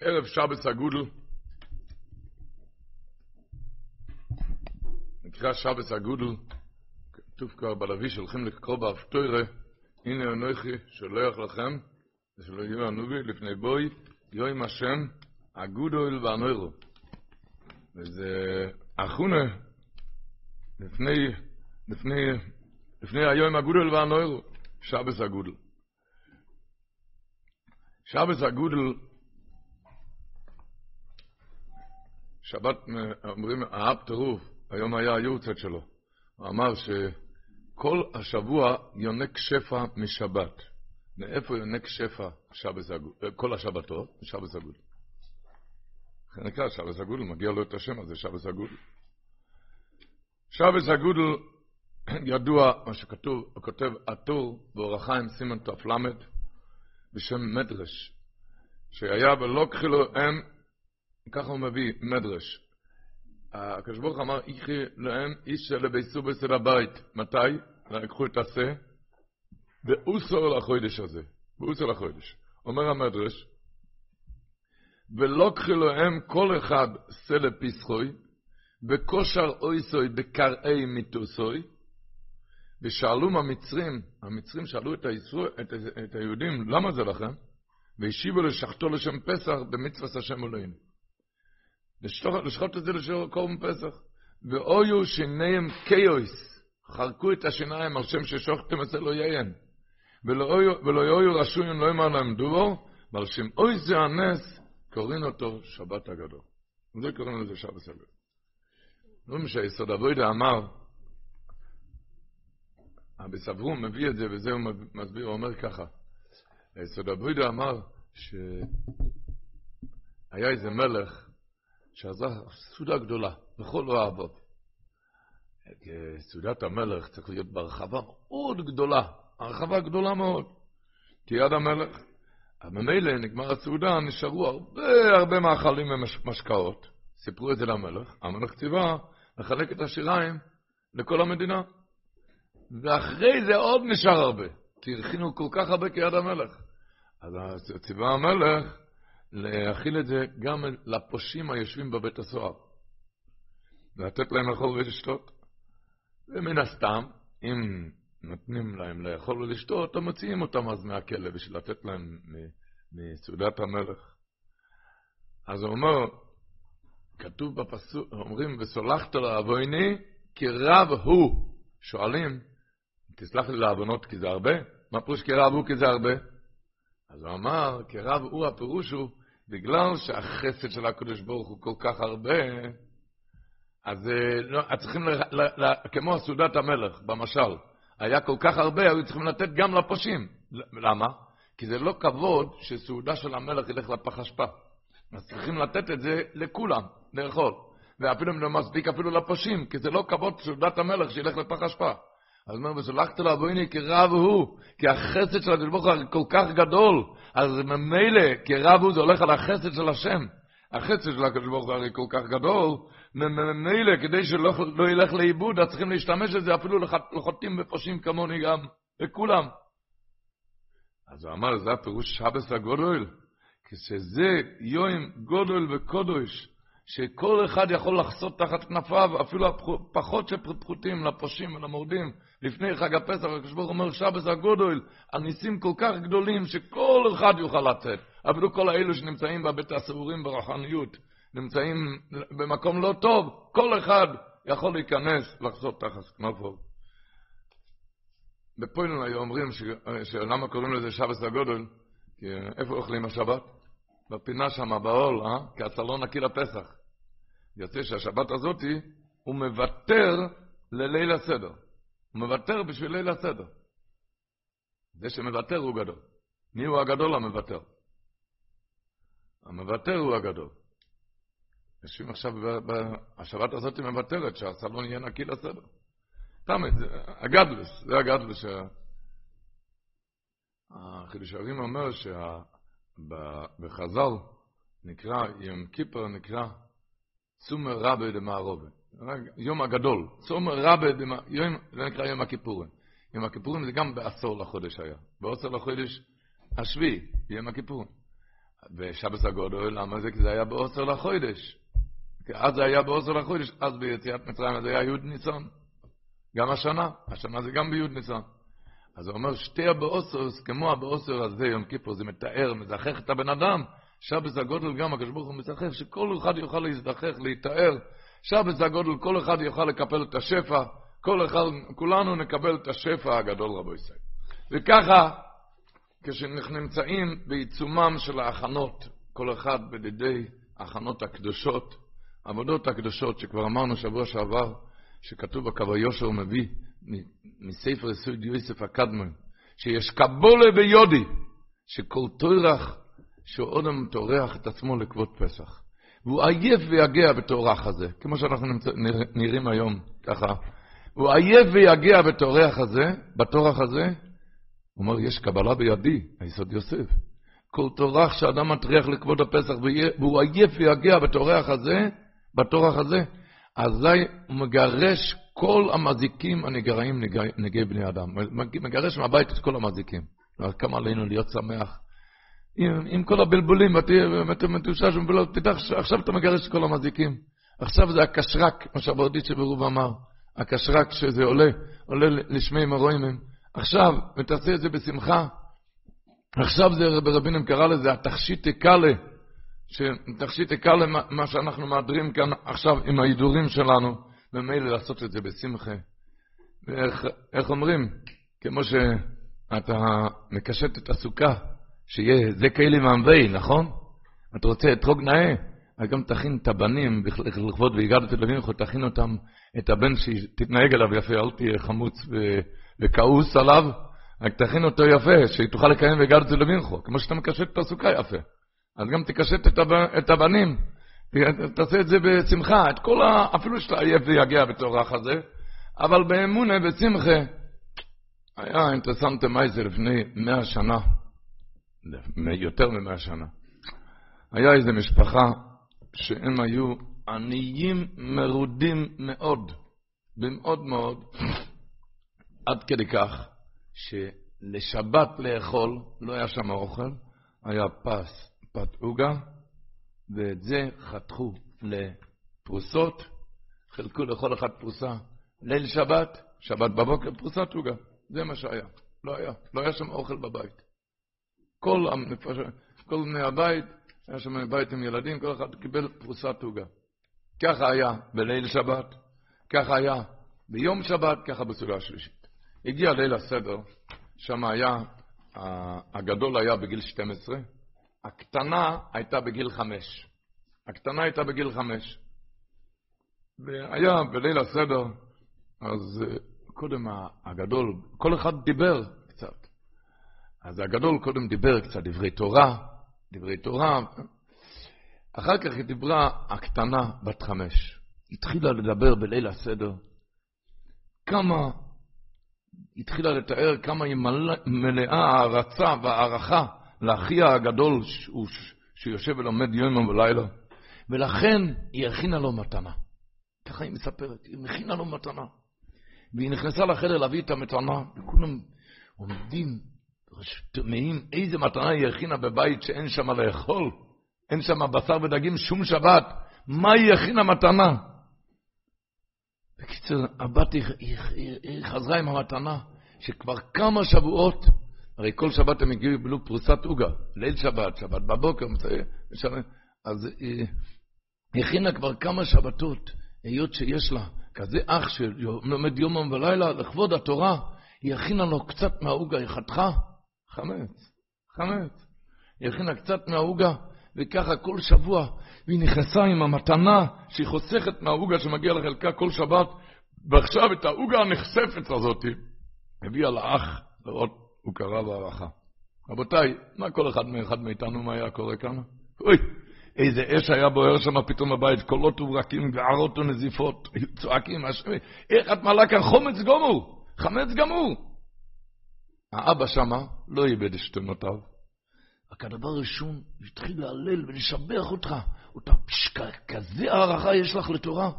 ערב שבס הגודל, נקרא שבס הגודל, כתוב כבר בלוי שהולכים לקרוא באפטוירה, הנה אנוכי שולח לכם, ושלא יהיו הנובי לפני בוי, יוים השם, הגודל והנוירו. וזה אחונה לפני, לפני, לפני היום הגודל והנוירו, שבס הגודל. שבס הגודל שבת אומרים, האב טירוף, היום היה היורצת שלו. הוא אמר שכל השבוע יונק שפע משבת. מאיפה יונק שפע שבס הגול? כל השבתות, משבס הגול. זה נקרא שבס הגול, מגיע לו את השם הזה, שבס הגול. שבס הגול ידוע, מה שכתוב, הוא כותב הטור באורחיים סימן ת"ל בשם מדרש, שהיה ולא כחילו הם ככה הוא מביא מדרש. הקדוש ברוך אמר, איכי להם איש של ביסו בסד הבית. מתי? לקחו את השה, ואוסו לחודש הזה. ואוסו לחודש. אומר המדרש, ולוקחי להם כל אחד סלע פסחוי, וכושר אויסוי בקראי מיתוסוי, ושאלו המצרים, המצרים שאלו את, הישראל, את, את היהודים, למה זה לכם? והשיבו לשחטו לשם פסח במצוות השם אלוהים. לשחוט את זה לשור קורבן פסח. ואויו שיניהם קיויס, חרקו את השיניים על שם ששוחטם אצל אוייהם. ולא יויו רשויים לא יאמר להם דובו, ועל שם אוי זה הנס, קוראים אותו שבת הגדול. וזה קוראים לזה שבת הגדול. אומרים שהיסוד אבוידה אמר, אבי סברום מביא את זה, וזה הוא מסביר, הוא אומר ככה, היסוד אבוידה אמר שהיה איזה מלך, שעשה סעודה גדולה, בכל האבות. סעודת המלך צריך להיות בהרחבה מאוד גדולה, הרחבה גדולה מאוד. כי יד המלך, ממילא נגמר הסעודה, נשארו הרבה הרבה מאכלים ומשקאות. סיפרו את זה למלך, המלך ציווה לחלק את השיריים לכל המדינה. ואחרי זה עוד נשאר הרבה, כי הכינו כל כך הרבה כיד המלך. אז ציווה המלך להכיל את זה גם לפושעים היושבים בבית הסוהר. לתת להם לאכול ולשתות. ומן הסתם, אם נותנים להם לאכול ולשתות, הם מוציאים אותם אז מהכלא בשביל לתת להם מסעודת המלך. אז הוא אומר, כתוב בפסוק, אומרים, וסולחת לאבויני כי רב הוא. שואלים, תסלח לי לעוונות כי זה הרבה? מה פירוש כי רב הוא כי זה הרבה? אז הוא אמר, כי רב הוא, הפירוש הוא בגלל שהחסד של הקדוש ברוך הוא כל כך הרבה, אז אה, לא, צריכים, ל, ל, ל, כמו סעודת המלך, במשל, היה כל כך הרבה, היו צריכים לתת גם לפושעים. למה? כי זה לא כבוד שסעודה של המלך ילך לפח אשפה. אז צריכים לתת את זה לכולם, לאכול. ואפילו אם לא מספיק אפילו לפושעים, כי זה לא כבוד סעודת המלך שילך לפח אשפה. אז אומר, וסולחת לו אבויני כי רב הוא, כי החסד של הקדוש ברוך הוא כל כך גדול, אז ממילא, כי רב הוא זה הולך על החסד של השם. החסד של הקדוש ברוך הוא הרי כל כך גדול, ממילא, כדי שלא לא ילך לאיבוד, אז צריכים להשתמש בזה אפילו לחוטאים ופושעים כמוני גם, לכולם. אז הוא אמר, זה הפירוש שבס הגודל, כשזה יוים גודל וקודש, שכל אחד יכול לחסות תחת כנפיו, אפילו הפחות שפחותים לפושעים ולמורדים. לפני חג הפסח, הקדוש ברוך אומר שבס הגודל, הניסים כל כך גדולים שכל אחד יוכל לצאת. אפילו כל האלו שנמצאים בבית הסעורים ברוחניות, נמצאים במקום לא טוב, כל אחד יכול להיכנס, לחסות תחת כנפיו. בפוילן היו אומרים שלמה קוראים לזה שבס הגודל, כי איפה אוכלים השבת? בפינה שם, בעול, אה? כי לא נקי לפסח. יוצא שהשבת הזאתי, הוא מוותר לליל הסדר. הוא מוותר בשביל ליל הסדר. זה שמוותר הוא גדול. מי הוא הגדול המוותר? המוותר הוא הגדול. יושבים עכשיו, השבת הזאת מוותרת, שהסלון יהיה נקי לסדר. תמיד, הגדלוס, זה הגדלוס. החידוש הרים אומר שבחז"ל נקרא, יום כיפר נקרא צומר רבה דמערובה. יום הגדול, צומר רבה דמערובה, זה נקרא יום הכיפורים. יום הכיפורים זה גם בעשור לחודש היה. בעשור לחודש השביעי, יום הכיפורים. בשבס הגודל, למה זה? כי זה היה בעוצר לחודש. אז זה היה בעוצר לחודש, אז ביציאת מצרים זה היה י' ניסן. גם השנה, השנה זה גם בי' ניסן. אז הוא אומר, שתי הבעוצר, כמו הבעוצר הזה, יום כיפור, זה מתאר, מזכך את הבן אדם. שבס הגודל גם, הקדוש ברוך הוא מזכך, שכל אחד יוכל להזדכך, להתאר. שבס הגודל, כל אחד יוכל לקפל את השפע, כל אחד, כולנו נקבל את השפע הגדול, רבו ישראל. וככה, כשאנחנו נמצאים בעיצומם של ההכנות, כל אחד בדידי ההכנות הקדושות, העבודות הקדושות, שכבר אמרנו שבוע שעבר, שכתוב בקו היושר מביא מספר יסוד יוסף הקדמן, שיש קבולה ביודי, שכל תורח שאודם טורח את עצמו לכבוד פסח. והוא עייף ויגע בתורח הזה, כמו שאנחנו נמצא, נראים היום, ככה. הוא עייף ויגע בתורח הזה, בתורח הזה, הוא אומר, יש קבלה בידי, היסוד יוסף. כל טורח שאדם מטריח לכבוד הפסח, והוא עייף ויגע בתורח הזה, בתורח הזה, אזי הוא מגרש כל המזיקים הנגרעים נגעי בני אדם. מגרש מהבית את כל המזיקים. כמה עלינו להיות שמח. עם, עם כל הבלבולים, ואתה מתושש ומבולות, תדע, עכשיו אתה מגרש כל המזיקים. עכשיו זה הקשרק, מה שהברדיצ'ה ברוב אמר. הקשרק שזה עולה, עולה לשמי מרוימים. עכשיו, ותעשה את זה בשמחה. עכשיו זה, ברבינים קרא לזה, התכשיטי קאלה. שתכשיט קאלה, מה שאנחנו מהדרים כאן עכשיו עם ההידורים שלנו, ומילא לעשות את זה בשמחה. ואיך אומרים? כמו שאתה מקשט את הסוכה, שיהיה זה כאלה מעמבי, נכון? אתה רוצה אתרוג נאה, אז גם תכין את הבנים, לכבוד והגעת אביב, תכין אותם, את הבן שתתנהג אליו יפה, אל תהיה חמוץ וכעוס עליו, רק תכין אותו יפה, שתוכל לקיים והגעת תל אביב, כמו שאתה מקשט את הסוכה יפה. אז גם תקשט את הבנים, תעשה את זה בשמחה, את כל ה... אפילו שאתה עייף ויגע בתורח הזה, אבל באמונה, בשמחה, היה אינטרסנטה מייזה לפני מאה שנה, יותר ממאה שנה. היה איזו משפחה שהם היו עניים מרודים מאוד, במאוד מאוד, עד כדי כך שלשבת לאכול, לא היה שם אוכל, היה פס, פת עוגה, ואת זה חתכו לפרוסות, חילקו לכל אחד פרוסה. ליל שבת, שבת בבוקר, פרוסת עוגה. זה מה שהיה. לא היה. לא היה שם אוכל בבית. כל, כל בני הבית, היה שם בית עם ילדים, כל אחד קיבל פרוסת עוגה. ככה היה בליל שבת, ככה היה ביום שבת, ככה בסוגה השלישית. הגיע ליל הסדר, שם היה, הגדול היה בגיל 12, הקטנה הייתה בגיל חמש. הקטנה הייתה בגיל חמש. והיה בליל הסדר, אז אה, קודם הגדול, כל אחד דיבר קצת. אז הגדול קודם דיבר קצת דברי תורה, דברי תורה. אחר כך היא דיברה הקטנה, בת חמש. התחילה לדבר בליל הסדר. כמה, התחילה לתאר כמה היא מלאה הערצה והערכה לאחיה הגדול שיושב ולומד יום ולילה, ולכן היא הכינה לו מתנה. ככה היא מספרת, היא מכינה לו מתנה. והיא נכנסה לחדר להביא את המתנה, וכולם עומדים, תמהים איזה מתנה היא הכינה בבית שאין שם לאכול, אין שם בשר ודגים שום שבת, מה היא הכינה מתנה? בקיצור, הבת היא, היא, היא, היא חזרה עם המתנה, שכבר כמה שבועות הרי כל שבת הם הגיעו בלו פרוסת עוגה, ליל שבת, שבת בבוקר, אז היא הכינה כבר כמה שבתות, היות שיש לה כזה אח שלומד יומם ולילה לכבוד התורה, היא הכינה לו קצת מהעוגה, היא חתכה חמץ, חמץ. היא הכינה קצת מהעוגה, וככה כל שבוע, והיא נכנסה עם המתנה שהיא חוסכת מהעוגה שמגיע לחלקה כל שבת, ועכשיו את העוגה הנחשפת הזאת הביאה לאח לראות הוא קרא בהערכה. רבותיי, מה כל אחד מאחד מאיתנו, מה היה קורה כאן? אוי, איזה אש היה בוער שם פתאום בבית, קולות וברקים וערות ונזיפות, צועקים, איך את מעלה כאן חומץ גמור, חמץ גמור. האבא שמה לא איבד את שתנותיו. רק הדבר הראשון, התחיל להלל ולשבח אותך. אותה פשקה, כזה הערכה יש לך לתורה.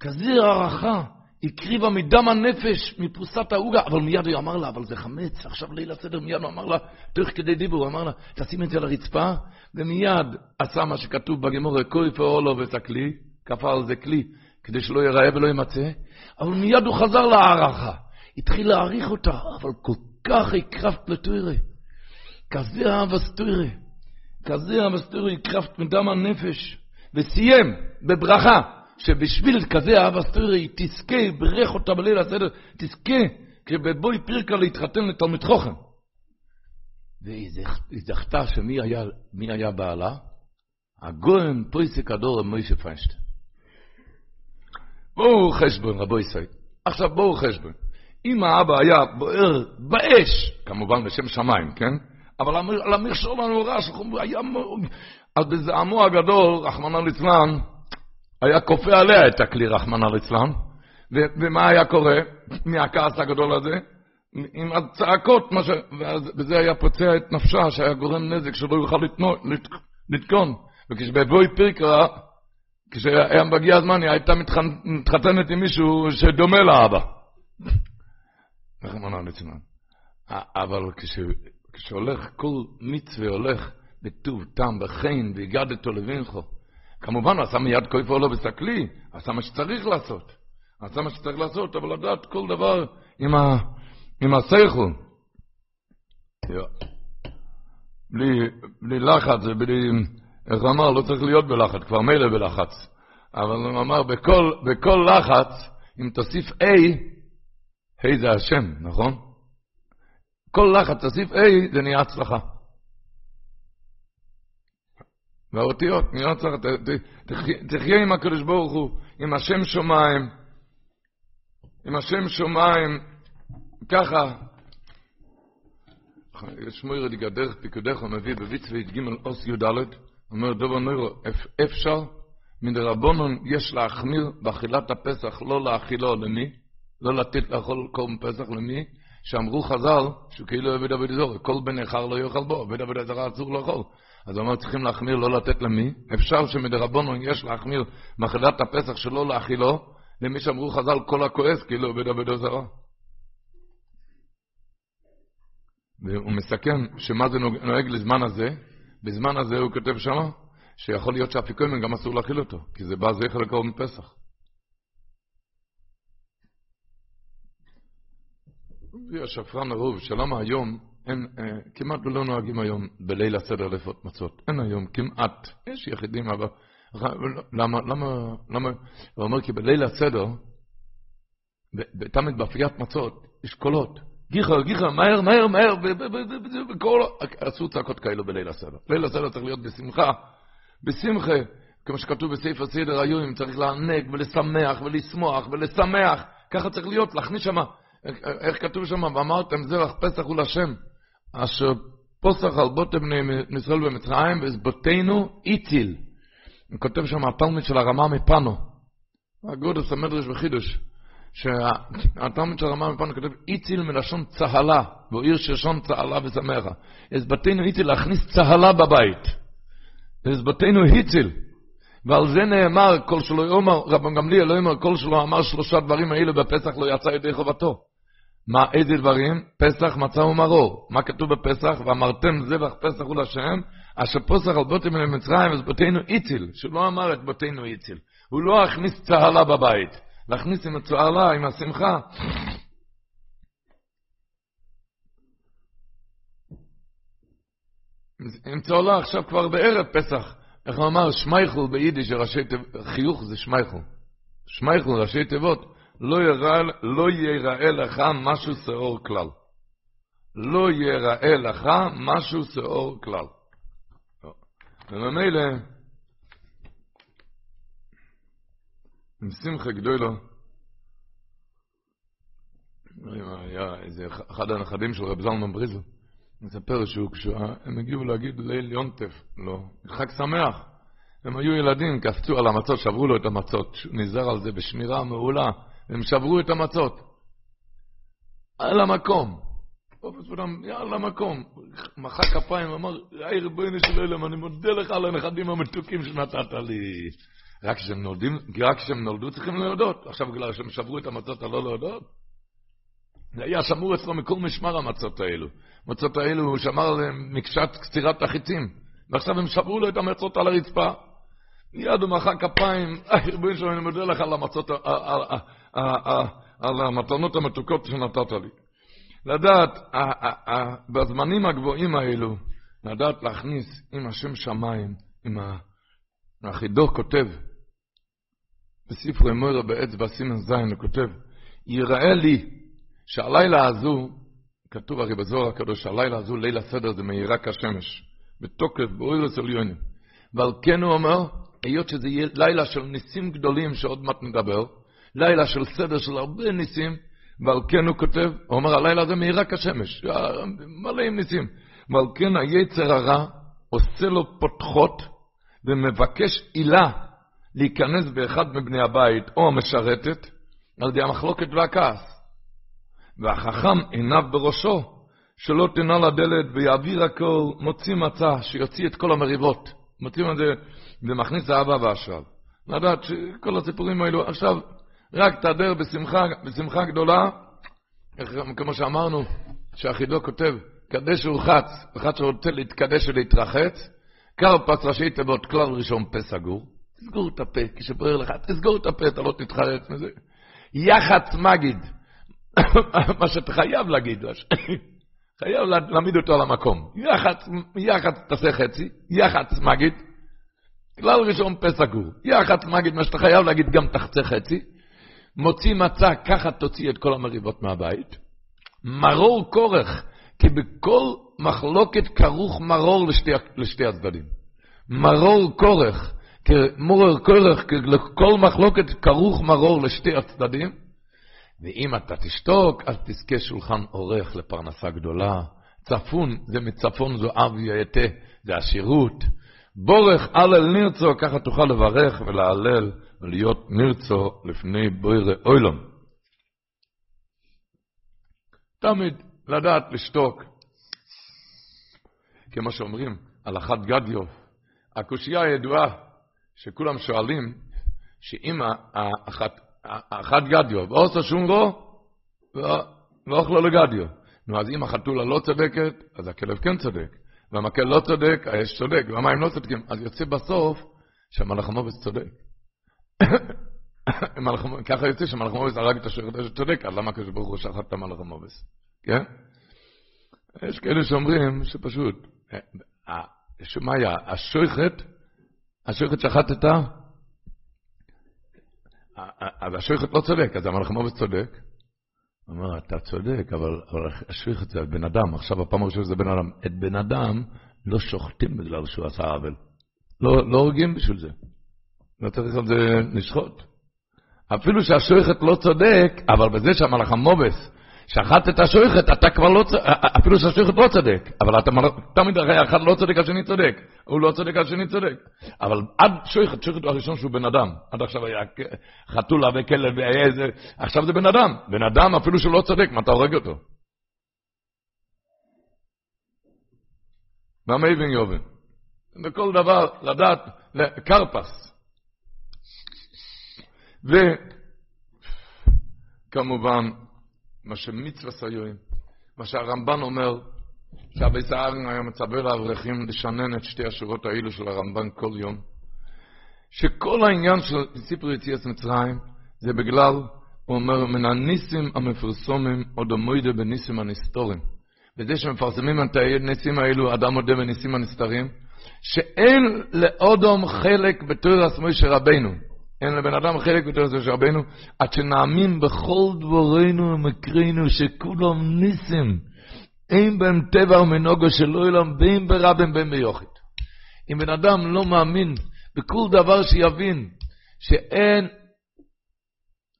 כזה הערכה. הקריבה מדם הנפש, מפרוסת העוגה, אבל מיד הוא אמר לה, אבל זה חמץ, עכשיו ליל הסדר, מיד הוא אמר לה, תוך כדי דיבור, הוא אמר לה, תשים את זה על הרצפה, ומיד עשה מה שכתוב בגמור, כוי פאולו וסקלי, כפה על זה כלי, כדי שלא ייראה ולא יימצא, אבל מיד הוא חזר להערכה, התחיל להעריך אותה, אבל כל כך הקרבת לתוירה, כזה אהב אסתוירה, כזה אהב אסתוירה, הקרבת מדם הנפש, וסיים בברכה. שבשביל כזה אהבה סטורי תזכה, ברך אותה בליל הסדר, תזכה, כבבואי פירקה להתחתן לתלמיד חוכם. והיא זכתה שמי היה, היה בעלה? הגוהם פויסק הדור מוישה פיינשטיין. בואו חשבון, רבו ישראל. עכשיו בואו חשבון. אם האבא היה בוער באש, כמובן בשם שמיים, כן? אבל על המכשול הנורא, היה... אז בזעמו הגדול, רחמנא ליצלן, היה כופה עליה את הכלי, רחמנא ליצלן, ומה היה קורה מהכעס הגדול הזה? עם הצעקות, ש... וזה היה פוצע את נפשה, שהיה גורם נזק שלא יוכל לתקון. וכשבבואי פירקה, כשהיה מגיע הזמן, היא הייתה מתחתנת עם מישהו שדומה לאבא. רחמנא ליצלן. אבל כשהולך, כל מצווה הולך בטוב טעם, בחן, והגדתו לבינכו, כמובן, הוא עשה מיד כויפו לו בסקלי, עשה מה שצריך לעשות. עשה מה שצריך לעשות, אבל לדעת כל דבר עם, ה... עם השכל. בלי, בלי לחץ, בלי, איך הוא אמר, לא צריך להיות בלחץ, כבר מילא בלחץ. אבל הוא אמר, בכל, בכל לחץ, אם תוסיף A, A זה השם, נכון? כל לחץ תוסיף A, זה נהיה הצלחה. והאותיות, נראה צריך, תחיה עם הקדוש ברוך הוא, עם השם שמיים, עם השם שמיים, ככה. שמואל דרך פיקודך מביא בביצווית ג' אוס י"ד, אומר דובר נוירו, אפשר מדרבנון יש להחמיר באכילת הפסח, לא להאכילו למי? לא לתת לאכול קורם פסח למי? שאמרו חז"ל, שהוא כאילו עבד עבד אזור, כל בן איכר לא יאכל בו, עבד עבד אזור אסור לאכול. אז הוא אומר, צריכים להחמיר, לא לתת למי. אפשר שמדרבנו יש להחמיר מאכילת הפסח שלא להאכילו, למי שאמרו חז"ל כל הכועס, כאילו עובד עבודה זרה. והוא מסכם שמה זה נוהג לזמן הזה, בזמן הזה הוא כותב שמה, שיכול להיות שאפיקוימן גם אסור להאכיל אותו, כי זה בא זכר לקרוב מפסח. השפרן הרוב, שלמה היום אין, אה, כמעט לא נוהגים היום בליל הסדר לפות מצות. אין היום כמעט. יש יחידים, אבל... למה, למה, למה? הוא אומר כי בליל הסדר, תמיד באפיית מצות, יש קולות. גיחר, גיחר, מהר, מהר, מהר, וכל... עשו צעקות כאלו בליל הסדר. ליל הסדר צריך להיות בשמחה, בשמחה, כמו שכתוב בסעיף הסדר היום, צריך לענג ולשמח ולשמוח ולשמח. ככה צריך להיות, להכניס שם, איך כתוב שם, ואמרתם זרח פסח הוא לשם. אשר פוסח על בוטה בני ישראל במצרים, וזבותינו איציל. הוא כותב שם התלמיד של הרמה מפנו. הגודס המדרש וחידוש. שהתלמיד של הרמה מפנו כותב איציל מלשון צהלה, והוא עיר ששון צהלה ושמחה. הזבתנו איציל להכניס צהלה בבית. והזבתנו איציל. ועל זה נאמר, כל שלא יאמר, רב גמליאל לא יאמר, כל שלא אמר שלושה דברים האלה בפסח לא יצא ידי חובתו. מה, איזה דברים? פסח, מצה ומרור. מה כתוב בפסח? ואמרתם זבח פסח הוא לשם, אשר פוסח על בוטים אל מצרים, אז בותינו איציל, שהוא לא אמר את בותינו איציל. הוא לא הכניס צהלה בבית. להכניס עם הצהלה, עם השמחה. עם צהלה עכשיו כבר בערב פסח. איך הוא אמר? שמייכל ביידיש, חיוך זה שמייכל. שמייכל, ראשי תיבות. לא יראה, לא ייראה לך משהו שאור כלל. לא ייראה לך משהו שאור כלל. וממילא, עם שמחה גדולו, היה איזה אחד הנכדים של רב זלמן בריזל, מספר שהוא, כשהם הגיעו להגיד ליל יונטף, לא, חג שמח. הם היו ילדים, קפצו על המצות, שברו לו את המצות, נזהר על זה בשמירה מעולה. הם שברו את המצות. על המקום. פופס פודם, יאללה מקום. מחא כפיים, אמר, היי ריבונו של עולם, אני מודה לך על הנכדים המתוקים שנתת לי. רק כשהם נולדים, רק כשהם נולדו צריכים להודות. עכשיו בגלל שהם שברו את המצות הלא להודות? זה היה שמור אצלו מכל משמר המצות האלו. המצות האלו, הוא שמר עליהם מקשת קצירת החיצים. ועכשיו הם שברו לו את המצות על הרצפה. מיד הוא מחא כפיים, ריבונו של עולם, אני מודה לך על המצות, על המתנות המתוקות שנתת לי. לדעת, בזמנים הגבוהים האלו, לדעת להכניס עם השם שמיים, עם החידו כותב, בספרי מוירה באצבע סימן זין, הוא כותב, יראה לי שהלילה הזו, כתוב הרי בזוהר הקדוש, הלילה הזו, ליל הסדר זה מאירה כשמש, בתוקף, באוירס עליונים. ועל כן הוא אומר, היות שזה יהיה לילה של ניסים גדולים שעוד מעט נדבר, לילה של סדר של הרבה ניסים, ועל כן הוא כותב, הוא אומר, הלילה הזה מאירה כשמש, מלא עם ניסים. ועל כן היצר הרע עושה לו פותחות ומבקש עילה להיכנס באחד מבני הבית או המשרתת על ידי המחלוקת והכעס. והחכם עיניו בראשו, שלא תנע לדלת ויעביר הכל, מוציא מצע שיוציא את כל המריבות. מוצאים את ומכניס האבא והשב. לדעת שכל הסיפורים האלו, עכשיו, רק תהדר בשמחה, בשמחה גדולה, כמו שאמרנו, שהחידו כותב, קדש ורחץ, אחד שרוצה להתקדש ולהתרחץ, קרפס ראשי תיבות, כלל ראשון פה סגור, תסגור את הפה, כשבוער לך, תסגור את הפה, אתה לא תתחרץ מזה. יח"צ מגיד, מה שאתה חייב להגיד, חייב להעמיד אותו על המקום. יח"צ, יח"צ תעשה חצי, יח"צ מגיד, כלל ראשון פה סגור. יח"צ מגיד, מה שאתה חייב להגיד, גם תחצה חצי. מוציא מצה, ככה תוציא את כל המריבות מהבית. מרור כורך, כי בכל מחלוקת כרוך מרור לשתי, לשתי הצדדים. מרור כורך, כמורר כורך, לכל מחלוקת כרוך מרור לשתי הצדדים. ואם אתה תשתוק, אז תזכה שולחן עורך לפרנסה גדולה. צפון, זה מצפון זו אב יתה, זה עשירות. בורך אל נרצו, ככה תוכל לברך ולהלל ולהיות נרצו לפני בוירי אוילום. תמיד לדעת לשתוק. כמו שאומרים, הלכת גדיו. הקושייה הידועה שכולם שואלים, שאם אחת, אחת גדיו ועושה שום רו, לא אוכלו לגדיו. נו, אז אם החתולה לא צודקת, אז הכלב כן צודק. והמקל לא צודק, האש צודק, והמים לא צודקים. אז יוצא בסוף שהמלאך המובס צודק. ככה יוצא שהמלאך המובס הרג את השוחט שצודק, אז למה הקדוש ברוך הוא שחט את המלאך המובס? כן? יש כאלה שאומרים שפשוט, מה היה? השוחט, השוחט שחט את ה... אז השוחט לא צודק, אז המלאך המובס צודק. הוא אומר, אתה צודק, אבל, אבל השפיך זה בן אדם, עכשיו הפעם הראשונה זה בן אדם. את בן אדם לא שוחטים בגלל שהוא עשה עוול. לא, לא הורגים בשביל זה. לא צריך על זה לשחוט. אפילו שהשוחט לא צודק, אבל בזה שהמלאך המובס שחט את השוחט, אתה כבר לא צודק, אפילו שהשוחט לא צודק, אבל אתה תמיד הרי אחד לא צודק, השני צודק, הוא לא צודק, השני צודק. אבל עד שוחט, שוחט הוא הראשון שהוא בן אדם. עד עכשיו היה חתולה וכלב והיה איזה, עכשיו זה בן אדם. בן אדם אפילו שהוא לא צודק, מה אתה הורג אותו? מה מייבין יובן? בכל דבר לדעת, קרפס. וכמובן, מה שמצווה סיועים, מה שהרמב"ן אומר, שהבי סערן היה מצווה לאברכים לשנן את שתי השורות האלו של הרמב"ן כל יום, שכל העניין של סיפור יציאת מצרים זה בגלל, הוא אומר, מן הניסים המפרסומים עוד המוידה בניסים הנסתורים. בזה שמפרסמים את הניסים האלו, אדם מודה בניסים הנסתרים, שאין לאודום חלק בתורס מוישה רבנו. אין לבן אדם חלק יותר זה שרבנו, עד שנאמין בכל דברינו ומקרינו שכולם ניסים, אין בהם טבע ומנוגו של אילם, בין ברבים בין ביוחד. אם בן אדם לא מאמין בכל דבר שיבין, שאין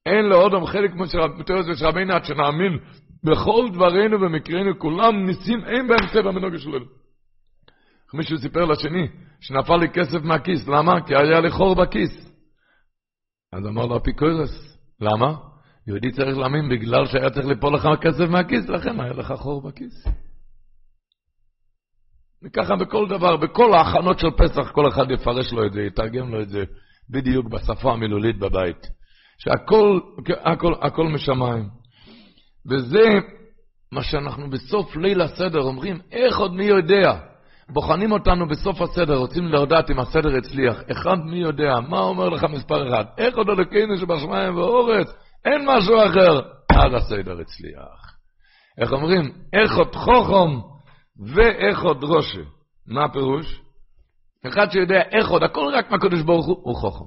אין לאודם חלק יותר זה שרבנו, עד שנאמין בכל דברינו ומקרינו, כולם ניסים, אין בהם טבע ומנוגו של אילם. מישהו סיפר לשני, שנפל לי כסף מהכיס, למה? כי היה לי חור בכיס. אז אמר לו אפיקורס, למה? יהודי צריך להאמין בגלל שהיה צריך ליפול לך כסף מהכיס, לכן היה לך חור בכיס. וככה בכל דבר, בכל ההכנות של פסח, כל אחד יפרש לו את זה, יתרגם לו את זה בדיוק בשפה המילולית בבית. שהכל הכל, הכל משמיים. וזה מה שאנחנו בסוף ליל הסדר אומרים, איך עוד מי יודע? בוחנים אותנו בסוף הסדר, רוצים לדעת אם הסדר הצליח. אחד מי יודע, מה אומר לך מספר אחד? איך עוד אלוקינו שבשמיים ואורץ? אין משהו אחר. אז הסדר הצליח. איך אומרים? איך עוד חוכם ואיך עוד ראשה. מה הפירוש? אחד שיודע איך עוד, הכל רק מהקדוש ברוך הוא, הוא חוכם.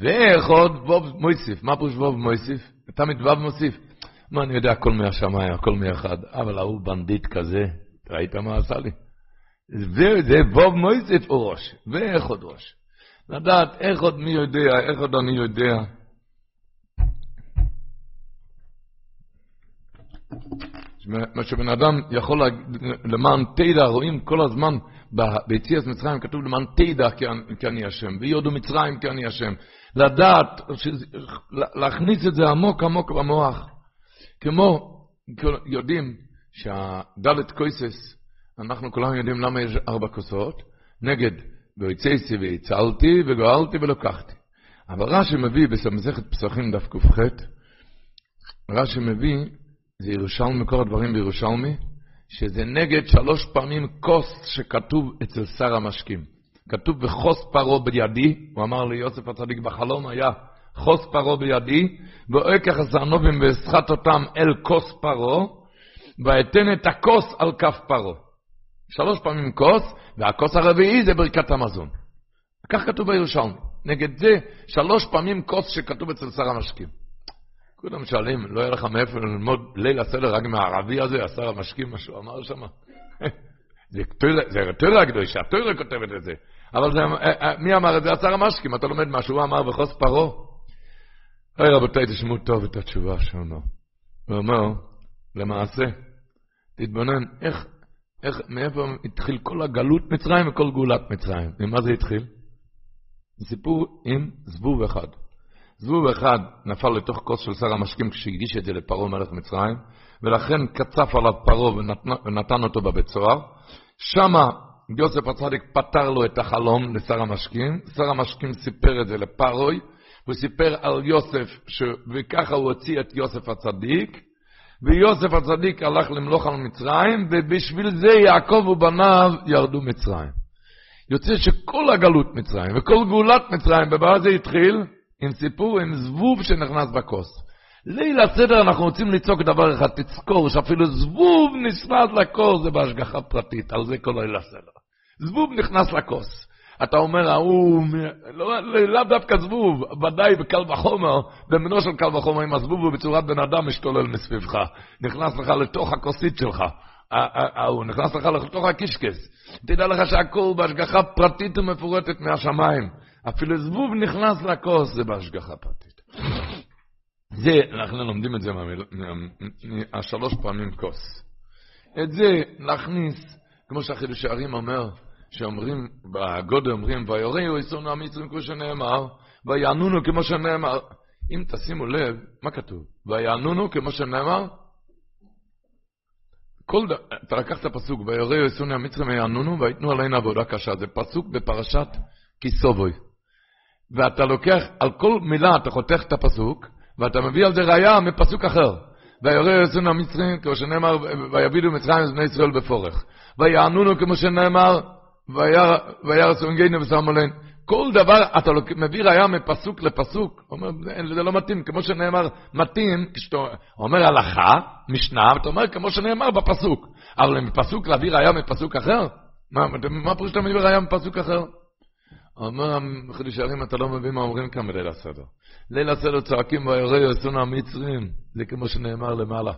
ואיך עוד ווב מויסיף. מה פירוש ווב מויסיף? תמיד ווב מוסיף. מה, אני יודע הכל מהשמיים, הכל מאחד, אבל ההוא בנדיט כזה, ראית מה עשה לי? זה, ווב מויסיף או ראש, ואיך עוד ראש. לדעת איך עוד מי יודע, איך עוד אני יודע. מה שבן אדם יכול, למען תדע, רואים כל הזמן ביציאת מצרים כתוב למען תדע כי אני השם, ויודו מצרים כי אני השם. לדעת, להכניס את זה עמוק עמוק במוח. כמו, יודעים שהדלת קויסס, אנחנו כולנו יודעים למה יש ארבע כוסות, נגד והצאתי והצלתי וגואלתי ולוקחתי. אבל רש"י מביא במסכת פסחים דף ק"ח, רש"י מביא, זה ירושלמי, כל הדברים בירושלמי, שזה נגד שלוש פעמים כוס שכתוב אצל שר המשקים. כתוב בחוס פרעה בידי, הוא אמר ליוסף הצדיק בחלום היה חוס פרעה בידי, ואויקח הזרנובים ואסחט אותם אל כוס פרעה, ואתן את הכוס על כף פרעה. שלוש פעמים כוס, והכוס הרביעי זה ברכת המזון. כך כתוב בירושלמי. נגד זה, שלוש פעמים כוס שכתוב אצל שר המשקים. כולם שואלים, לא יהיה לך מאיפה ללמוד ליל הסדר רק מהערבי הזה, השר המשקים, מה שהוא אמר שם? זה תוירה הקדושה, תוירה כותבת את זה. אבל זה, אה, אה, מי אמר את זה? השר המשקים, אתה לומד מה שהוא אמר בחוס פרעה. אוי רבותיי, תשמעו טוב את התשובה אומר. הוא אומר, למעשה, תתבונן, איך, איך, מאיפה התחיל כל הגלות מצרים וכל גאולת מצרים. ממה זה התחיל? סיפור עם זבוב אחד. זבוב אחד נפל לתוך כוס של שר המשקים כשהגיש את זה לפרעה מלך מצרים, ולכן קצף עליו פרעה ונתן, ונתן אותו בבית סוהר. שמה יוסף הצדיק פתר לו את החלום לשר המשקים, שר המשקים סיפר את זה לפרוי, הוא סיפר על יוסף, ש... וככה הוא הוציא את יוסף הצדיק, ויוסף הצדיק הלך למלוך על מצרים, ובשביל זה יעקב ובניו ירדו מצרים. יוצא שכל הגלות מצרים וכל גאולת מצרים, במה זה התחיל? עם סיפור עם זבוב שנכנס בכוס. ליל הסדר אנחנו רוצים לצעוק דבר אחד, תזכור שאפילו זבוב נכנס לכוס זה בהשגחה פרטית, על זה כל ליל הסדר. זבוב נכנס לכוס. אתה אומר, ההוא, לא, לאו דווקא זבוב, ודאי בקל וחומר, במינו של קל וחומר, אם הזבוב הוא בצורת בן אדם משתולל מסביבך, נכנס לך לתוך הכוסית שלך. ההוא נכנס לך לתוך הקישקס. תדע לך שהכל בהשגחה פרטית ומפורטת מהשמיים. אפילו זבוב נכנס לכוס, זה בהשגחה פרטית. זה, אנחנו לומדים את זה מהשלוש פעמים כוס. את זה להכניס, כמו שהחידוש הערים אומר, שאומרים, בגודל אומרים, ויוריו יסונו המצרים כמו שנאמר, ויענונו כמו שנאמר. אם תשימו לב, מה כתוב? ויענונו כמו שנאמר? כל ד... אתה לקחת פסוק, ויוריו יסונו המצרים ויענונו ויתנו עלינו עבודה קשה. זה פסוק בפרשת כיסובוי. ואתה לוקח, על כל מילה אתה חותך את הפסוק, ואתה מביא על זה ראייה מפסוק אחר. וירא יסונו המצרים, כמו שנאמר, ויבידו מצרים את בני ישראל בפורך. ויענונו כמו שנאמר, וירא סונגנו ושמולן. כל דבר, אתה מביא ראייה מפסוק לפסוק, אומר, זה לא מתאים, כמו שנאמר, מתאים, כשאתה אומר הלכה, משנה, ואתה אומר כמו שנאמר בפסוק. אבל מפסוק להביא ראייה מפסוק אחר? מה, מה פירוש שאתה מביא ראייה מפסוק אחר? אומר חידוש הערים, אתה לא מבין מה אומרים כאן בליל הסדר. ליל הסדר צועקים וירא יסונו המצרים, זה כמו שנאמר למעלה.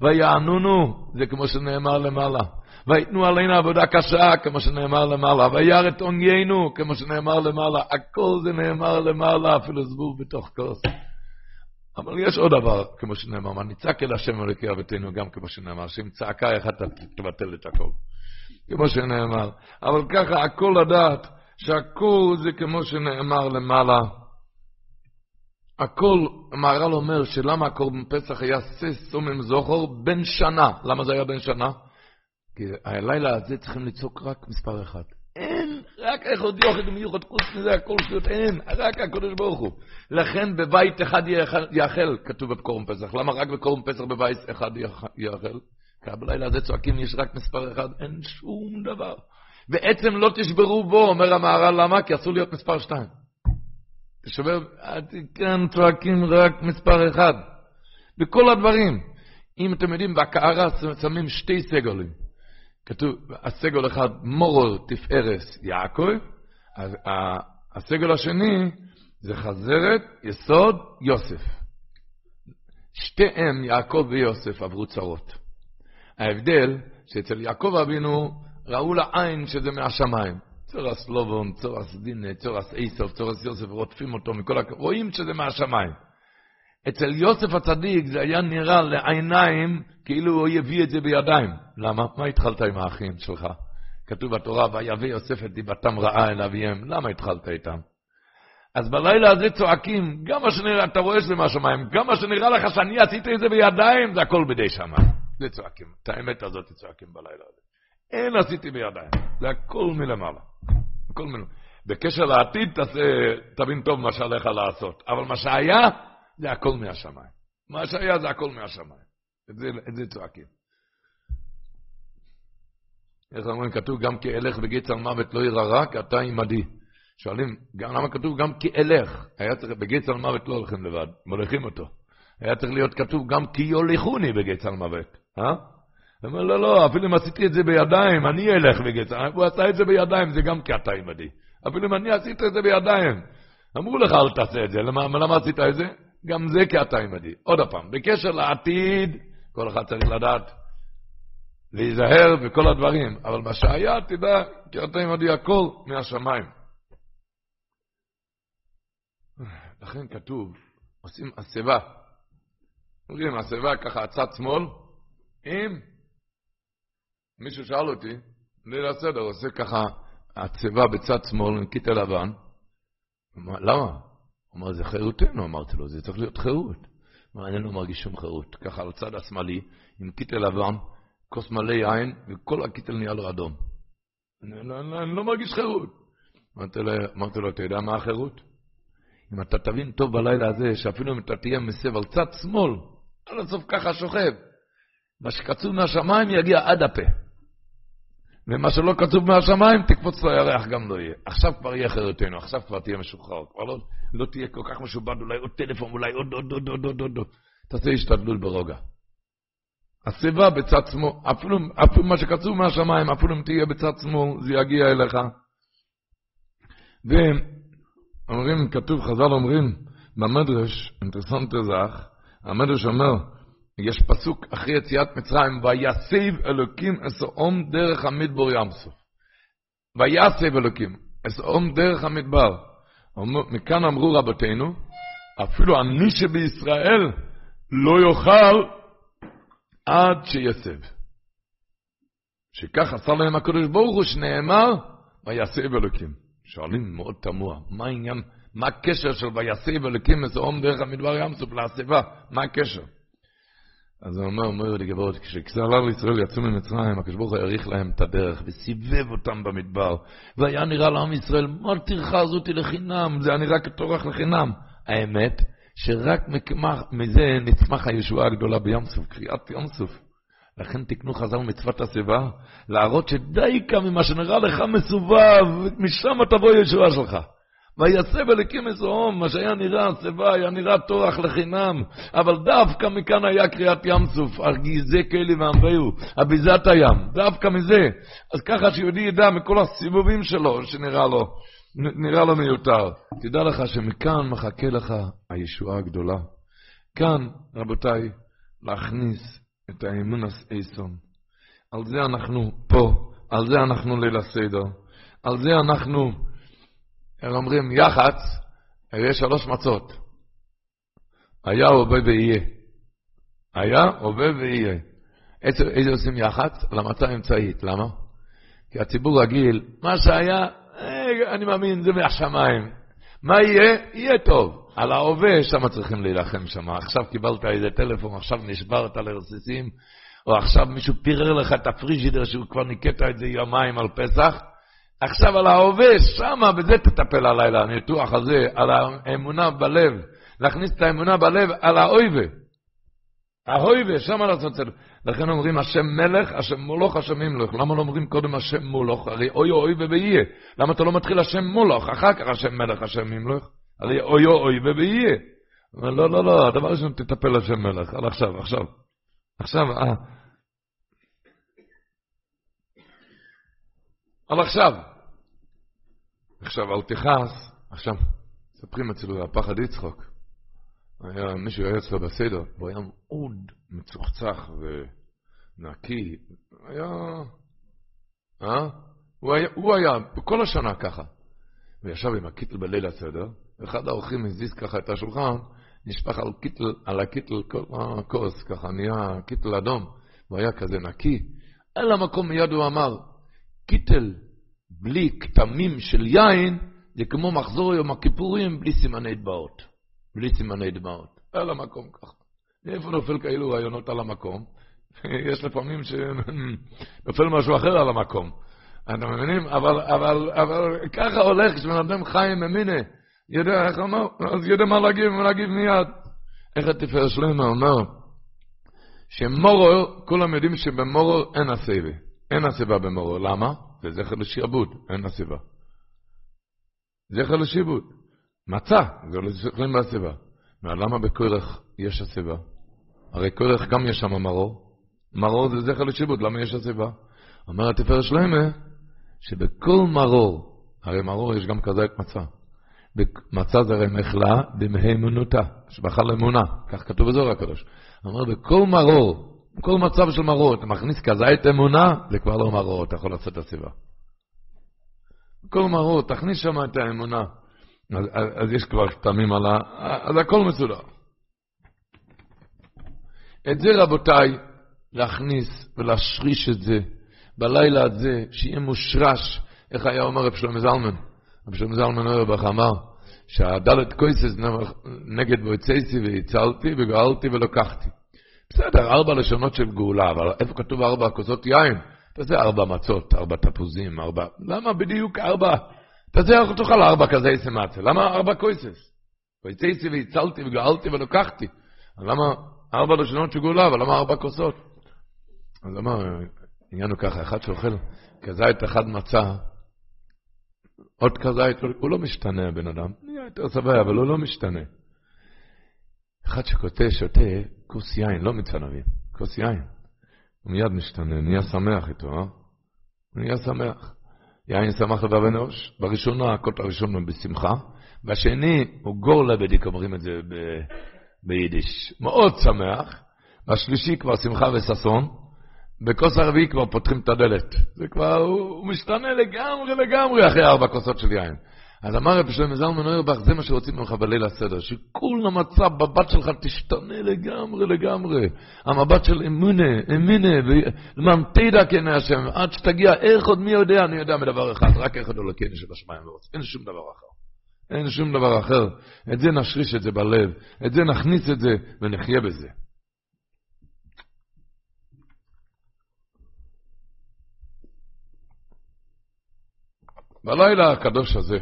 ויענונו, זה כמו שנאמר למעלה. ויתנו עלינו עבודה קשה, כמו שנאמר למעלה. וירא את עוניינו, כמו שנאמר למעלה. הכל זה נאמר למעלה, אפילו זבוב בתוך כוס. אבל יש עוד דבר, כמו שנאמר, מה נצעק אל השם אלוקי אבותינו, גם כמו שנאמר, שאם צעקה אחת תבטל את הכל. כמו שנאמר. אבל ככה, הכל לדעת, שהכל זה כמו שנאמר למעלה. הכל, המהר"ל אומר שלמה הקורבן פסח היה שא סומם זוכר בן שנה. למה זה היה בן שנה? כי הלילה הזה צריכים לצעוק רק מספר אחד. אין, רק איך עוד יוכל ומיוחד, חוץ מזה הכל שטויות, אין, רק הקדוש ברוך הוא. לכן בבית אחד יאכל, כתוב בקורם פסח. למה רק בקורם פסח בבית אחד יאכל? כי בלילה הזה צועקים, יש רק מספר אחד, אין שום דבר. בעצם לא תשברו בו, אומר המהר"ל, למה? כי אסור להיות מספר שתיים. תשבר, כאן צועקים רק מספר אחד. בכל הדברים. אם אתם יודעים, בקערה שמים שתי סגלים. כתוב, הסגל אחד, מורו תפארס יעקב, אז הסגל השני זה חזרת, יסוד, יוסף. שתיהם, יעקב ויוסף, עברו צרות. ההבדל, שאצל יעקב אבינו ראו לעין שזה מהשמיים. צורס לובון, צורס דינה, צורס איסוף, צורס יוסף, רודפים אותו מכל הכ... רואים שזה מהשמיים. אצל יוסף הצדיק זה היה נראה לעיניים כאילו הוא יביא את זה בידיים. למה? מה התחלת עם האחים שלך? כתוב בתורה, ויביא יוסף את דיבתם רעה אל אביהם. למה התחלת איתם? אז בלילה הזה צועקים, גם מה שנראה, אתה רואה שזה מהשמיים, גם מה שנראה לך שאני עשיתי את זה בידיים, זה הכל בידי שמיים. זה צועקים. את האמת הזאת צועקים בלילה הזה. אין עשיתי בידיים, זה הכל מלמעלה. הכל מלמעלה. בקשר לעתיד תעשה, תבין טוב מה שעליך לעשות, אבל מה שהיה, זה הכל מהשמיים. מה שהיה זה הכל מהשמיים. את זה, את זה צועקים. איך אומרים, כתוב גם כי אלך וגץ על מוות לא ירא רע, כי אתה עמדי. שואלים, גם, למה כתוב גם כי אלך? היה צריך, בגץ על מוות לא הולכים לבד, מוליכים אותו. היה צריך להיות כתוב גם כי יוליכוני בגץ על מוות. אה? הוא אומר, לא, לא, אפילו אם עשיתי את זה בידיים, אני אלך מוות. הוא עשה את זה בידיים, זה גם כי אתה עמדי. אפילו אם אני עשיתי את זה בידיים. אמרו לך, אל תעשה את זה. למה, למה עשית את זה? גם זה כי אתה עמדי. עוד פעם, בקשר לעתיד, כל אחד צריך לדעת להיזהר בכל הדברים, אבל מה שהיה, תדע, כי אתה עמדי הכל מהשמיים. לכן כתוב, עושים הסבה. אומרים, הסבה ככה, צד שמאל, אם מישהו שאל אותי, ליל הסדר, עושה ככה, הצבע בצד שמאל עם קיטה לבן. למה? הוא אמר, זה חירותנו, אמרתי לו, זה צריך להיות חירות. הוא אמר, אני לא מרגיש שום חירות. ככה על הצד השמאלי, עם קיטל לבן, כוס מלא יין, וכל הקיטל נהיה לו אדום. אני, לא, אני, אני לא מרגיש חירות. אמרתי לו, אמרתי לו, אתה יודע מה החירות? אם אתה תבין טוב בלילה הזה, שאפילו אם אתה תהיה מסב על צד שמאל, עד הסוף ככה שוכב, מה שקצוב מהשמיים יגיע עד הפה. ומה שלא כתוב מהשמיים, תקפוץ לירח גם לא יהיה. עכשיו כבר יהיה חירותנו, עכשיו כבר תהיה משוחרר. כבר לא, לא תהיה כל כך משובד, אולי עוד טלפון, אולי עוד עוד עוד עוד עוד עוד. תעשה השתדלות ברוגע. הסיבה בצד שמאל, אפילו, אפילו מה שכתוב מהשמיים, אפילו אם תהיה בצד שמאל, זה יגיע אליך. ואומרים, כתוב, חז"ל אומרים, במדרש, אינטרסנט זך, המדרש אומר, יש פסוק אחרי יציאת מצרים, ויסב אלוקים אסאום דרך המדבר ים סוף. ויסב אלוקים, אסאום דרך המדבר. מכאן אמרו רבותינו, אפילו אני שבישראל לא יאכל עד שיסב. שכך עשה להם הקדוש ברוך הוא, שנאמר, ויסב אלוקים. שואלים מאוד תמוה, מה העניין, מה הקשר של ויסב אלוקים אסאום דרך המדבר ים סוף להסבה? מה הקשר? אז הוא אומר, אומר לי גברות, כשכלל ישראל יצאו ממצרים, הקדוש ברוך הוא האריך להם את הדרך וסיבב אותם במדבר, והיה נראה לעם ישראל, מה טרחה הזאתי לחינם, זה היה נראה כטורח לחינם. האמת, שרק מזה נצמח הישועה הגדולה בים סוף, קריאת ים סוף. לכן תקנו חז"ל מצוות השיבה, להראות שדי כמה ממה שנראה לך מסובב, משם תבוא ישועה שלך. ויסב אליקים אזרום, מה שהיה נראה השיבה, היה נראה טורח לחינם, אבל דווקא מכאן היה קריאת ים סוף, ארגיזי כלי ואמבהו, אביזת הים, דווקא מזה. אז ככה שיהודי ידע מכל הסיבובים שלו, שנראה לו, נראה לו מיותר. תדע לך שמכאן מחכה לך הישועה הגדולה. כאן, רבותיי, להכניס את האמון אייסון. על זה אנחנו פה, על זה אנחנו ליל הסדר, על זה אנחנו... הם אומרים, יח"צ, יש שלוש מצות. היה, הווה ויהיה. היה, הווה ויהיה. איזה, איזה עושים יח"צ? על המצה האמצעית. למה? כי הציבור רגיל, מה שהיה, אה, אני מאמין, זה מהשמיים. מה יהיה? יהיה טוב. על ההווה, שם צריכים להילחם שם. עכשיו קיבלת איזה טלפון, עכשיו נשברת לרסיסים, או עכשיו מישהו פירר לך את הפריג'ידר שהוא כבר ניקט את זה יומיים על פסח. עכשיו על ההווה, שמה, בזה תטפל הלילה, הניתוח הזה, על האמונה בלב. להכניס את האמונה בלב על האויבה. האויבה, שמה לעשות צדק. לכן אומרים השם מלך, השם מולוך, השם ימלוך. למה לא אומרים קודם השם מולוך? הרי אוי אוי ויהיה. למה אתה לא מתחיל השם מולוך, אחר כך השם מלך, השם ימלוך? הרי אוי אוי ויהיה. לא, לא, לא, הדבר ראשון תטפל השם מלך. על עכשיו, עכשיו. עכשיו, אה. על עכשיו. עכשיו, אל תכעס. עכשיו, מספרים אצלו הפחד יצחק. היה, מישהו היה אצלו בסדר, הוא היה מאוד מצוחצח ונקי. היה... אה? הוא היה, הוא היה כל השנה ככה. הוא ישב עם הקיטל בליל הסדר, ואחד האורחים הזיז ככה את השולחן, נשפך על, קיטל, על הקיטל כל הכוס, ככה נהיה קיטל אדום, הוא היה כזה נקי. על המקום מיד הוא אמר, קיטל בלי כתמים של יין, זה כמו מחזור יום הכיפורים בלי סימני דבעות. בלי סימני דמעות. על המקום ככה. מאיפה נופל כאלו רעיונות על המקום? יש לפעמים שנופל משהו אחר על המקום. אתם מבינים? אבל, אבל, אבל ככה הולך כשבן אדם חי עם אמינה. יודע איך אמר? אז יודע מה להגיב, מה להגיב מיד. איך התפאר שלמה אומר? שמורו, כולם יודעים שבמורו אין הסיבה. אין הסיבה במורו. למה? זה זכר לשיעבוד, אין הסיבה. זכר לשיעבוד. מצה, זה לא זוכרים מהסיבה. למה בכורך יש הסיבה? הרי כורך גם יש שם מרור. מרור זה זכר לשיבוד, למה יש הסיבה? אומר התפארת שלמה, שבכל מרור, הרי מרור יש גם כזה את מצה. מצה זה הרי מחלה במהימנותה, שבחל אמונה, כך כתוב בזוהר הקדוש. אומר, בכל מרור, בכל מצב של מרור, אתה מכניס כזית אמונה, זה כבר לא מרור, אתה יכול לעשות את הסיבה. בכל מרור, תכניס שם את האמונה. אז, אז, אז יש כבר כתמים על ה... אז הכל מסודר. את זה, רבותיי, להכניס ולהשריש את זה בלילה הזה, שיהיה מושרש, איך היה אומר רב שלמה זלמן? רב שלמה זלמן אוירבך אמר, שהדלת קויסס נגד בויצייסי והצלתי וגאלתי ולוקחתי. בסדר, ארבע לשונות של גאולה, אבל איפה כתוב ארבע כוסות יין? תעשה ארבע מצות, ארבע תפוזים, ארבע... למה בדיוק ארבע? תעשה תאכל ארבע כזה סמצה. למה ארבע קויסס? ויצאתי והצלתי וגאלתי ולוקחתי. למה ארבע לשונות של גאולה, אבל למה ארבע כוסות? אז אמר, העניין הוא ככה, אחד שאוכל כזית אחד מצה, עוד כזית, הוא לא משתנה הבן אדם, נהיה יותר שבע, אבל הוא לא משתנה. אחד שקוטה, שותה כוס יין, לא מצנבים, כוס יין. הוא מיד משתנה, נהיה שמח איתו, אה? הוא נהיה שמח. יין שמח לבב אנוש, בראשונה, הכל הראשון הוא בשמחה, והשני הוא גור לבדיק, אומרים את זה ב... ביידיש. מאוד שמח, והשלישי כבר שמחה וששון, בכוס הרביעי כבר פותחים את הדלת. זה כבר, הוא, הוא משתנה לגמרי לגמרי אחרי ארבע כוסות של יין. אז אמר רבי שלמה זלמן אוירבך, זה מה שרוצים ממך בליל הסדר, שכל המצב בבת שלך תשתנה לגמרי לגמרי. המבט של אמונה, אמונה, ולמען תדע כן השם, עד שתגיע, איך עוד מי יודע, אני יודע מדבר אחד, רק איך עוד אלוקינו של השמיים וארץ. אין שום דבר אחר. אין שום דבר אחר. את זה נשריש את זה בלב, את זה נכניס את זה ונחיה בזה. בלילה הקדוש הזה,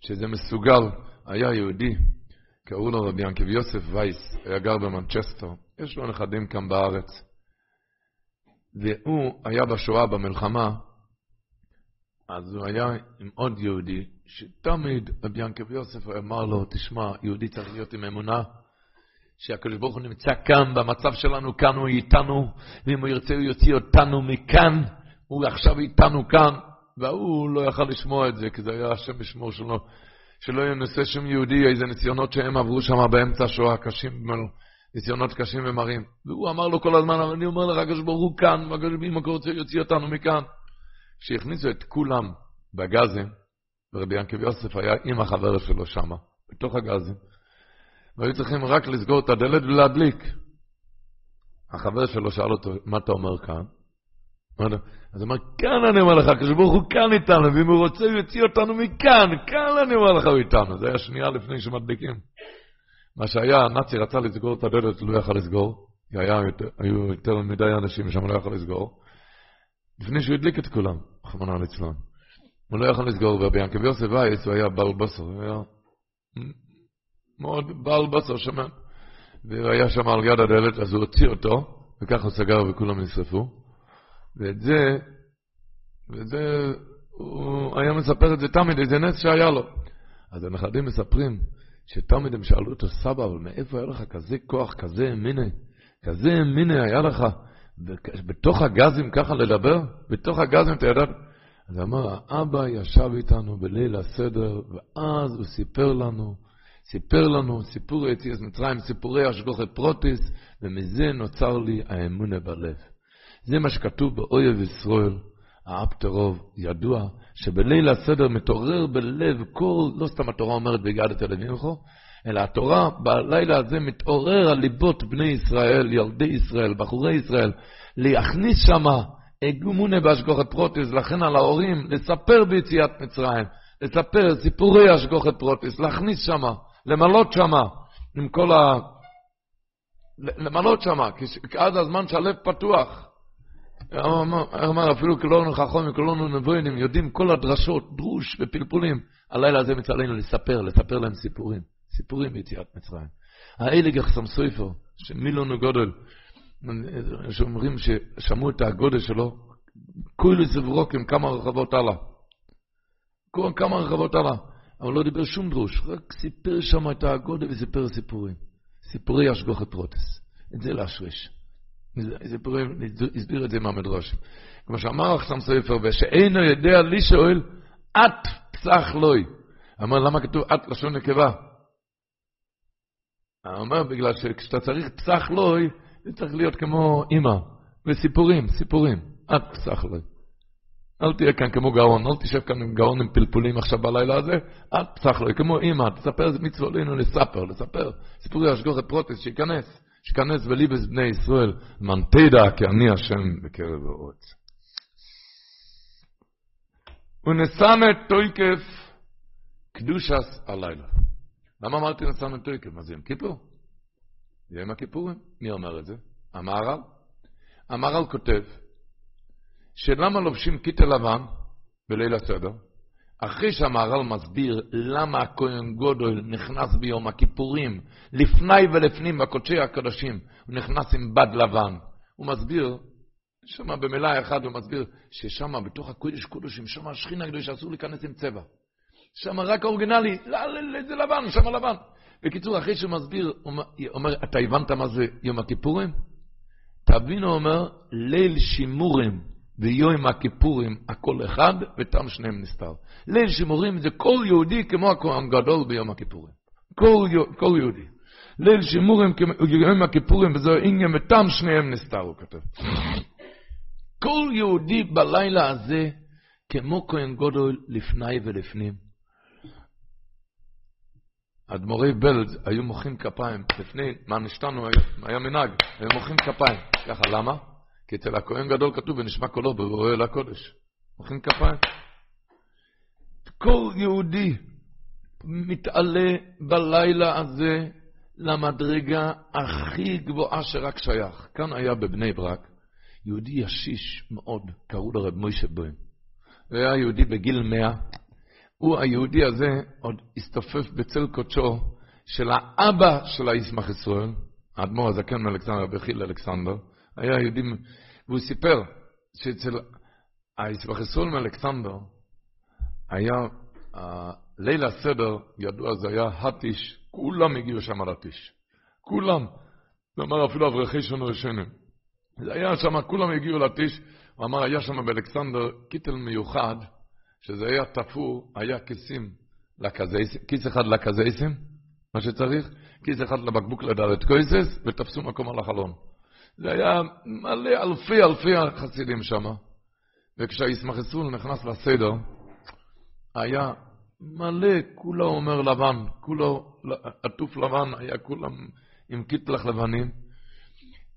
שזה מסוגל, היה יהודי, קראו לו רבי ינקב יוסף וייס, היה גר במנצ'סטר, יש לו נכדים כאן בארץ. והוא היה בשואה, במלחמה, אז הוא היה עם עוד יהודי, שתמיד רבי ינקב יוסף אמר לו, תשמע, יהודי צריך להיות עם אמונה, שהקדוש ברוך הוא נמצא כאן, במצב שלנו כאן הוא איתנו, ואם הוא ירצה הוא יוציא אותנו מכאן, הוא עכשיו איתנו כאן, והוא לא יכל לשמוע את זה, כי זה היה השם בשמו שלו, שלא ינוסה שום יהודי איזה ניסיונות שהם עברו שם באמצע השואה, קשים, ניסיונות קשים ומרים. והוא אמר לו כל הזמן, אני אומר לך, הקדוש ברוך הוא כאן, אם הוא רוצה יוציא אותנו מכאן. כשהכניסו את כולם בגזים, ורבי ינקב יוסף היה עם החבר שלו שם, בתוך הגזים, והיו צריכים רק לסגור את הדלת ולהדליק. החבר שלו שאל אותו, מה אתה אומר כאן? אז אמר, כאן אני אומר לך, הקדוש ברוך הוא כאן איתנו, ואם הוא רוצה, הוא יוציא אותנו מכאן, כאן אני אומר לך, הוא איתנו. זה היה שנייה לפני שמדביקים. מה שהיה, הנאצי רצה לסגור את הדלת, לא יכל לסגור, כי היה, היו יותר מדי אנשים שם, לא יכל לסגור. לפני שהוא הדליק את כולם, רחמנא ליצלן. הוא לא יכל לסגור, ורבי ינקב יוסף וייס, הוא היה בעל בשר, הוא היה מאוד בעל בשר שמן. והוא היה שם על יד הדלת, אז הוא הוציא אותו, וככה הוא סגר וכולם נשרפו. ואת זה, וזה, הוא היה מספר את זה תמיד, איזה נס שהיה לו. אז הנכדים מספרים שתמיד הם שאלו אותו, סבא, אבל מאיפה היה לך כזה כוח, כזה מיני, כזה מיני היה לך, בתוך הגזים ככה לדבר? בתוך הגזים אתה ידעת? אז אמר, האבא ישב איתנו בליל הסדר, ואז הוא סיפר לנו, סיפר לנו סיפור יציאת מצרים, סיפורי השגוחת פרוטיס, ומזה נוצר לי האמונה בלב. זה מה שכתוב באויב ישראל, האפטרוב, ידוע, שבליל הסדר מתעורר בלב כל, לא סתם התורה אומרת והגדת למימכו, אלא התורה בלילה הזה מתעורר על ליבות בני ישראל, ילדי ישראל, בחורי ישראל, להכניס שמה הגמונה בהשגוחת פרוטיס, לכן על ההורים, לספר ביציאת מצרים, לספר סיפורי השגוחת פרוטיס, להכניס שמה, למלות שמה, עם כל ה... למלות שמה, כי עד הזמן שהלב פתוח. הוא אמר, אפילו כלונו חכמים, כלונו נבוינים, יודעים כל הדרשות, דרוש ופלפולים. הלילה הזה מצלנו לספר, לספר להם סיפורים. סיפורים ביציאת מצרים. האליג אחסם סויפר, שמילונו גודל, שאומרים ששמעו את הגודל שלו, כולו זברוקים כמה רחבות הלאה. כמה רחבות הלאה. אבל לא דיבר שום דרוש, רק סיפר שם את הגודל וסיפר סיפורים. סיפורי השגוחת רוטס. את זה להשריש. סיפורים, הסביר את זה מהמדרש. כמו שאמר אחסם ספר, ושאינו יודע לי שואל, את פסח לוי. אמר, למה כתוב את לשון נקבה? הוא אומר, בגלל שכשאתה צריך פסח לוי, זה צריך להיות כמו אימא, וסיפורים, סיפורים. את פסח לוי. אל תהיה כאן כמו גאון, אל תשב כאן עם גאון עם פלפולים עכשיו בלילה הזה, את פסח לוי, כמו אימא, תספר איזה מצווה עלינו לספר, לספר. סיפורי השגוחת פרוטס, שייכנס, שייכנס בליבס בני ישראל, מן תדע כי אני השם בקרב הארץ. ונשמת תויקף קדושס הלילה. למה אמרתי נסענו תויקף? מה זה יום כיפור? זה יום הכיפורים. מי אומר את זה? המהר"ל. המהר"ל כותב שלמה לובשים קיטל לבן בליל הסדר? אחרי שהמהר"ל מסביר למה הכהן גודל נכנס ביום הכיפורים, לפני ולפנים בקודשי הקודשים, הוא נכנס עם בד לבן. הוא מסביר, שם במילה אחת הוא מסביר, ששם בתוך הקודש קודשים, שם השכינה הקדושה אסור להיכנס עם צבע. שם רק אורגינלי, זה לבן, שם לבן. בקיצור, אחרי שהוא מסביר, הוא אומר, אתה הבנת מה זה יום הכיפורים? תבינו, אומר, ליל שימורים ויום הכיפורים, הכל אחד, ותם שניהם נסתר. ליל שימורים זה כל יהודי כמו הכהן גדול ביום הכיפורים. כל, כל יהודי. ליל שימורים יום הכיפורים, וזה עניין, ותם שניהם נסתר, הוא כותב. כל יהודי בלילה הזה, כמו כהן גדול לפני ולפנים. אדמו"רי בלז היו מוחאים כפיים, לפני מה נשתנו, היה מנהג, היו מוחאים כפיים. ככה, למה? כי אצל הכהן גדול כתוב ונשמע קולו באוהל הקודש. מוחאים כפיים. כל יהודי מתעלה בלילה הזה למדרגה הכי גבוהה שרק שייך. כאן היה בבני ברק יהודי ישיש מאוד, קראו לו רב מוישה בוים. הוא היה יהודי בגיל מאה, הוא, היהודי הזה, עוד הסתופף בצל קודשו של האבא של הישמח ישראל, האדמו"ר הזקן מאלכסנדר, בחיל אלכסנדר, היה יהודי, והוא סיפר שאצל הישמח ישראל מאלכסנדר, היה, ליל הסדר, ידוע, זה היה הטיש, כולם הגיעו שם לטיש. כולם. כלומר, אפילו אברכי שונו ישנים. זה היה שם, כולם הגיעו לטיש, הוא אמר, היה שם באלכסנדר קיטל מיוחד, שזה היה תפור, היה כיסים לקזייסים, כיס אחד לקזייסים, מה שצריך, כיס אחד לבקבוק לדלת קויסס, ותפסו מקום על החלון. זה היה מלא אלפי אלפי חסידים שם. וכשהישמח ישראל נכנס לסדר, היה מלא, כולו אומר לבן, כולו עטוף לבן, היה כולם עם קיטלח לבנים.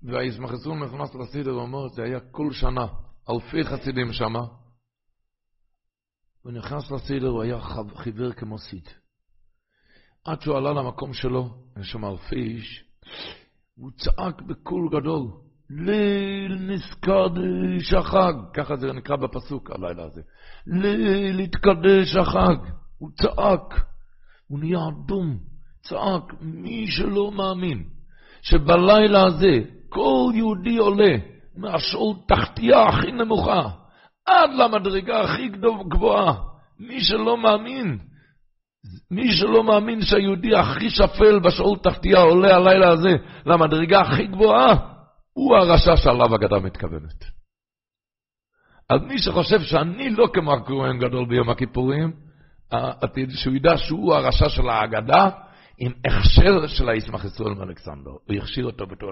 והישמח ישראל נכנס לסדר, הוא אומר, זה היה כל שנה. אלפי חסידים שמה. הוא נכנס לסדר, הוא היה חיוור כמו סיד. עד שהוא עלה למקום שלו, יש שם אלפי איש, הוא צעק בקול גדול, ליל נזקדש החג, ככה זה נקרא בפסוק הלילה הזה. ליל התקדש החג. הוא צעק, הוא נהיה אדום, צעק, מי שלא מאמין שבלילה הזה כל יהודי עולה מהשאול תחתייה הכי נמוכה עד למדרגה הכי גבוהה, מי שלא מאמין, מי שלא מאמין שהיהודי הכי שפל בשאול תחתייה עולה הלילה הזה למדרגה הכי גבוהה, הוא הרשע שעליו הגדה מתכוונת. אז מי שחושב שאני לא כמו הכהן גדול ביום הכיפורים, שהוא ידע שהוא הרשע של ההגדה, עם הכשר של הישמח ישראל מאלכסנדר. הוא הכשיר אותו בתור...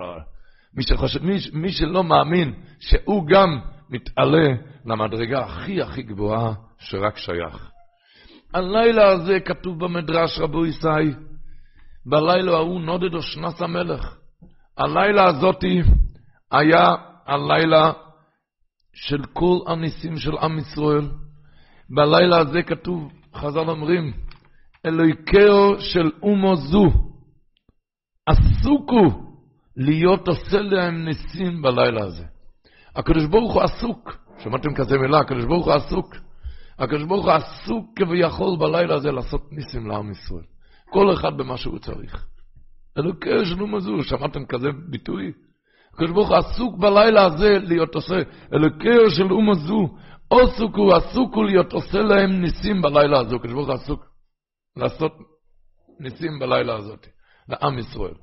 מי, שחושב, מי, מי שלא מאמין שהוא גם מתעלה למדרגה הכי הכי גבוהה שרק שייך. הלילה הזה כתוב במדרש רבו ישי, בלילה ההוא נודד אושנס המלך. הלילה הזאתי היה הלילה של כל הניסים של עם ישראל. בלילה הזה כתוב, חז"ל אומרים, אלוהיקאו של אומו זו, עסוקו להיות עושה להם ניסים בלילה הזה. הקדוש ברוך הוא עסוק, שמעתם כזה מילה, הקדוש ברוך הוא עסוק. הקדוש ברוך הוא עסוק כביכול בלילה הזה לעשות ניסים לעם ישראל. כל אחד במה שהוא צריך. אלוהיקאו של אומו זו, שמעתם כזה ביטוי? הקדוש ברוך הוא עסוק בלילה הזה להיות עושה, אלוקי של אומה זו, עסוק הוא עסוק הוא להיות עושה להם ניסים בלילה הזו, הקדוש ברוך הוא עסוק לעשות ניסים בלילה הזאת, לעם ישראל.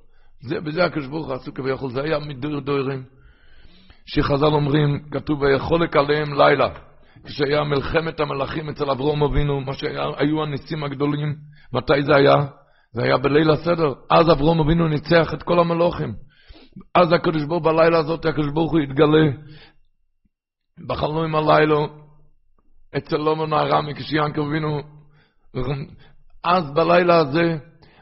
זה, בזה הקדוש ברוך הוא עסוק כביכול, זה היה מדור דוירים, שחז"ל אומרים, כתוב ויחולק עליהם לילה, כשהיה מלחמת המלאכים אצל אברום אבינו, מה שהיו הניסים הגדולים, מתי זה היה? זה היה בליל הסדר, אז אברום אבינו ניצח את כל המלוכים. אז הקדוש ברוך בלילה הזאת, הקדוש ברוך הוא יתגלה בחלום עם הלילה אצל לומון הארמי כשיענקב אבינו אז בלילה הזה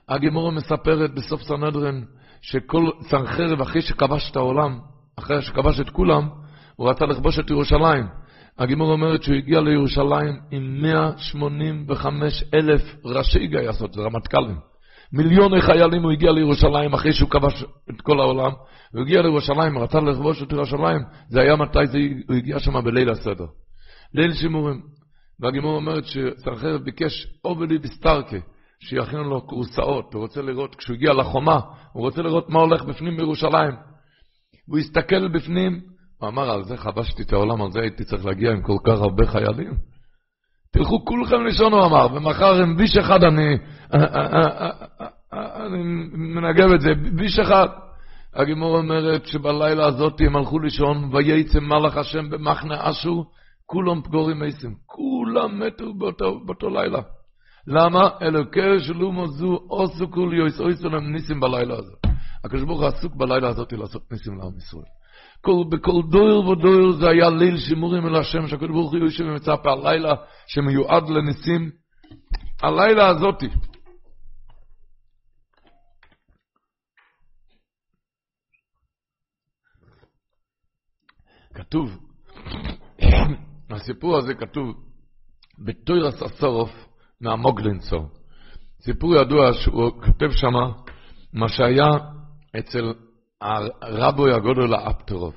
הגימורה מספרת בסוף סנהדרין שכל סנחרב אחרי שכבש את העולם, אחרי שכבש את כולם, הוא רצה לכבוש את ירושלים. הגימור אומרת שהוא הגיע לירושלים עם 185 אלף ראשי גייסות, זה רמטכ"לים. מיליוני חיילים הוא הגיע לירושלים אחרי שהוא כבש את כל העולם. הוא הגיע לירושלים, רצה לכבוש את ירושלים, זה היה מתי זה, הוא הגיע שם בליל הסדר. ליל שימורים. והגימור אומרת שסרחרב ביקש עובדי בסטרקה, שיכינו לו כורסאות, הוא רוצה לראות, כשהוא הגיע לחומה, הוא רוצה לראות מה הולך בפנים בירושלים. הוא הסתכל בפנים, הוא אמר, על זה חבשתי את העולם, על זה הייתי צריך להגיע עם כל כך הרבה חיילים. תלכו כולכם לישון, הוא אמר, ומחר עם ביש אחד אני, אני מנגב את זה, ביש אחד. הגימור אומרת שבלילה הזאת הם הלכו לישון, וייצא מלאך השם במחנה אשור, כולם פגורים עשים, כולם מתו באותו, באותו לילה. למה? אלוקי שלומו זו עשו כול יויס אויסו להם ניסים בלילה הזה. הקדוש ברוך הוא עסוק בלילה הזאת לעשות ניסים לעם ישראל. כל, בכל דויר ודויר זה היה ליל שימורים אל השם, שהקדוש ברוך הוא יושב ומצפה הלילה שמיועד לניסים. הלילה הזאתי. כתוב, הסיפור הזה כתוב בתוירס הסורוף מהמוגלינסור. סיפור ידוע שהוא כותב שמה מה שהיה אצל הרבוי הגודל האפטרוב,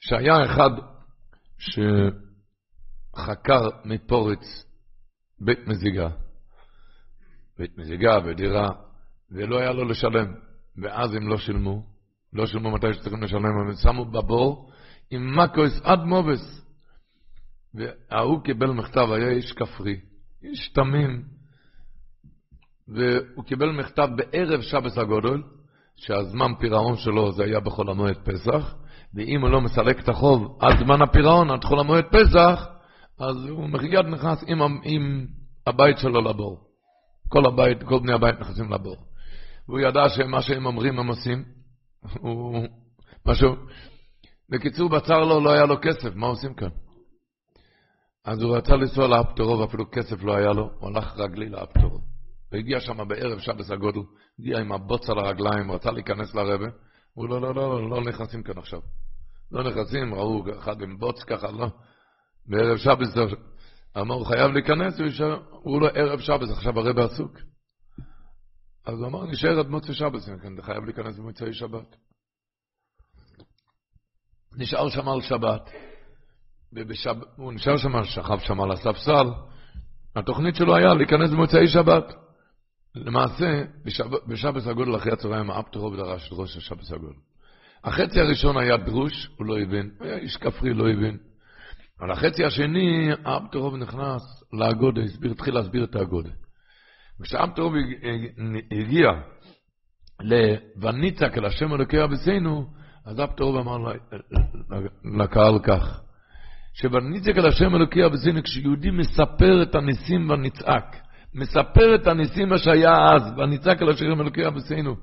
שהיה אחד שחקר מפורץ בית מזיגה, בית מזיגה ודירה, ולא היה לו לשלם, ואז הם לא שילמו, לא שילמו מתי שצריכים לשלם, הם שמו בבור עם מקוס עד מובס. וההוא קיבל מכתב, היה איש כפרי, איש תמים, והוא קיבל מכתב בערב שבס הגודל, שהזמן פירעון שלו זה היה בחול המועד פסח, ואם הוא לא מסלק את החוב עד זמן הפירעון, עד חול המועד פסח, אז הוא מיד נכנס עם, עם הבית שלו לבור. כל הבית, כל בני הבית נכנסים לבור. והוא ידע שמה שהם אומרים הם עושים. הוא משהו... בקיצור, בצר לו לא היה לו כסף, מה עושים כאן? אז הוא רצה לנסוע לאפטרו, ואפילו כסף לא היה לו, הוא הלך רגלי לאפטרו. והגיע שם בערב שבס הגודל, הגיע עם הבוץ על הרגליים, רצה להיכנס לרבה, הוא לא, לא, לא, לא, לא נכנסים כאן עכשיו. לא נכנסים, ראו אחד עם בוץ ככה, לא. בערב שבת, אמר, הוא חייב להיכנס, הוא לא ערב שבת, עכשיו הרב עסוק. אז הוא אמר, נשאר עד מוצאי כן, אתה חייב להיכנס במוצאי שבת. נשאר שם על שבת, ובשב... הוא נשאר שם, שכב שם על הספסל, התוכנית שלו היה להיכנס במוצאי שבת. למעשה, בשבת, הגודל אחרי הצהריים, האפטרו דרש ראש השבת הגודל. החצי הראשון היה דרוש, הוא לא הבין, היה איש כפרי, לא הבין. על החצי השני, האפטרוב נכנס לאגודה, התחיל להסביר את האגודה. כשאפטרוב הגיע ל"וניצק אל השם אלוקי אבסינו", אז אפטרוב אמר לקהל כך, שבניצק אל השם אלוקי אבסינו, כשיהודי מספר את הניסים ונצעק, מספר את הניסים שהיה אז, ונצעק אל השם אלוקי אבסינו,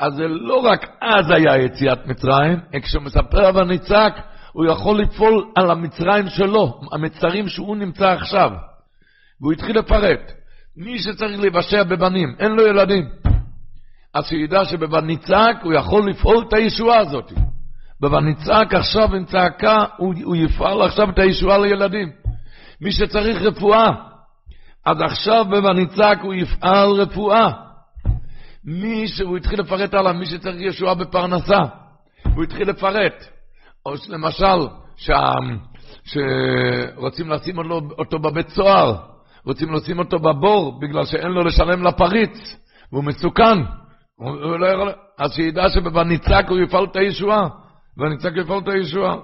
אז זה לא רק אז היה יציאת מצרים, כשהוא מספר ונצעק, הוא יכול לפעול על המצרים שלו, המצרים שהוא נמצא עכשיו. והוא התחיל לפרט. מי שצריך לבשע בבנים, אין לו ילדים. אז שידע שבבניצק הוא יכול לפעול את הישועה הזאת. בבניצק עכשיו עם צעקה, הוא, הוא יפעל עכשיו את הישועה לילדים. מי שצריך רפואה, אז עכשיו בבניצק הוא יפעל רפואה. מי שהוא התחיל לפרט עליו, מי שצריך ישועה בפרנסה, הוא התחיל לפרט. או למשל, שה, שרוצים לשים אותו, בבית סוהר, רוצים לשים אותו בבור בגלל שאין לו לשלם לפריץ, והוא מסוכן. הוא לא יכול... אז שידע שבניצק הוא יפעל את הישועה, בניצק יפעל את הישועה.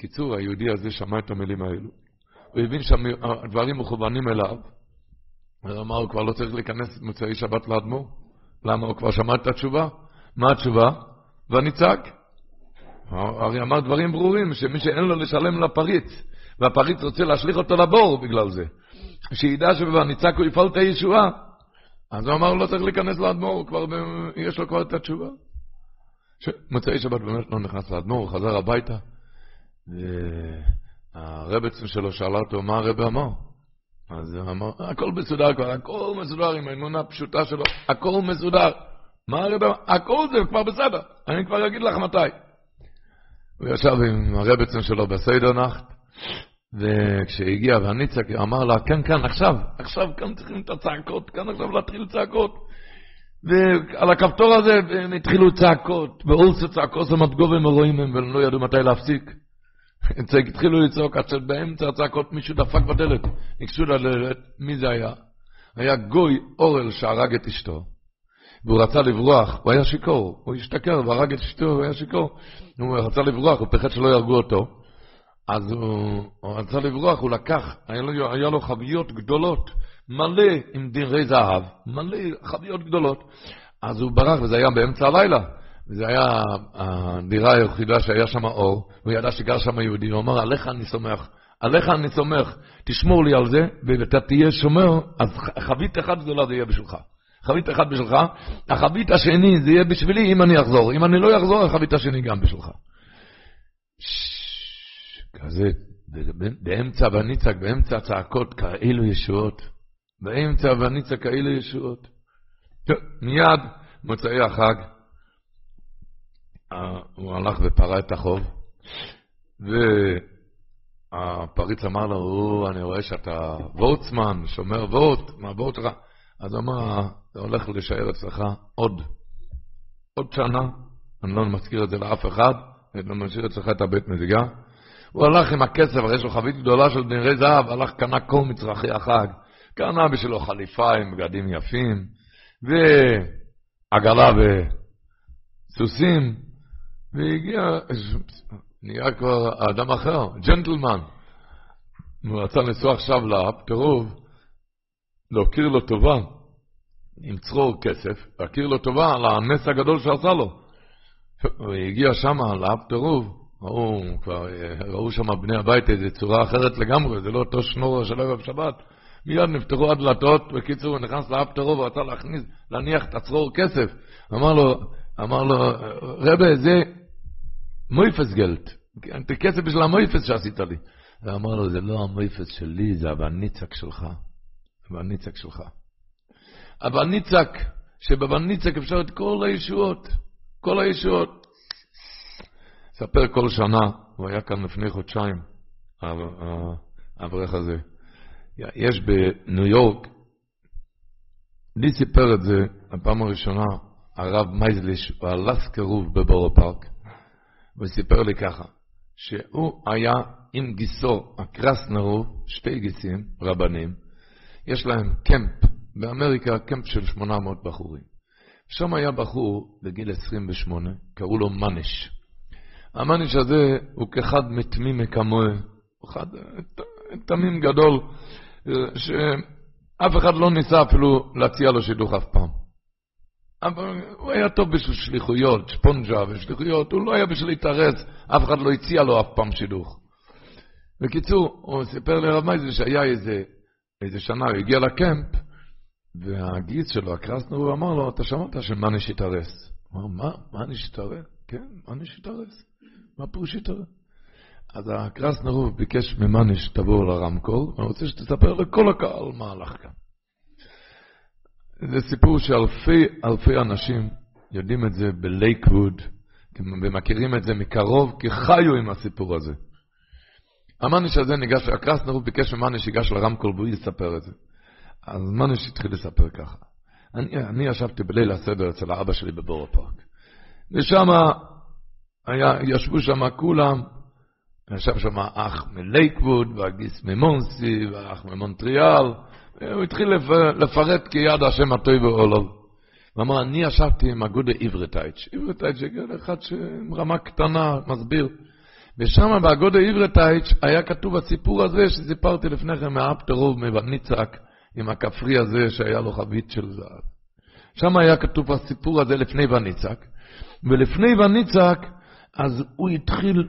קיצור, היהודי הזה שמע את המילים האלו. הוא הבין שהדברים מכוונים אליו, הוא אמר, הוא כבר לא צריך להיכנס מוצאי שבת לאדמו"ר. למה? הוא כבר שמע את התשובה. מה התשובה? והניצק. הרי אמר דברים ברורים, שמי שאין לו לשלם לפריץ, והפריץ רוצה להשליך אותו לבור בגלל זה, שידע שבניצק הוא יפעל את הישועה. אז הוא אמר, לא צריך להיכנס לאדמו"ר, כבר. יש לו כבר את התשובה. ש... מוצאי שבת באמת לא נכנס לאדמו"ר, חזר הביתה, והרבצן שלו שאלה אותו, מה הרב אמר? אז הוא אמר, הכל מסודר כבר, הכל מסודר עם האמונה הפשוטה שלו, הכל מסודר. מה הרב אמר? הכל זה כבר בסדר, אני כבר אגיד לך מתי. הוא ישב עם הרבצן שלו בסיידר נחת, וכשהגיע והניצק אמר לה, כן, כן, עכשיו, עכשיו כאן צריכים את הצעקות, כאן עכשיו להתחיל צעקות. ועל הכפתור הזה הם התחילו צעקות, ואולסו צעקות זה מדגובים ורואים הם, והם לא ידעו מתי להפסיק. התחילו לצעוק, עד שבאמצע הצעקות מישהו דפק בדלת, ניגשו לדלת, מי זה היה? היה גוי אורל שהרג את אשתו. והוא רצה לברוח, הוא היה שיכור, הוא השתכר והרג את אשתו, הוא היה שיכור. הוא רצה לברוח, הוא פחד שלא יהרגו אותו. אז הוא, הוא רצה לברוח, הוא לקח, היה לו, היה לו חביות גדולות, מלא עם דירי זהב, מלא חביות גדולות. אז הוא ברח, וזה היה באמצע הלילה. וזו הייתה הדירה היחידה שהיה שם אור, הוא ידע שגר שם יהודי, הוא אמר, עליך אני סומך, עליך אני סומך, תשמור לי על זה, ואתה תהיה שומר, אז חבית אחת גדולה זה יהיה בשבילך. חבית אחת בשבילך, החבית השני זה יהיה בשבילי אם אני אחזור, אם אני לא אחזור, החבית השני גם בשבילך. כזה, באמצע וניצק, באמצע הצעקות, כאלו ישועות. באמצע וניצק, כאלו ישועות. מיד, מוצאי החג, הוא הלך ופרע את החוב, והפריץ אמר לו, אני רואה שאתה וורצמן, שומר וורט, מה וורט שלך? אז אמר, זה הולך להישאר אצלך עוד, עוד שנה, אני לא מזכיר את זה לאף אחד, אני לא משאיר אצלך את הבית מזיגה. הוא הלך עם הכסף, הרי יש לו חבית גדולה של דנרי זהב, הלך, קנה כל מצרכי החג, קנה בשבילו חליפה עם בגדים יפים, ועגלה וסוסים, והגיע, נהיה כבר אדם אחר, ג'נטלמן. הוא רצה לנסוע עכשיו לאפטרוב, להכיר לו טובה, עם צרור כסף, להכיר לו טובה על הנס הגדול שעשה לו. הוא הגיע שם לאפטרוב, ראו, ראו שם בני הבית איזו צורה אחרת לגמרי, זה לא אותו שנור של ערב שבת. מיד נפתחו הדלתות, בקיצור, הוא נכנס לאפטרוב ורצה להכניס, להניח את הצרור כסף. אמר לו, אמר לו, רבה, זה מויפס גלט, זה כסף בשביל המויפס שעשית לי. ואמר לו, זה לא המויפס שלי, זה הבניצק שלך. הבניצק שלך. הבניצק, שבבניצק אפשר את כל הישועות. כל הישועות. ספר כל שנה, הוא היה כאן לפני חודשיים, האברך הזה. יש בניו יורק, לי סיפר את זה הפעם הראשונה, הרב מייזליש, הוא הלך קירוב בבורו פארק, וסיפר לי ככה, שהוא היה עם גיסו, הקרסנרו, שתי גיסים, רבנים, יש להם קמפ, באמריקה קמפ של 800 בחורים. שם היה בחור בגיל 28, קראו לו מניש. המניש הזה הוא כאחד מתמימי כמוה, הוא אחד תמים גדול, שאף אחד לא ניסה אפילו להציע לו שידוך אף פעם. אבל הוא היה טוב בשביל שליחויות, שפונג'ה ושליחויות, הוא לא היה בשביל להתארץ, אף אחד לא הציע לו אף פעם שידוך. בקיצור, הוא סיפר לרב מייזל שהיה איזה, איזה שנה, הוא הגיע לקמפ, והגיס שלו, הקרסנר, הוא אמר לו, אתה שמעת שמאניש התארס? הוא אמר, מה? מאניש התארס? כן, מאניש התארס. מה פירוש התארס? אז הקרסנר ביקש ממאניש, תבואו לרמקול, ואני רוצה שתספר לכל הקהל מה הלך כאן. זה סיפור שאלפי אלפי אנשים יודעים את זה בלייקווד, ומכירים את זה מקרוב, כי חיו עם הסיפור הזה. המאניש הזה ניגש, הקרסנר ביקש ממאניש שיגש לרמקול והוא יספר את זה. אז מניש התחיל לספר ככה. אני, אני ישבתי בליל הסדר אצל האבא שלי בבורו פארק. ושם ישבו שם כולם, ישב שם אח מלייקווד, והגיס ממונסי, והאח ממונטריאל, הוא התחיל לפרט כיד השם הטוב ועולו. הוא אמר, אני ישבתי עם אגודה עברתייץ'. עברתייץ' הגיע לאחד עם רמה קטנה, מסביר. ושם באגודה עברתייץ' היה כתוב הסיפור הזה שסיפרתי לפני כן מהאפטרוב מבניצק, עם הכפרי הזה שהיה לו חבית של זהב. שם היה כתוב הסיפור הזה לפני וניצק, ולפני וניצק, אז הוא התחיל,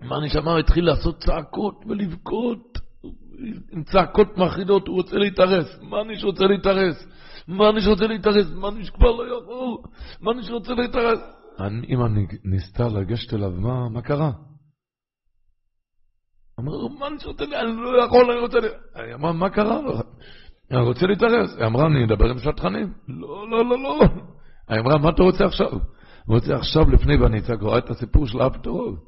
מה אני שמע, התחיל לעשות צעקות ולבכות, עם צעקות מחרידות, הוא רוצה להתארס. מה אני שרוצה להתארס? מה אני שרוצה להתארס? מה אני שכבר לא יכול? מה אני שרוצה להתארס? אמא ניסתה לגשת אליו, מה, מה קרה? אמר, מה אני שרוצה, אני לא יכול, אני רוצה... היא אמרה, מה קרה? אני רוצה להתארס. היא אמרה, אני אדבר עם שטחנים. לא, לא, לא, לא. היא אמרה, מה אתה רוצה עכשיו? הוא רוצה עכשיו לפני וניצק, הוא רואה את הסיפור של האפטרוב.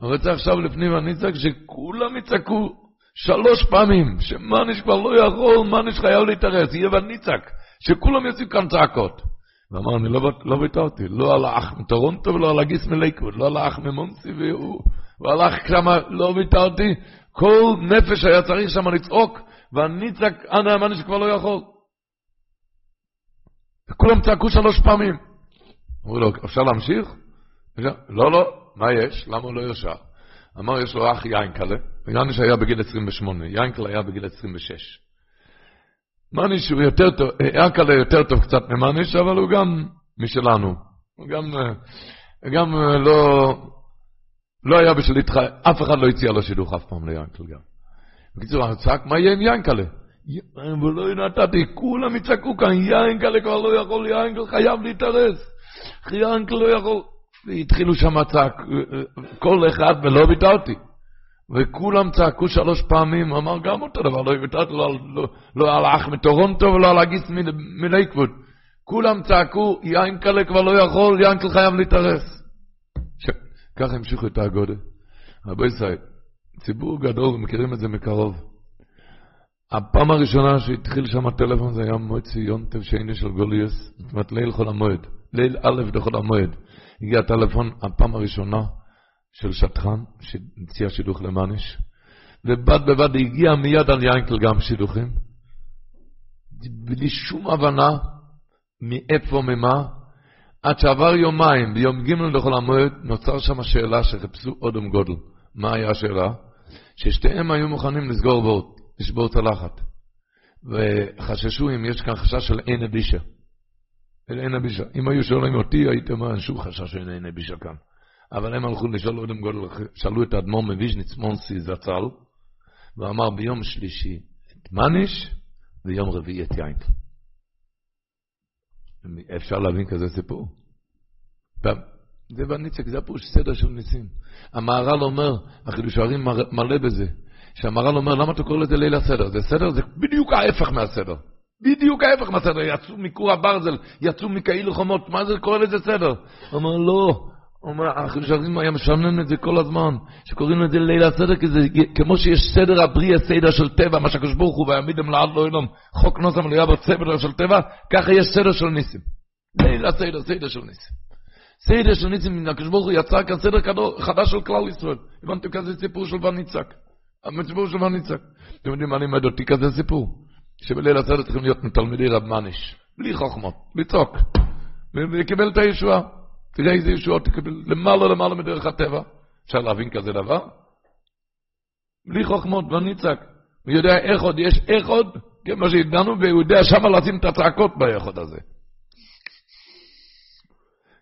הוא רוצה עכשיו לפני וניצק, שכולם יצעקו שלוש פעמים, שמאניש כבר לא יכול, מאניש חייב להתארס, יהיה וניצק, שכולם יוצאים כאן צעקות. ואמר, אני לא, לא ויתרתי, לא על האח מטורונטו ולא על הגיס מלייקווד, לא על האח ממונסי, והוא הלך שם, לא ויתרתי, כל נפש היה צריך שם לצעוק, ואני צעק, אנא אמרני שכבר לא יכול. וכולם צעקו שלוש פעמים. אמרו לו, אפשר להמשיך? לא, לא, מה יש? למה הוא לא ישר? אמר, יש לו אח יינקלה, ויאניש היה בגיל 28, יינקלה היה בגיל 26. מניש הוא יותר טוב, יעקלה יותר טוב קצת ממניש, אבל הוא גם משלנו. הוא גם, גם לא, לא היה להתחייב, אף אחד לא הציע לו שידוך אף פעם ליענקל גם. בקיצור, הוא צעק, מה יהיה עם יענקלה? ולא נתתי, כולם יצעקו כאן, יענקלה כבר לא יכול, יענקל חייב להתארס. יענקל לא יכול. והתחילו שם צעק, כל אחד, ולא ויתרתי. וכולם צעקו שלוש פעמים, אמר גם אותו דבר, לא ויתרתי לא, לא, לא על האח מטורונטו ולא על הגיס מלייקווד. כולם צעקו, יענקלה כבר לא יכול, יענקל חייב להתארס. ככה המשיכו את האגודה. רבי ישראל, ציבור גדול, מכירים את זה מקרוב. הפעם הראשונה שהתחיל שם הטלפון זה היה מועצי יונטב שני של גוליאס, זאת אומרת ליל חול המועד, ליל א' בחול המועד. הגיע הטלפון הפעם הראשונה של שטחן, שהציע שידוך למאניש, ובד בבד הגיע מיד על יינקל גם שידוכים, בלי שום הבנה מאיפה, ממה, עד שעבר יומיים, ביום ג' לכל המועד, נוצר שם שאלה שחיפשו אודם גודל. מה היה השאלה? ששתיהם היו מוכנים לסגור בוט, לשבור צלחת. וחששו אם יש כאן חשש של אין אבישה. אין אבישה. אם היו שואלים אותי, הייתי אומר, אין שום חשש שאין אין אבישה כאן. אבל הם הלכו לשאול אודם גודל, שאלו את האדמו"ר מוויז'ניץ מונסי זצ"ל, ואמר ביום שלישי את מניש, ויום רביעי את יין. אפשר להבין כזה סיפור. זה בניצק, זה הפירוש סדר של ניסים. המהר"ל אומר, החידוש הערים מלא בזה, שהמהר"ל אומר, למה אתה קורא לזה ליל הסדר? זה סדר, זה בדיוק ההפך מהסדר. בדיוק ההפך מהסדר, יצאו מכור הברזל, יצאו מכאילו חומות, מה זה קורא לזה סדר? הוא אומר, לא. הוא אומר, החשבים היה משנן את זה כל הזמן, שקוראים לזה ליל הסדר, כי זה כמו שיש סדר הבריאה, סדר של טבע, מה שהקדוש ברוך הוא ויעמידם לעד לא ילום, חוק נוסף ליד בצבר של טבע, ככה יש סדר של ניסים. ליל הסדר, סדר של ניסים. סדר של ניסים, הקדוש ברוך הוא יצר כאן סדר חדש של כלל ישראל. הבנתם כזה סיפור של וניצק. הסיפור של וניצק. אתם יודעים מה לימד אותי כזה סיפור? שבליל הסדר צריכים להיות מתלמידי רב מניש, בלי חוכמות, לצעוק, ויקבל את הישועה. תראה איזה ישועות תקבל, למעלה למעלה מדרך הטבע. אפשר להבין כזה דבר? בלי חוכמות, ואני צעק. הוא יודע איך עוד, יש איך עוד, כמו שהדענו, והוא יודע שמה לשים את הצעקות באיכות הזה.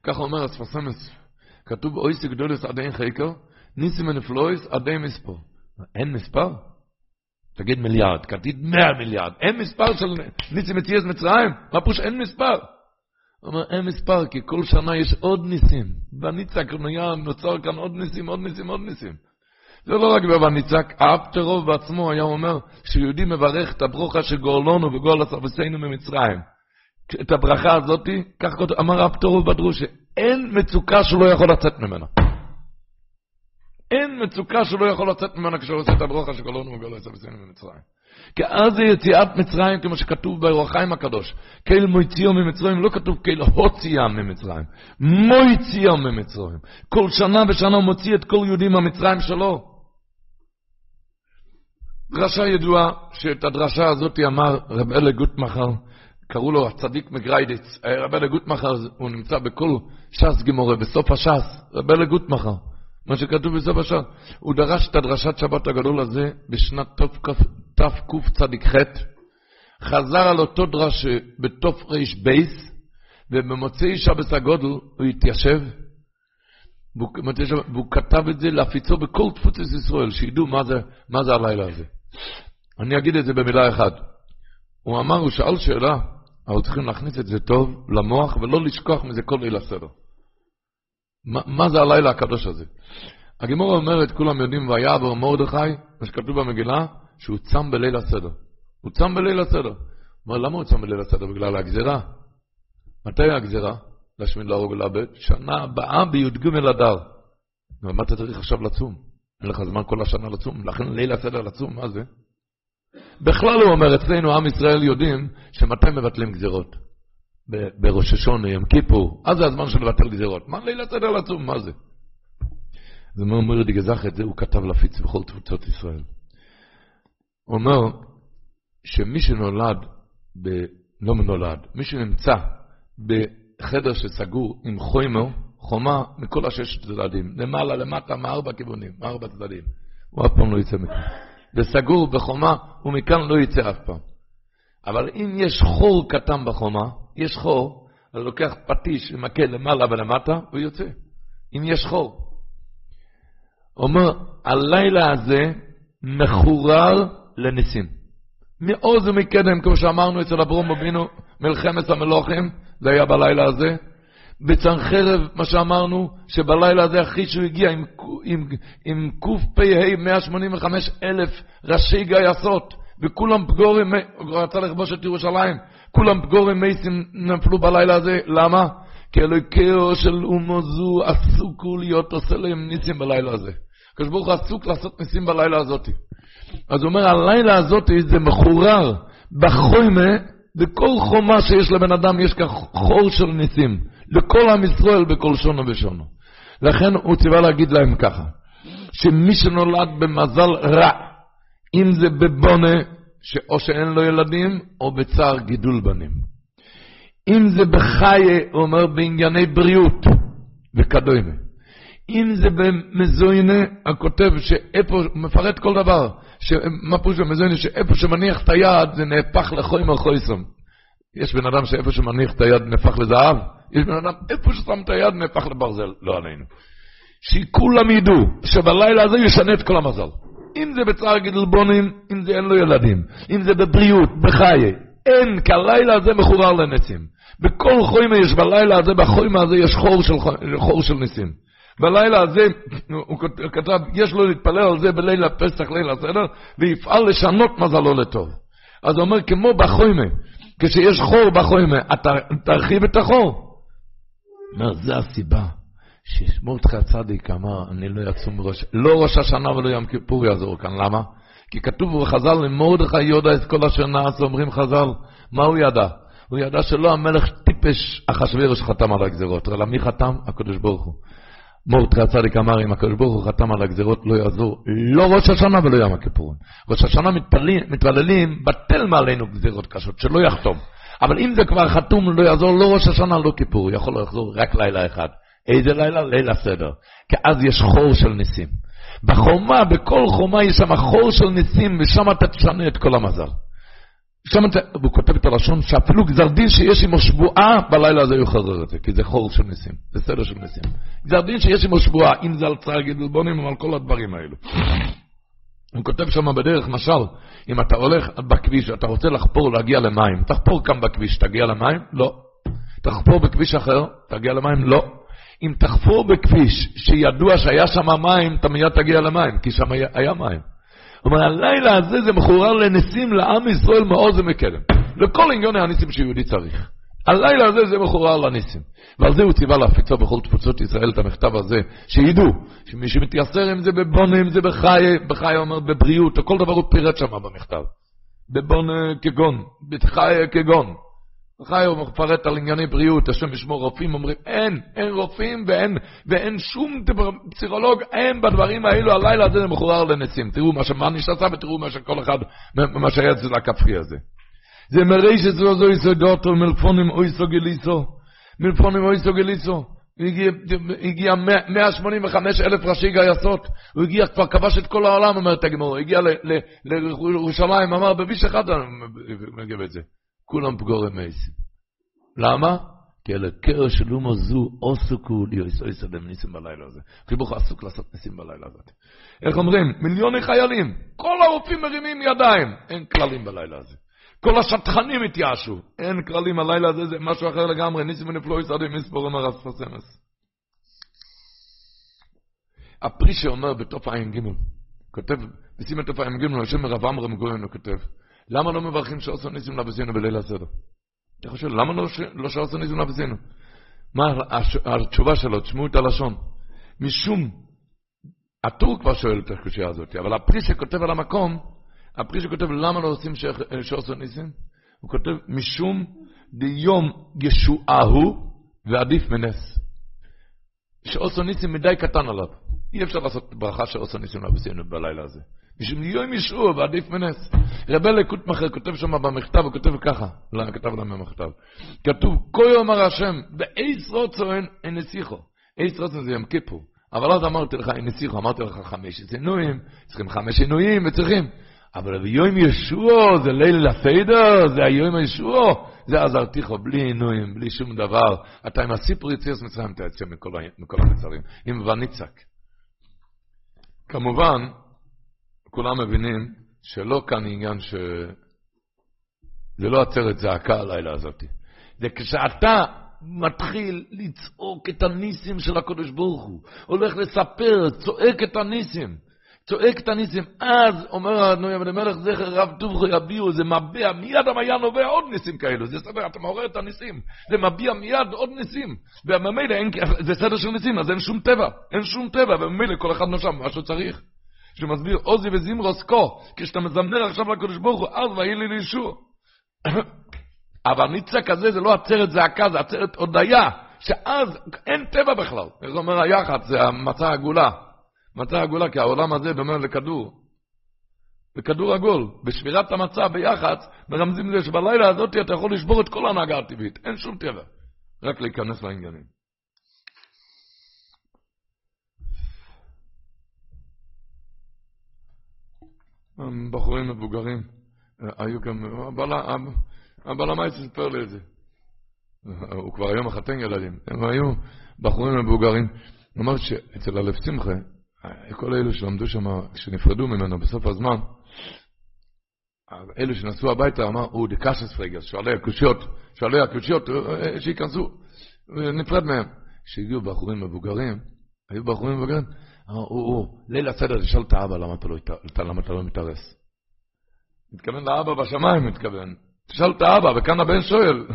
ככה אומר הספסמס, כתוב אויסי גדולס עדי חקר, ניסים ונפלויס עדי מספר. אין מספר? תגיד מיליארד, כתוב מאה מיליארד. אין מספר של ניסים מציאס מצרים? מה פוש אין מספר? הוא אומר, אין מספר, כי כל שנה יש עוד ניסים. בניצק נוצר כאן עוד ניסים, עוד ניסים, עוד ניסים. זה לא רק בניצק, האפטרוב בעצמו היה אומר, שיהודי מברך את הברוכה שגורלונו וגורל הסרבסינו ממצרים. את הברכה הזאת, כך אמר האפטרוב בדרושה, אין מצוקה שלא יכול לצאת ממנה. אין מצוקה שלא יכול לצאת ממנה כשהוא עושה את הברוכה שגורלונו וגורל הסרבסינו ממצרים. כי אז זה יציאת מצרים, כמו שכתוב באורחיים הקדוש. קהל מויציאו ממצרים, לא כתוב קהל הוציאה ממצרים. מויציאו ממצרים. כל שנה ושנה הוא מוציא את כל יהודים מהמצרים שלו. דרשה ידועה, שאת הדרשה הזאת אמר רב אלה גוטמחר, קראו לו הצדיק מגריידיץ. רב אלה גוטמחר, הוא נמצא בכל ש"ס גמורה, בסוף הש"ס. רב אלה גוטמחר. מה שכתוב בסוף הש"ס. הוא דרש את הדרשת שבת הגדול הזה בשנת תקצ"ח, חזר על אותו דרש בתר"ב, ובמוצאי שבס הגודל הוא התיישב, והוא כתב את זה להפיצו בכל תפוצת ישראל, שידעו מה זה, מה זה הלילה הזה. אני אגיד את זה במילה אחת. הוא אמר, הוא שאל שאלה, אנחנו צריכים להכניס את זה טוב למוח ולא לשכוח מזה כל ליל הסדר. מה, זה הלילה הקדוש הזה? הגמורה אומרת, כולם יודעים, ויעבור מרדכי, מה שכתוב במגילה, שהוא צם בליל הסדר. הוא צם בליל הסדר. אומר, למה הוא צם בליל הסדר? בגלל הגזירה. מתי הגזירה? להשמיד, להרוג ולאבד? שנה הבאה בי"ג אדר. מה אתה צריך עכשיו לצום? אין לך זמן כל השנה לצום, לכן ליל הסדר לצום, מה זה? בכלל הוא אומר, אצלנו עם ישראל יודעים שמתי מבטלים גזירות. בראש השונה, יום כיפור, אז זה הזמן של לבטל גזירות. מה ליל הסדר לצום, מה זה? זה אומר די גזח את זה, הוא כתב להפיץ בכל תפוצות ישראל. הוא אומר שמי שנולד, ב... לא מנולד, מי שנמצא בחדר שסגור עם חומר, חומה מכל הששת צדדים, למעלה, למטה, מארבע כיוונים, מארבע צדדים, הוא אף פעם לא יצא מכאן. וסגור בחומה, ומכאן לא יצא אף פעם. אבל אם יש חור קטן בחומה, יש חור, אז לוקח פטיש ומכה למעלה ולמטה, הוא יוצא. אם יש חור. אומר, הלילה הזה מחורר לניסים. מעוז ומקדם, כמו שאמרנו אצל אברום אבינו, מלחמת המלוכים, זה היה בלילה הזה. בצנחרב, מה שאמרנו, שבלילה הזה, אחרי שהוא הגיע עם, עם, עם קפ"ה 185 אלף ראשי גייסות, וכולם פגורים, הוא רצה לכבוש את ירושלים, כולם פגורים מייסים נפלו בלילה הזה, למה? כי אלוהיכהו של אומו זו עסוקו להיות עושה להם ניסים בלילה הזה. הקדוש ברוך הוא עסוק לעשות ניסים בלילה הזאת. אז הוא אומר, הלילה הזאת זה מחורר בחוימה, בכל חומה שיש לבן אדם יש כך חור של ניסים. לכל עם ישראל בכל שונו ושונו. לכן הוא ציווה להגיד להם ככה, שמי שנולד במזל רע, אם זה בבונה, או שאין לו ילדים, או בצער גידול בנים. אם זה בחיי, הוא אומר, בענייני בריאות וכדומה. אם זה במזוינה, הכותב שאיפה, מפרט כל דבר, מה פירוש במזוינה, שאיפה שמניח את היד זה נהפך לחוימר חויסום. יש בן אדם שאיפה שמניח את היד נהפך לזהב, יש בן אדם איפה ששם את היד נהפך לברזל, לא עלינו. שכולם ידעו שבלילה הזה ישנה את כל המזל. אם זה בצער גידול בונים, אם זה אין לו ילדים, אם זה בבריאות, בחיי, אין, כי הלילה הזה מחורר לנצים. בכל חוימה יש בלילה הזה, בחוימה הזה יש חור של, חור של ניסים. בלילה הזה, הוא כתב, יש לו להתפלל על זה בליל הפסח, ליל הסדר, ויפעל לשנות מזלו לטוב. אז הוא אומר, כמו בחוימה, כשיש חור בחורים, תרחיב את החור. אומר, זה הסיבה שמרדכי הצדיק אמר, אני לא יצום מראש, לא ראש השנה ולא יום כיפור יעזור כאן, למה? כי כתוב בחז"ל, למרדכי יודע את כל אשר נעש, אומרים חז"ל, מה הוא ידע? הוא ידע שלא המלך טיפש אחשוורוש חתם על הגזירות, אלא מי חתם? הקדוש ברוך הוא. מורדכי הצדיק אמר, אם הקדוש ברוך הוא חתם על הגזירות, לא יעזור לא ראש השנה ולא יום הכיפורים. ראש השנה מתפללים, מתפללים, בטל מעלינו גזירות קשות, שלא יחתום. אבל אם זה כבר חתום, לא יעזור לא ראש השנה, לא כיפור, יכול לחזור רק לילה אחד. איזה לילה? ליל הסדר. כי אז יש חור של ניסים. בחומה, בכל חומה יש שם חור של ניסים, ושם אתה תשנה את כל המזל. שם אתה, הוא כותב את הלשון שאפילו גזר דין שיש עמו שבועה, בלילה הזה יחרר את זה, כי זה חור של ניסים, זה סדר של ניסים. גזר דין שיש עמו שבועה, אם זה על צער גדלבונים או על כל הדברים האלו. הוא כותב שם בדרך, משל, אם אתה הולך בכביש, אתה רוצה לחפור להגיע למים, תחפור כאן בכביש, תגיע למים? לא. תחפור בכביש אחר, תגיע למים? לא. אם תחפור בכביש שידוע שהיה שם מים, אתה מיד תגיע למים, כי שם היה, היה מים. אומר, הלילה הזה זה מחורר לניסים לעם ישראל מעוז ומקדם. לכל עניוני הניסים שיהודי צריך. הלילה הזה זה מחורר לניסים. ועל זה הוא ציווה להפיצו בכל תפוצות ישראל את המכתב הזה, שידעו שמי שמתייסר אם זה בבונה, אם זה בחי, בחי אומר בבריאות, או כל דבר הוא פירט שם במכתב. בבונה כגון, בחי כגון. חי הוא מפרט על ענייני בריאות, השם ישמור רופאים, אומרים, אין, אין רופאים ואין, ואין שום פסיכולוג, אין בדברים האלו, הלילה הזה זה מחורר לנצים. תראו מה שמניש עשה ותראו מה שכל אחד, מה שהיה אצל הכפרי הזה. זה מראה שזו זו יסודותו, מלפונים אויסו גליסו, מלפונים אויסו גליסו. הגיע, הגיע 185 אלף ראשי גייסות, הוא הגיע, כבר כבש את כל העולם, אומרת הגמור, הגיע לירושלים, אמר, בביש אחד אני מגיב את זה. כולם פגורי מייסים. למה? כי אלה קרש של אומו זו עוסקו ליועס אויסא ניסים בלילה הזה. חיבוך עסוק לעשות ניסים בלילה הזה. איך אומרים? מיליוני חיילים, כל הרופאים מרימים ידיים, אין כללים בלילה הזה. כל השטחנים התייאשו, אין כללים הלילה הזה, זה משהו אחר לגמרי, ניסים ונפלו יסעדים מספור אומר אספסמס. הפרי שאומר בתוף ע"ג, כותב, בשים את תוף ע"ג, השם מרב עמרם גויין, הוא כותב, למה לא מברכים שעושה ניסים לבסינו בליל הסדר? אתה חושב, למה לא, לא שעושה ניסים לבסינו? מה התשובה שלו? תשמעו את הלשון. משום, הטור כבר שואל את הקושייה הזאת, אבל הפרי שכותב על המקום, הפרי שכותב למה לא עושים שעושה ניסים, הוא כותב משום דיום ישועהו ועדיף מנס. שעושה ניסים מדי קטן עליו. אי אפשר לעשות ברכה שעושה ניסים לבסינו בלילה הזה. משום יום ישוע ועדיף מנס. רבי לקוטמכר כותב שם במכתב, הוא כותב ככה, לא, כתב להם במכתב. כתוב, כה יאמר השם, באיס רוצו אין נסיכו. איס רוצו זה יום כיפור. אבל אז אמרתי לך, אין נסיכו, אמרתי לך חמש עינויים, צריכים חמש עינויים וצריכים. אבל ביום ישוע זה ליל הסדר, זה היום ישוע, זה עזרתיכו, בלי עינויים, בלי שום דבר. אתה עם הסיפור יציאס מצרים תצא מכל המצרים, עם וניצק. כמובן, כולם מבינים שלא כאן עניין ש... זה לא עצרת זעקה הלילה הזאת. זה כשאתה מתחיל לצעוק את הניסים של הקדוש ברוך הוא, הולך לספר, צועק את הניסים, צועק את הניסים. אז אומר אדוני אבן המלך זכר רב טובכו יביעו, זה מביע, מיד המעיין נובע עוד ניסים כאלו, זה סדר, אתה מעורר את הניסים, זה מביע מיד עוד ניסים, וממילא זה סדר של ניסים, אז אין שום טבע, אין שום טבע, וממילא כל אחד נושם מה שהוא צריך. שמסביר עוזי וזמרוס כה, כשאתה מזמר עכשיו לקדוש ברוך הוא, אז ויהי לי לישוע. אבל ניצה כזה זה לא עצרת זעקה, זה עצרת הודיה, שאז אין טבע בכלל. איך אומר היחד, זה המצע הגולה. מצע הגולה, כי העולם הזה דומה לכדור. לכדור עגול. בשבירת המצע ביחד, מרמזים לזה שבלילה הזאת אתה יכול לשבור את כל ההנהגה הטבעית. אין שום טבע. רק להיכנס לעניינים. בחורים מבוגרים, היו גם, הבעל המאי סיפר לי את זה. הוא כבר היום מחתן ילדים, הם היו בחורים מבוגרים. הוא אמר שאצל הלב שמחה, כל אלו שלמדו שם, שנפרדו ממנו בסוף הזמן, אלו שנסעו הביתה, אמר, הוא דקשס פרגס, שואלי הקושיות, שואלי הקושיות, שייכנסו, נפרד מהם. כשהגיעו בחורים מבוגרים, היו בחורים מבוגרים, הוא, ליל הסדר, תשאל את האבא למה אתה לא, מתארס. מתכוון לאבא בשמיים, מתכוון. תשאל את האבא, וכאן הבן שואל.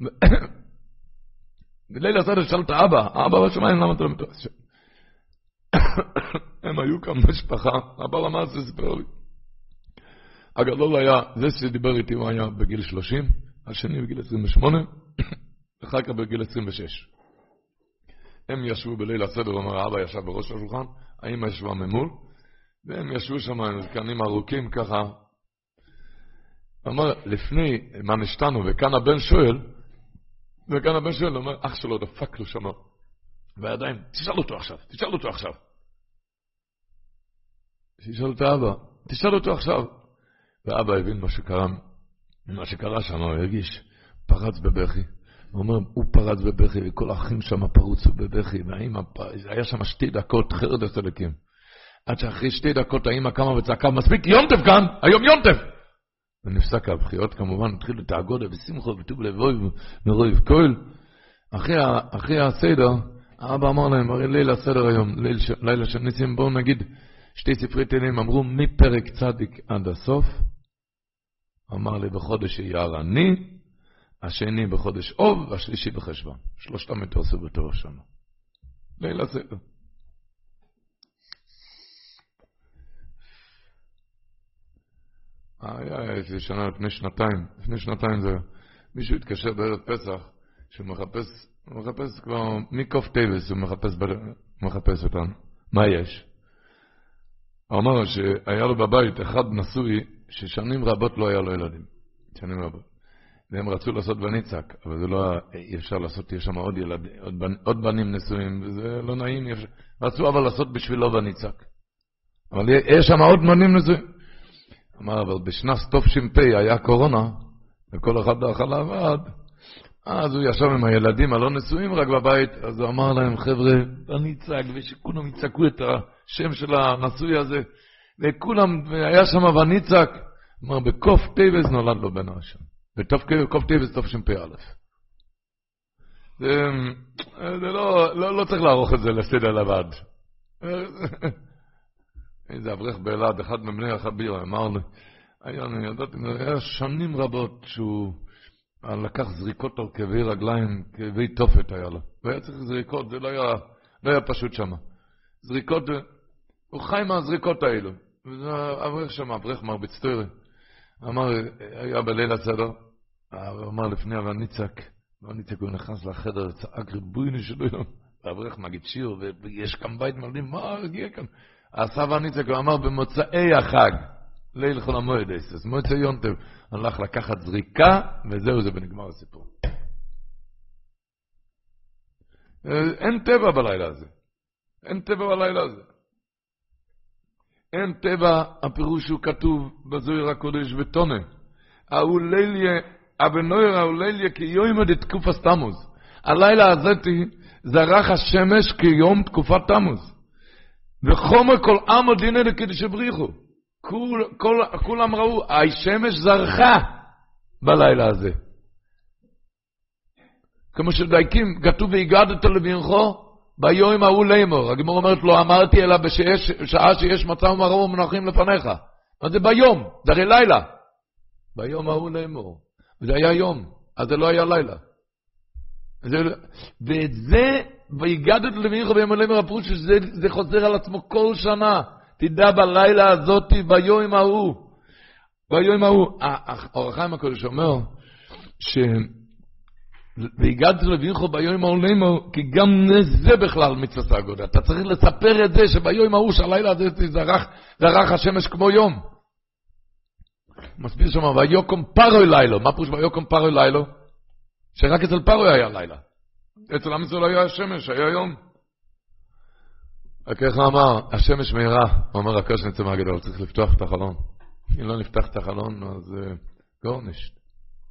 בליל הסדר תשאל את האבא, האבא בשמיים, למה אתה לא מתרחש? הם היו כאן משפחה, הבעל המעשה סיפר לי. הגדול היה, זה שדיבר איתי הוא היה בגיל 30, השני בגיל 28, אחר כך בגיל 26. הם ישבו בליל הסדר, אומר, האבא ישב בראש השולחן, האמא ישבה ממול, והם ישבו שם עם זקנים ארוכים ככה. אמר, לפני מה נשתנו, וכאן הבן שואל, וכאן הבן שואל, אומר, אח שלו דפק לו שם בידיים, תשאל אותו עכשיו, תשאל אותו עכשיו. שישאל את האבא, תשאל אותו עכשיו. ואבא הבין מה שקרה, מה שקרה שם, הוא הרגיש, פרץ בבכי. הוא אומר, הוא פרץ בבכי, וכל האחים שם פרוצו בבכי, והאמא, היה שם שתי דקות חרדת אלוקים. עד שאחרי שתי דקות האמא קמה וצעקה, מספיק יונטף כאן, היום יונטף! ונפסק הבחירות כמובן, התחילו את האגודה ושמחו וטוב לבוי מרויב כהל. אחרי, אחרי הסדר, האבא אמר להם, הרי ליל הסדר היום, ליל, לילה של ניסים, בואו נגיד שתי ספרי תהילים, אמרו מפרק צדיק עד הסוף. אמר לי בחודש אייר אני, השני בחודש אוב, והשלישי בחשוון. שלושתם התעשו בתור שנה. ליל הסדר. היה איזה שנה לפני שנתיים, לפני שנתיים זה, מישהו התקשר בערב פסח, שהוא מחפש, הוא מחפש כבר, מקוף טייבס הוא מחפש, מחפש אותנו. מה יש? הוא אמר שהיה לו בבית אחד נשוי, ששנים רבות לא היה לו ילדים. שנים רבות. והם רצו לעשות בניצק, אבל זה לא, אי אפשר לעשות, יש שם עוד ילדים, עוד, בנ, עוד בנים נשואים, וזה לא נעים, רצו אבל לעשות בשבילו בניצק. אבל יש שם עוד בנים נשואים. אמר, אבל בשנת תש"פ היה קורונה, וכל אחד אכל לעבד, אז הוא ישב עם הילדים הלא נשואים רק בבית, אז הוא אמר להם, חבר'ה, אני אצעק, ושכולם יצעקו את השם של הנשוי הזה, וכולם, היה שם וניצק, אמר, בקוף טייבס נולד לו בן הראשון, בקוף טייבס תשפ"א. זה, זה לא, לא, לא צריך לערוך את זה לסדר לבד. איזה אברך באלעד, אחד מבני החביר, אמר לי, היה, אני ידעתי, היה שנים רבות שהוא לקח זריקות על כאבי רגליים, כאבי תופת היה לו. והיה צריך זריקות, זה לא היה, לא היה פשוט שם. זריקות, הוא חי מהזריקות האלו. וזה אברך שם, אברך מרביץ טוירי. אמר, היה בליל הסדר, הוא אמר לפני אבל ניצק, לא ניצק, הוא נכנס לחדר, צעק ריבויני שלו, ואברך מגיד שיר, ויש כאן בית מלאים, מה הגיע כאן? הסבא ניצק, הוא אמר, במוצאי החג, ליל חול המועד אסס, מוצאי יונטב, הלך לקחת זריקה, וזהו זה ונגמר הסיפור. אין טבע בלילה הזה. אין טבע בלילה הזה. אין טבע, הפירוש הוא כתוב בזוהיר הקודש ותונה. האולליה, אבנויר האולליה כיום דתקופה תמוז. הלילה הזאתי זרח השמש כיום תקופת תמוז. וחומר כל עמו דינא דקדש בריחו. כול, כל, כולם ראו, השמש זרחה בלילה הזה. כמו שדייקים, כתוב והגדת לבנכו ביום ההוא לאמור. הגמור אומרת לו, אמרתי אלא בשעה שיש מצב ומרום ומנחים לפניך. מה זה ביום? זה הרי לילה. ביום ההוא לאמור. וזה היה יום, אז זה לא היה לילה. זה, ואת זה והגדת למיכה ביום הלמר הפירוש שזה חוזר על עצמו כל שנה. תדע בלילה הזאת, ביום ההוא. ביום ההוא. אור החיים הקודש אומר, ש... והגעתי לביכו ביום ההוא לאמור, כי גם זה בכלל מצוות האגודה. אתה צריך לספר את זה שביום ההוא שהלילה הזה זרח, זרח השמש כמו יום. מסביר שם, ויוקום פרוי לילו. מה פירוש ויוקום פרוי לילו? שרק אצל פרוי היה לילה. אצל עם ישראל היה השמש, היה יום. רק איך אמר, השמש מהירה, אומר, הקש נצא מהגדול, צריך לפתוח את החלון. אם לא נפתח את החלון, אז גורנישט.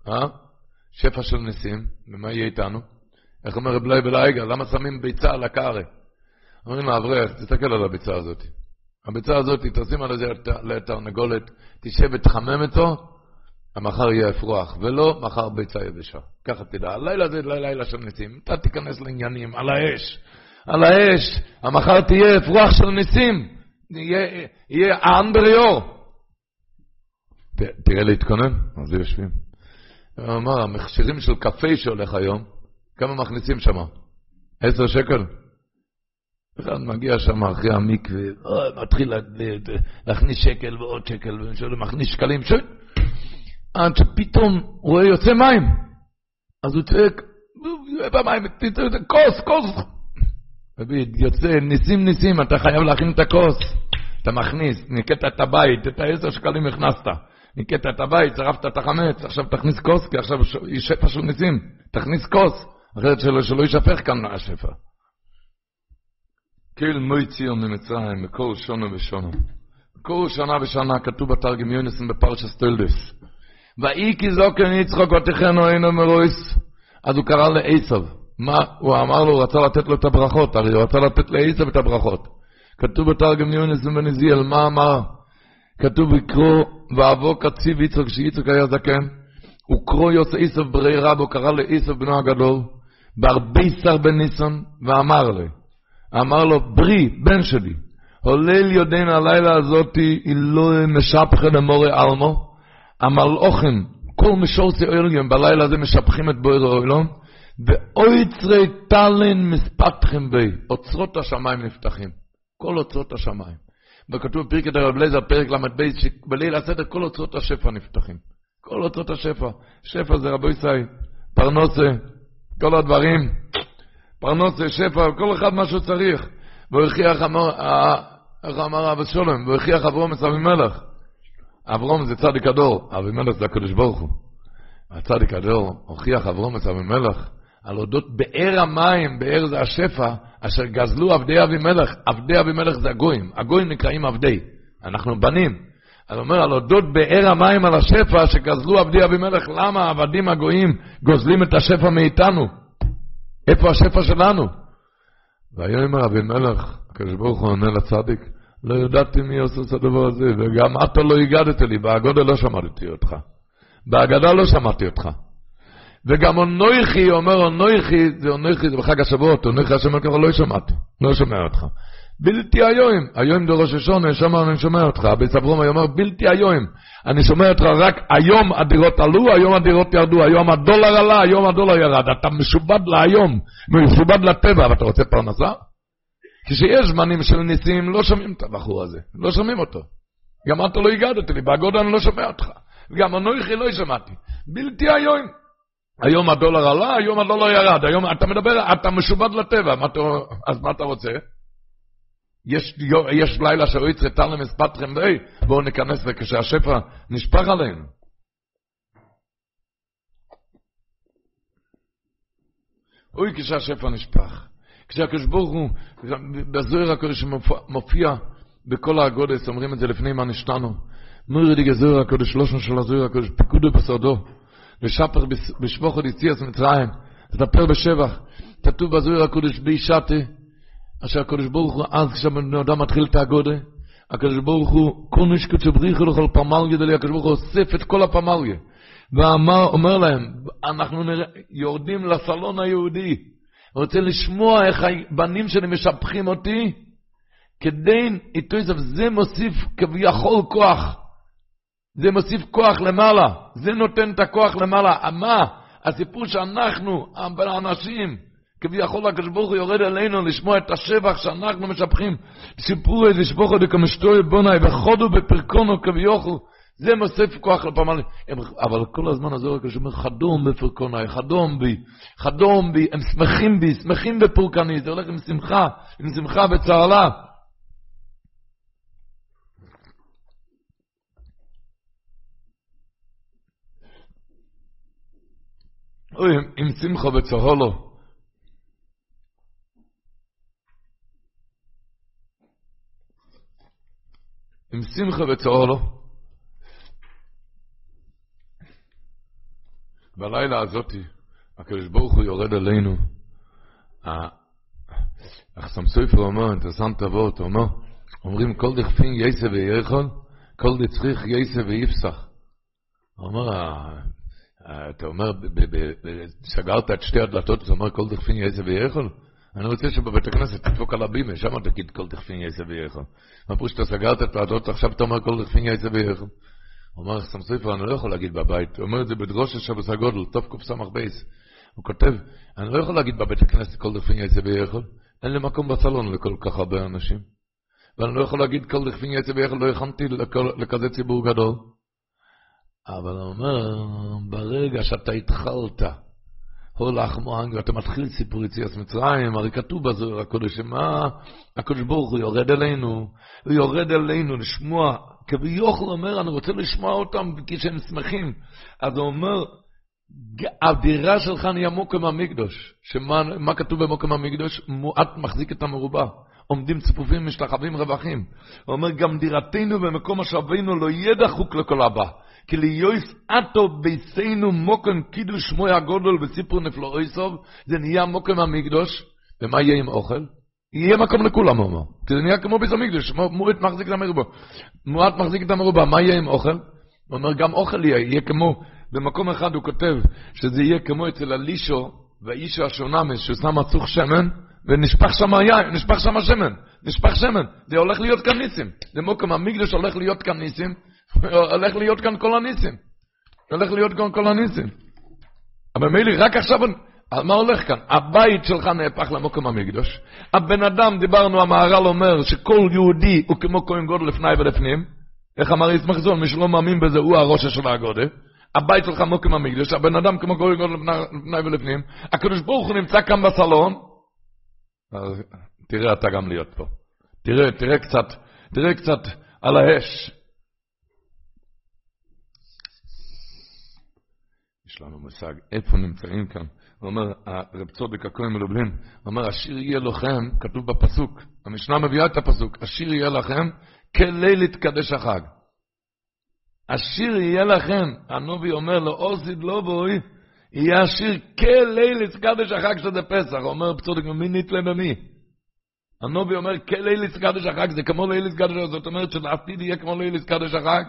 אה? שפע של ניסים, ומה יהיה איתנו? איך אומר רב לוי בלייגה, למה שמים ביצה על הקארי? אומרים לאברך, תסתכל על הביצה הזאת. הביצה הזאת, תשים על זה לתרנגולת, תשב ותחמם אותו, המחר יהיה אפרוח, ולא מחר ביצה יבשה. ככה תדע, הלילה זה לילה של ניסים, אתה תיכנס לעניינים, על האש, על האש, המחר תהיה אפרוח של ניסים, יהיה, בריאור. תראה להתכונן, אז יושבים. הוא אמר, המכשירים של קפה שהולך היום, כמה מכניסים שם? עשר שקל? אחד מגיע שם אחרי המקווה, מתחיל להכניס שקל ועוד שקל, ומכניס שקלים, ש... עד שפתאום הוא רואה יוצא מים. אז הוא צועק, במים, כוס, כוס. יוצא, ניסים ניסים, אתה חייב להכין את הכוס. אתה מכניס, ניקית את הבית, את העשר שקלים הכנסת. ניקית את הבית, צרפת את החמץ, עכשיו תכניס כוס, כי עכשיו יש שפע של ניסים. תכניס כוס, אחרת שלא, שלא יישפך כאן השפע. כל ציון ממצרים, בכל שונה ושונה. בכל שנה ושנה כתוב בתרגם יונסון בפרשס טולדס. ואי כי זוקן יצחוק ותכנו אינו מרויס. אז הוא קרא לעשב. מה? הוא אמר לו, הוא רצה לתת לו את הברכות, הרי הוא רצה לתת לעשב את הברכות. כתוב בתרגם יונסון בנזיאל, מה אמר? כתוב לקרוא, ואבו קציב יצחק, כשיצחק היה זקן, הוא קרוא יוסף עשב ברי רב, הוא קרא לעשב בנו הגדול, בהרבי שר בן ניסון, ואמר לי, אמר לו, ברי, בן שלי, הולל יודעין הלילה הזאתי, לא משפחה למורי אלמו, המלאוכן, כל משורצי אוילגן, בלילה הזה משפחים את בויר האוילון, ואויצרי טלן מספתחם בי, אוצרות השמיים נפתחים, כל אוצרות השמיים. וכתוב בפרקת הרב לייזר, פרק ל"ב, שבליל הסדר כל אוצרות השפע נפתחים. כל אוצרות השפע. שפע זה רבו ישראל, פרנוסה, כל הדברים. פרנוסה, שפע, כל אחד מה שהוא צריך. והוכיח, איך אמר אבא שולם, והוכיח אברום את אבימלך. אברום זה צדיק הדור, אבימלך זה הקדוש ברוך הוא. הצדיק הדור הוכיח אברום את אבימלך על אודות באר המים, באר זה השפע, אשר גזלו עבדי אבימלך, עבדי אבימלך זה הגויים, הגויים נקראים עבדי, אנחנו בנים. אז אומר על אודות באר המים על השפע שגזלו עבדי אבימלך, למה העבדים הגויים גוזלים את השפע מאיתנו? איפה השפע שלנו? ויאמר אבימלך, הקדוש ברוך הוא עונה לצדיק, לא ידעתי מי עושה את הדבר הזה, וגם אתה לא הגדת לי, בהגודה לא שמעתי אותך. בהגדה לא שמעתי אותך. וגם אונויכי, אומר אונויכי, זה אונויכי, זה בחג השבועות, אונויכי השם אלוקיך לא שמעתי, לא שומע אותך. בלתי היום, היום זה ראש השונה, שם אני שומע אותך, אבי סברום אומר בלתי היום, אני שומע אותך רק היום הדירות עלו, היום הדירות ירדו, היום הדולר עלה, היום הדולר ירד, אתה משובד להיום, משובד לטבע, ואתה רוצה פרנסה? כשיש זמנים של ניסים, לא שומעים את הבחור הזה, לא שומעים אותו. גם אתה לא הגדת לי, בהגודה אני לא שומע אותך. וגם אנוכי לא שמעתי. בלתי היום. היום הדולר עלה, היום הדולר ירד. היום אתה מדבר, אתה משובד לטבע, מה אתה, אז מה אתה רוצה? יש, יש לילה שלא יצרתה למספתכם די, בואו ניכנס וכשהשפע נשפך עלינו. אוי, כשהשפע נשפך. כשהקדוש ברוך הוא, בזוהר הקודש מופיע בכל הגודס, אומרים את זה לפני מה נשתנו. מורי די גזוהר הקודש, שלושן של הזוהר הקודש, פיקודו בסודו, ושפר בשבוכו דיציאס מצרים, תדפר בשבח, כתוב בזוהר הקודש בי שתי, אשר הקודש ברוך הוא, אז כשבן אדם מתחיל את הגודה, הקדוש ברוך הוא, כל נשקות שבריחו לכל פמלגיה דלי, הקדוש ברוך הוא אוסף את כל הפמלגיה, ואומר להם, אנחנו יורדים לסלון היהודי, רוצה לשמוע איך הבנים שלי משבחים אותי, כדי, איתו זה מוסיף כביכול כוח. זה מוסיף כוח למעלה. זה נותן את הכוח למעלה. מה? הסיפור שאנחנו, האנשים, כביכול הקדוש ברוך הוא יורד אלינו לשמוע את השבח שאנחנו משבחים. סיפור איזה שבוכו דקמשטוי בונאי וחודו בפרקונו כביכול. זה מוסיף כוח לפעמים, אבל כל הזמן הזה רק אומר חדום בפרקונאי, חדום בי, חדום בי, הם שמחים בי, שמחים בפורקני, זה הולך עם שמחה, עם שמחה וצהלה. אוי, עם שמחה וצהלו. עם שמחה וצהלו. בלילה הזאתי, הקדוש ברוך הוא יורד עלינו. אחסם סופר אומר, אינטרסנט אבות, אומר, אומרים כל דכפין יסה ויכול, כל דצריך יסה ויפסח. אומר, אתה אומר, סגרת את שתי הדלתות, אתה אומר כל דכפין יסה ויכול? אני רוצה שבבית הכנסת תדפוק על הבימה, שם תגיד כל דכפין יסה ויכול. אמרו שאתה סגרת את הדלתות, עכשיו אתה אומר כל דכפין יסה ויכול. אומר, סמסויפר, אני לא יכול להגיד בבית. הוא אומר את זה בדרוש שבוס הגודל, טוב קס"ב. הוא כותב, אני לא יכול להגיד בבית הכנסת כל דכפין יצא ביכול. אין לי מקום בסלון לכל כך הרבה אנשים. ואני לא יכול להגיד כל דכפין יצא ביכול, לא הכנתי לכזה ציבור גדול. אבל הוא אומר, ברגע שאתה התחלת, הולך מוהנג, ואתה מתחיל סיפור יציאת מצרים, הרי כתוב בזוהר הקודש, מה הקודש ברוך הוא יורד אלינו, הוא יורד אלינו לשמוע, כביכול אומר, אני רוצה לשמוע אותם כשהם שמחים. אז הוא אומר, הדירה שלך נהיה מוקם המקדוש. שמה כתוב במוקם המקדוש? מועט מחזיק את המרובע. עומדים צפופים, משתחווים רווחים. הוא אומר, גם דירתנו במקום השבינו לא יהיה דחוק לכל הבא. כי ליויס אטו ביסינו מוקם קידוש שמוי הגודל בסיפור נפלא איסוב, זה נהיה מוקם המקדוש, ומה יהיה עם אוכל? יהיה מקום לכולם, הוא אומר. כי זה נהיה כמו ביס המקדוש, מועט מחזיק את המרובע. מועט מחזיק את המרובע, מה יהיה עם אוכל? הוא אומר, גם אוכל יהיה, יהיה כמו, במקום אחד הוא כותב, שזה יהיה כמו אצל הלישו, והאישו השונמס, שהוא שם מצוך שמן, ונשפך שם יין, נשפך שם שמן, נשפך שמן. זה הולך להיות כאן ניסים. זה מוקם המקדוש הולך להיות כאן ניסים, הולך להיות כאן כל הניסים. הולך להיות כאן כל הניסים. אבל מילא, רק עכשיו, מה הולך כאן? הבית שלך נהפך למוקם המקדוש. הבן אדם, דיברנו, המהר"ל אומר שכל יהודי הוא כמו כהן גודל לפני ולפנים. איך אמר ישמח זון, מי שלא מאמין בזה הוא הראש של הגודל. הבית שלך מוקם המקדוש, הבן אדם כמו כהן גודל לפני ולפנים. הקדוש ברוך הוא נמצא כאן בסלון. תראה אתה גם להיות פה. תראה, תראה קצת, תראה קצת על האש. יש לנו מושג איפה נמצאים כאן. הוא אומר, רב צודק הכהן מלובלין, הוא אומר, השיר יהיה לכם, כתוב בפסוק, המשנה מביאה את הפסוק, השיר יהיה לכם כליל יתקדש החג. השיר יהיה לכם, הנובי אומר לו, אוסיד לא בואי, יהיה השיר כליל יתקדש החג שזה פסח, אומר בצודק, מי נתלה במי? הנובי אומר, כליל יתקדש החג, זה כמו ליל יתקדש החג, זאת אומרת שלעתיד יהיה כמו ליל יתקדש החג.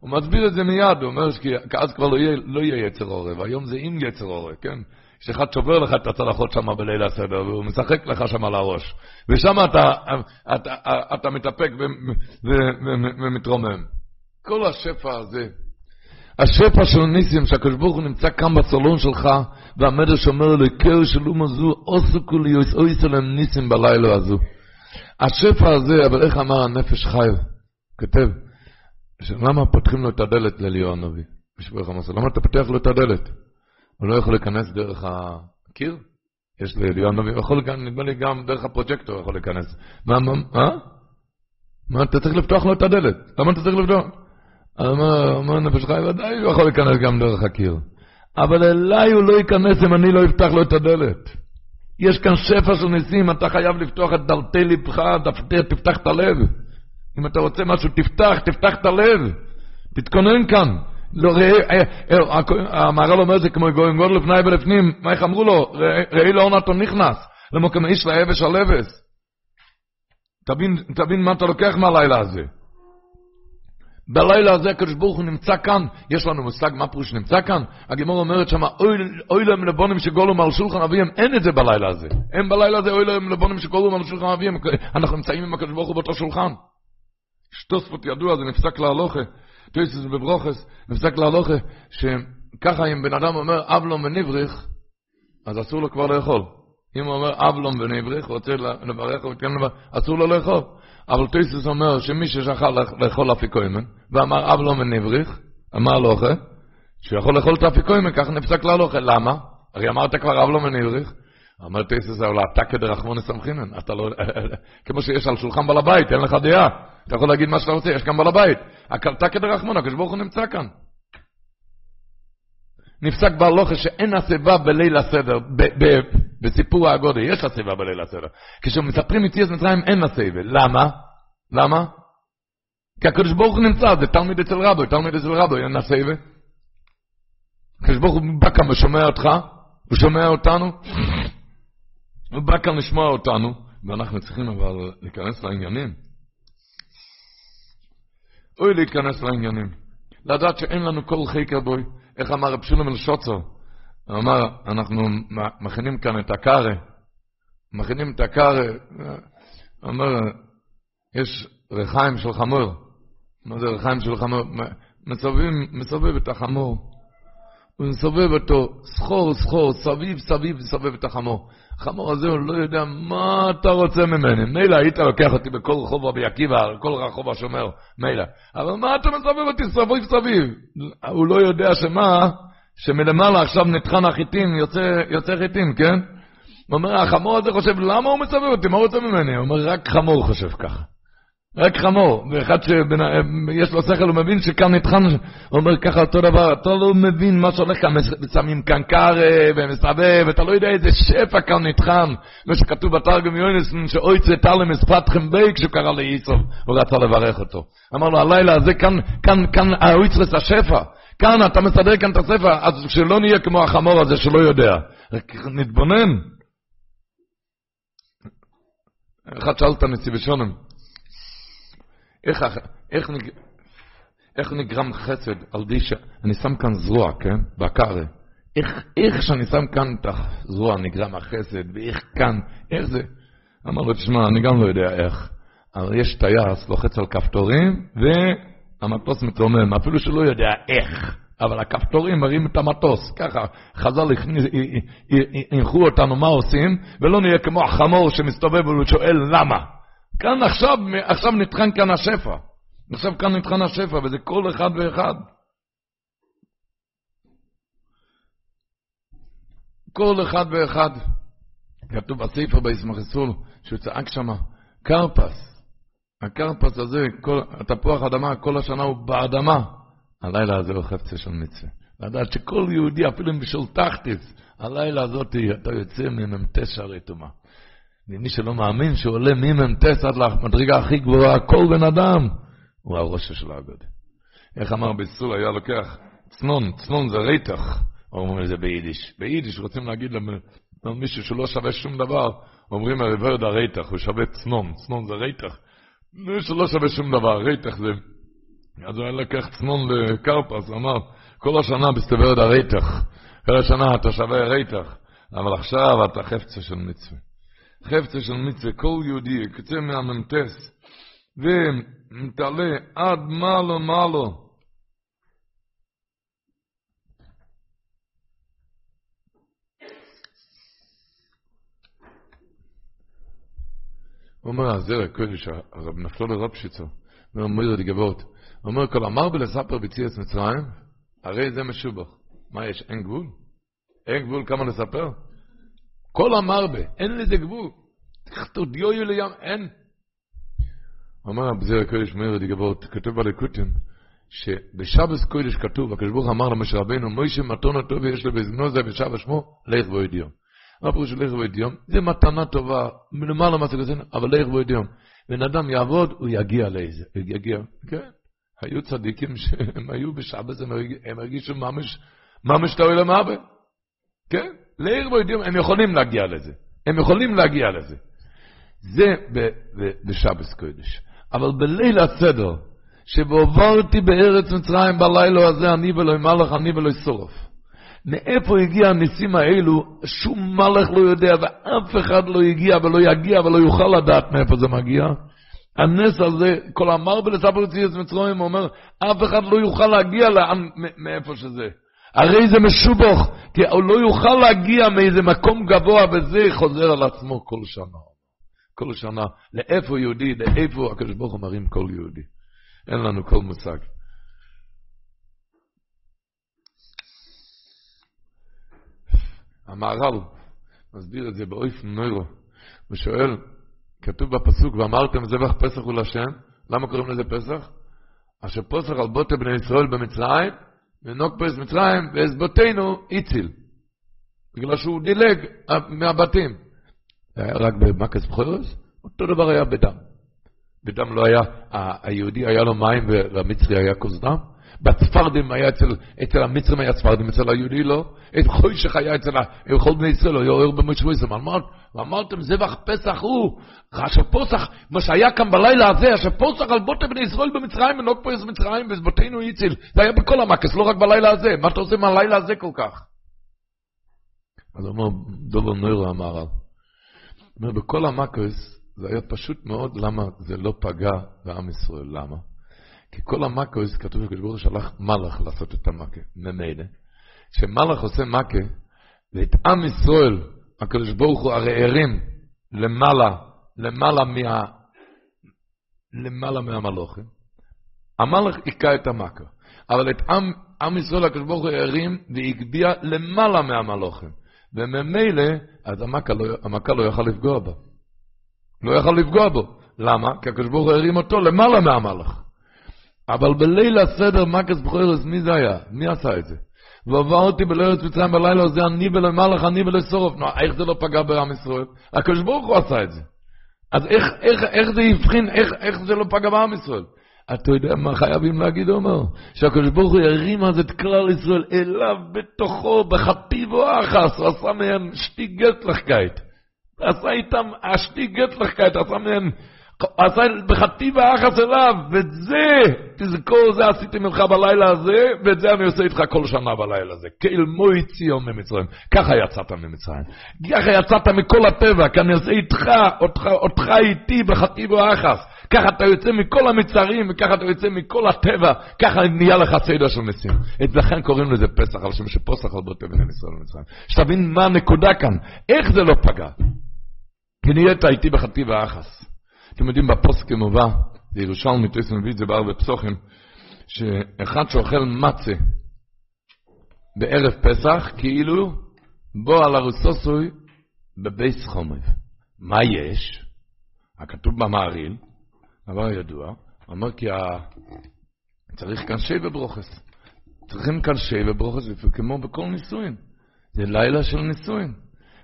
הוא מסביר את זה מיד, הוא אומר שאז כבר לא יהיה, לא יהיה יצר עורב, היום זה עם יצר עורב, כן? שאחד שובר לך את הצלחות שם בליל הסדר, והוא משחק לך שם על הראש. ושם אתה, אתה, אתה, אתה מתאפק ומתרומם. כל השפע הזה, השפע של ניסים, שהקדוש ברוך הוא נמצא כאן בסלון שלך, והמדרש אומר לקר של אומה זו, עוסקו לי אויסו להם ניסים בלילה הזו. השפע הזה, אבל איך אמר הנפש חי? כותב, למה פותחים לו את הדלת לליאור הנביא? למה אתה פותח לו את הדלת? הוא לא יכול להיכנס דרך הקיר? יש ליאור הנביא, הוא יכול, נדמה לי גם דרך הפרוג'קטור יכול להיכנס. מה, מה, מה? מה, אתה צריך לפתוח לו את הדלת. למה אתה צריך לפתוח? אמר נפש חי, ודאי הוא יכול להיכנס גם דרך הקיר. אבל אליי הוא לא ייכנס אם אני לא אפתח לו את הדלת. יש כאן שפע של ניסים, אתה חייב לפתוח את דלתי לבך, תפתח את הלב. אם אתה רוצה משהו, תפתח, תפתח את הלב. תתכונן כאן. לא, ראה, המהר"ל אומר זה כמו גויים גודל לפני ולפנים, מה איך אמרו לו? ראי לאורנתו נכנס, למוקם איש לאבש על. תבין, תבין מה אתה לוקח מהלילה הזה. בלילה הזה הקדוש ברוך הוא נמצא כאן, יש לנו מושג מה פירוש נמצא כאן? הגמור אומרת שמה, אוי להם לבונים שגולו על שולחן אביהם, אין את זה בלילה הזה. אין בלילה הזה אוי להם לבונים שגולו על שולחן אביהם, אנחנו נמצאים עם הקדוש ברוך הוא באותו שולחן. שטוספות ידוע, זה נפסק להלוכה, תויסס בברוכס, נפסק להלוכה, שככה אם בן אדם אומר אבלום ונבריך, אז אסור לו כבר לאכול. אם הוא אומר אבלום ונבריך, רוצה לברך, אסור לו לאכול. אבל תויסס אומר שמי ששכל לאכול אפיקוימן, ואמר אבלום ונבריך, אמר לוכה, שיכול לאכול את האפיקוימן, ככה נפסק להלוכה. למה? הרי אמרת כבר אבלום ונבריך. אומר תויסס, אבל אתה כדרחמונס אמחינן, אתה לא, כמו שיש על שולחן בעל הבית, אין לך דעה. אתה יכול להגיד מה שאתה רוצה, יש כאן בעל הבית. הקלטה כדרחמון, הקדוש ברוך הוא נמצא כאן. נפסק בהלוכה שאין הסיבה בליל הסדר, בסיפור הגודל, יש הסיבה בליל הסדר. כשמספרים יציאת מצרים אין הסיבה. למה? למה? כי הקדוש ברוך הוא נמצא, זה תלמיד אצל רבו, תלמיד אצל רבו, אין הסיבה. הקדוש ברוך הוא בא כאן ושומע אותך, הוא שומע אותנו, הוא בא כאן לשמוע אותנו, ואנחנו צריכים אבל להיכנס לעניינים. אוי להיכנס לעניינים. לדעת שאין לנו כל חקר בוי. איך אמר רב שולם אל-שוצר? הוא אמר, אנחנו מכינים כאן את הקארה. מכינים את הקארה. הוא אומר, יש ריחיים של חמור. מה זה ריחיים של חמור? מסובב, מסובב את החמור. הוא מסובב אותו סחור סחור, סביב סביב מסובב את החמור. החמור הזה הוא לא יודע מה אתה רוצה ממני. מילא היית לוקח אותי בכל רחוב רבי עקיבא, כל רחוב השומר, מילא. אבל מה אתה מסובב אותי סביב סביב? הוא לא יודע שמה, שמלמעלה עכשיו נטחן החיטים, יוצא, יוצא חיטים, כן? הוא אומר, החמור הזה חושב, למה הוא מסובב אותי? מה הוא רוצה ממני? הוא אומר, רק חמור חושב ככה. רק חמור, ואחד שיש לו שכל, הוא מבין שכאן נטחן, הוא אומר ככה אותו דבר, אתה לא מבין מה שהולך כאן, שמים כאן קארה ומסתובב, אתה לא יודע איזה שפע כאן נטחן, מה שכתוב בתרגם יונסון, שאוי צאתה למספתכם בי כשהוא קרא לאיסוב, הוא רצה לברך אותו. אמר לו, הלילה הזה כאן, כאן, כאן, האויצרס השפע, כאן אתה מסדר כאן את הספר, אז שלא נהיה כמו החמור הזה שלא יודע. נתבונן. אחד שאל את הנציבי שונם, איך, איך. איך נגרם חסד על די ש... אני שם כאן זרוע, כן? בקארה. איך, איך שאני שם כאן את הזרוע נגרם החסד, ואיך כאן, איך זה? אמר לו, תשמע, אני גם לא יודע איך. אבל יש טייס, לוחץ על כפתורים, והמטוס מתרומם, אפילו שלא יודע איך. אבל הכפתורים מראים את המטוס, ככה חז"ל הנחו אותנו מה עושים, ולא נהיה כמו החמור שמסתובב ושואל למה. כאן עכשיו, עכשיו נטחן כאן השפע. עכשיו כאן נטחן השפע, וזה כל אחד ואחד. כל אחד ואחד. כתוב בספר בישמחיסול, שהוא צעק שמה, קרפס. הקרפס הזה, כל, התפוח אדמה, כל השנה הוא באדמה. הלילה הזה הוא חפצה של מצווה. לדעת שכל יהודי, אפילו אם בשביל תחתיס, הלילה הזאת אתה יוצא ממ"ט שערי טומאה. ומי שלא מאמין שהוא עולה ממ"ט עד למדרגה הכי גבוהה, כל בן אדם, הוא הראש של האגוד. איך אמר ביסול, היה לוקח צנון, צנון זה רתח, אומרים את זה ביידיש. ביידיש רוצים להגיד למישהו שלא שווה שום דבר, אומרים הרוורדה רתח, הוא שווה צנון, צנון זה רתח. מי שלא שווה שום דבר, רתח זה... אז הוא היה לקח צנון לקרפס, אמר, כל השנה בסתבר את הרתח, כל השנה אתה שווה רתח, אבל עכשיו אתה חפצה של מצווה. חפצה של מצווה, כל יהודי יקצה מהמנטס, ומתעלה עד מעלו מעלו. אומר, הזרע קודש, הרב נפתולי רבשיצו, אומר, מוירה דגבות, הוא אומר, כל אמר בלספר בציאס מצרים, הרי זה משובח. מה יש, אין גבול? אין גבול כמה לספר? כל אמר ב, אין לזה גבול. יהיו לים, אין. אומר הבזיר הקודש מאיר דיגבות, כתוב בלקוטים, שבשבס קודש כתוב, הקדוש ברוך אמר למשה רבינו, מוישה מתון הטוב ויש לו בזמנו זה ושבס שמו, לך בו ידיום. מה פירוש לך בו ידיום? זה מתנה טובה, מלמעלה מה זה אבל לך בו ידיום. בן אדם יעבוד, הוא יגיע לאיזה, יגיע, כן. היו צדיקים שהם היו בשבת, הם הרגישו ממש, ממש את העולם הבא. כן? לעיר ויודעים, הם יכולים להגיע לזה. הם יכולים להגיע לזה. זה בשבת קודש. אבל בליל הסדר, שבעברתי בארץ מצרים בלילה הזה, אני ולא מלך, אני ולא שורף. מאיפה הגיע הניסים האלו, שום מלך לא יודע, ואף אחד לא הגיע ולא יגיע ולא יוכל לדעת מאיפה זה מגיע. הנס הזה, כל אמר בלספר ציוס מצרים, הוא אומר, אף אחד לא יוכל להגיע לאן, מאיפה שזה. הרי זה משובח, כי הוא לא יוכל להגיע מאיזה מקום גבוה, וזה חוזר על עצמו כל שנה. כל שנה, לאיפה יהודי, לאיפה הקדוש ברוך הוא מרים כל יהודי. אין לנו כל מושג. המהר"ל מסביר את זה באופן נוירו, הוא שואל, כתוב בפסוק, ואמרתם זבח פסח הוא לשם, למה קוראים לזה פסח? אשר פוסח על בוטה בני ישראל במצרים, ונוק פרס מצרים, ואזבותינו הציל. בגלל שהוא דילג מהבתים. זה היה רק במקס בחורס, אותו דבר היה בדם. בדם לא היה, היהודי היה לו מים והמצרי היה כוס דם. בצפרדים היה אצל, אצל המצרים היה צפרדים, אצל היהודי לא. את חוישך היה אצל כל בני ישראל, היה אור במשבו ישראל. ואמרתם, זבח פסח הוא, אשר פוסח, מה שהיה כאן בלילה הזה, אשר פוסח על בוטה בני ישראל במצרים, ונוק פה איזה מצרים, וזבותינו יציל. זה היה בכל המקס, לא רק בלילה הזה. מה אתה עושה מהלילה הזה כל כך? אז הוא אומר, דובר נוירו אמר, אומר, בכל המקס, זה היה פשוט מאוד, למה זה לא פגע בעם ישראל? למה? כי כל המכה, כתוב שקדוש ברוך הוא שלח מלאך לעשות את המכה, ממילא. כשמלאך עושה מכה, ואת עם ישראל, הקדוש ברוך הוא הרי הרים למעלה, למעלה מה... למעלה מהמלוכים. המלאך היכה את המכה. אבל את עם, עם ישראל הקדוש ברוך הוא הרים והגביה למעלה מהמלוכים. וממילא, אז המכה לא, המכה לא יכל לפגוע בה. לא יכל לפגוע בו. למה? כי הקדוש ברוך הוא הרים אותו למעלה מהמלאך. אבל בליל הסדר מקס בכוירס, מי זה היה? מי עשה את זה? ועברתי בלארץ מצרים בלילה הזה, אני ולמלאך, אני ולסורף. נו, איך זה לא פגע בעם ישראל? הקדוש ברוך הוא עשה את זה. אז איך, איך, איך זה הבחין, איך, איך זה לא פגע בעם ישראל? אתה יודע מה חייבים להגיד, אומר? שהקדוש ברוך הוא ירים אז את כלל ישראל אליו בתוכו, בחטיבו אחס, הוא עשה מהם שתי גטלחקייט. עשה איתם השתי גטלחקייט, עשה מהם עשה בחטיב האחס אליו, ואת זה, תזכור, זה עשיתי ממך בלילה הזה, ואת זה אני עושה איתך כל שנה בלילה הזה. כאל מוי ציון ממצרים. ככה יצאת ממצרים. ככה יצאת מכל הטבע, כי אני עושה איתך, אותך, אותך איתי בחטיב האחס. ככה אתה יוצא מכל המצרים, וככה אתה יוצא מכל הטבע, ככה נהיה לך סדר של ניסים. את לכן קוראים לזה פסח, על שם שפוסח על בוטה בין ישראל ומצרים. שתבין מה הנקודה כאן, איך זה לא פגע. כי נהיית איתי בחטיב האחס. אתם יודעים, בפוסק מובא, זה ירושלמי, תויסם מביא את זה בהר בפסוחים, שאחד שאוכל מצה בערב פסח, כאילו בוא על הרוסוסוי בבייס חומב. מה יש? הכתוב במעריל, דבר ידוע, אומר כי ה... צריך כאן שי וברוכס. צריכים כאן שי וברוכס, כמו בכל נישואין. זה לילה של נישואין.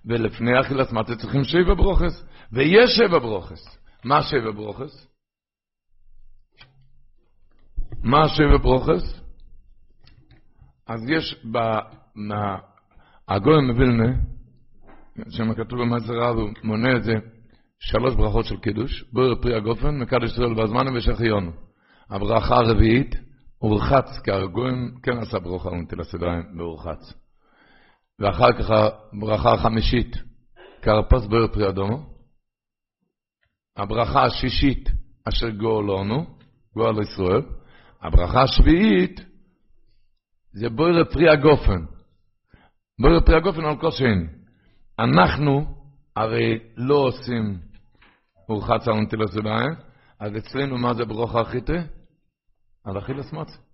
ולפני אכילת מצה צריכים שי וברוכס. ויש שבע ברוכס. מה שבע ברוכס? מה שבע ברוכס? אז יש ב... הגויים מווילנה, שם כתוב במסר רב, הוא מונה את זה, שלוש ברכות של קידוש, בויר פרי הגופן, מקדש ישראל בזמן ושחיון. הברכה הרביעית, הורחץ, כי הגויים כן עשה ברוכה ונטיל הסדריים והורחץ. ואחר כך הברכה החמישית, קרפס בויר פרי אדומו. הברכה השישית, אשר גאולנו, גאול ישראל. הברכה השביעית, זה בוירה פרי הגופן. בוירה פרי הגופן על כוסן. אנחנו הרי לא עושים אורחת על ידיים, אז אצלנו מה זה ברוכה החיטה? על אכילס מצה.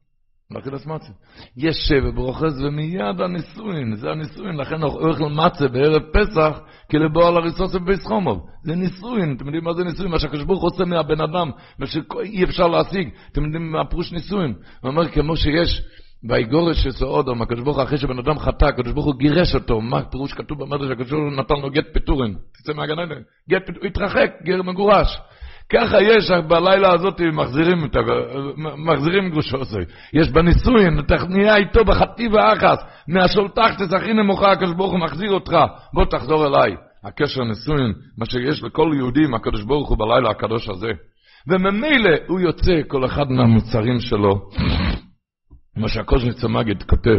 לאכילס מצה. יש שבע ברוכס ומיד הנישואין, זה הנישואין, לכן אוכל מצה בערב פסח, כי לבוא על הריסוס בביס חומוב. זה נישואין, אתם יודעים מה זה נישואין? מה שהקדוש ברוך עושה מהבן אדם, מה שאי אפשר להשיג, אתם יודעים מה פירוש נישואין? הוא אומר כמו שיש ויגורש אודום, הקדוש ברוך הוא אחרי שבן אדם חטא, הקדוש ברוך הוא גירש אותו, מה פירוש כתוב במדרש, הקדוש ברוך הוא נתן לו גט פיטורין, תצא מהגן האלה, גט פיטורין, התרחק, גר מגורש. ככה יש בלילה הזאת, מחזירים, מחזירים גרושוסי. יש בנישואין, אתה נהיה איתו בחטיב האחס, מהשולטח תזכי נמוכה, הקדוש ברוך הוא מחזיר אותך, בוא תחזור אליי. הקשר נישואין, מה שיש לכל יהודי עם הקדוש ברוך הוא בלילה הקדוש הזה. וממילא הוא יוצא כל אחד מהמוצרים שלו. מה שהקוז'ניץ המגיד כותב,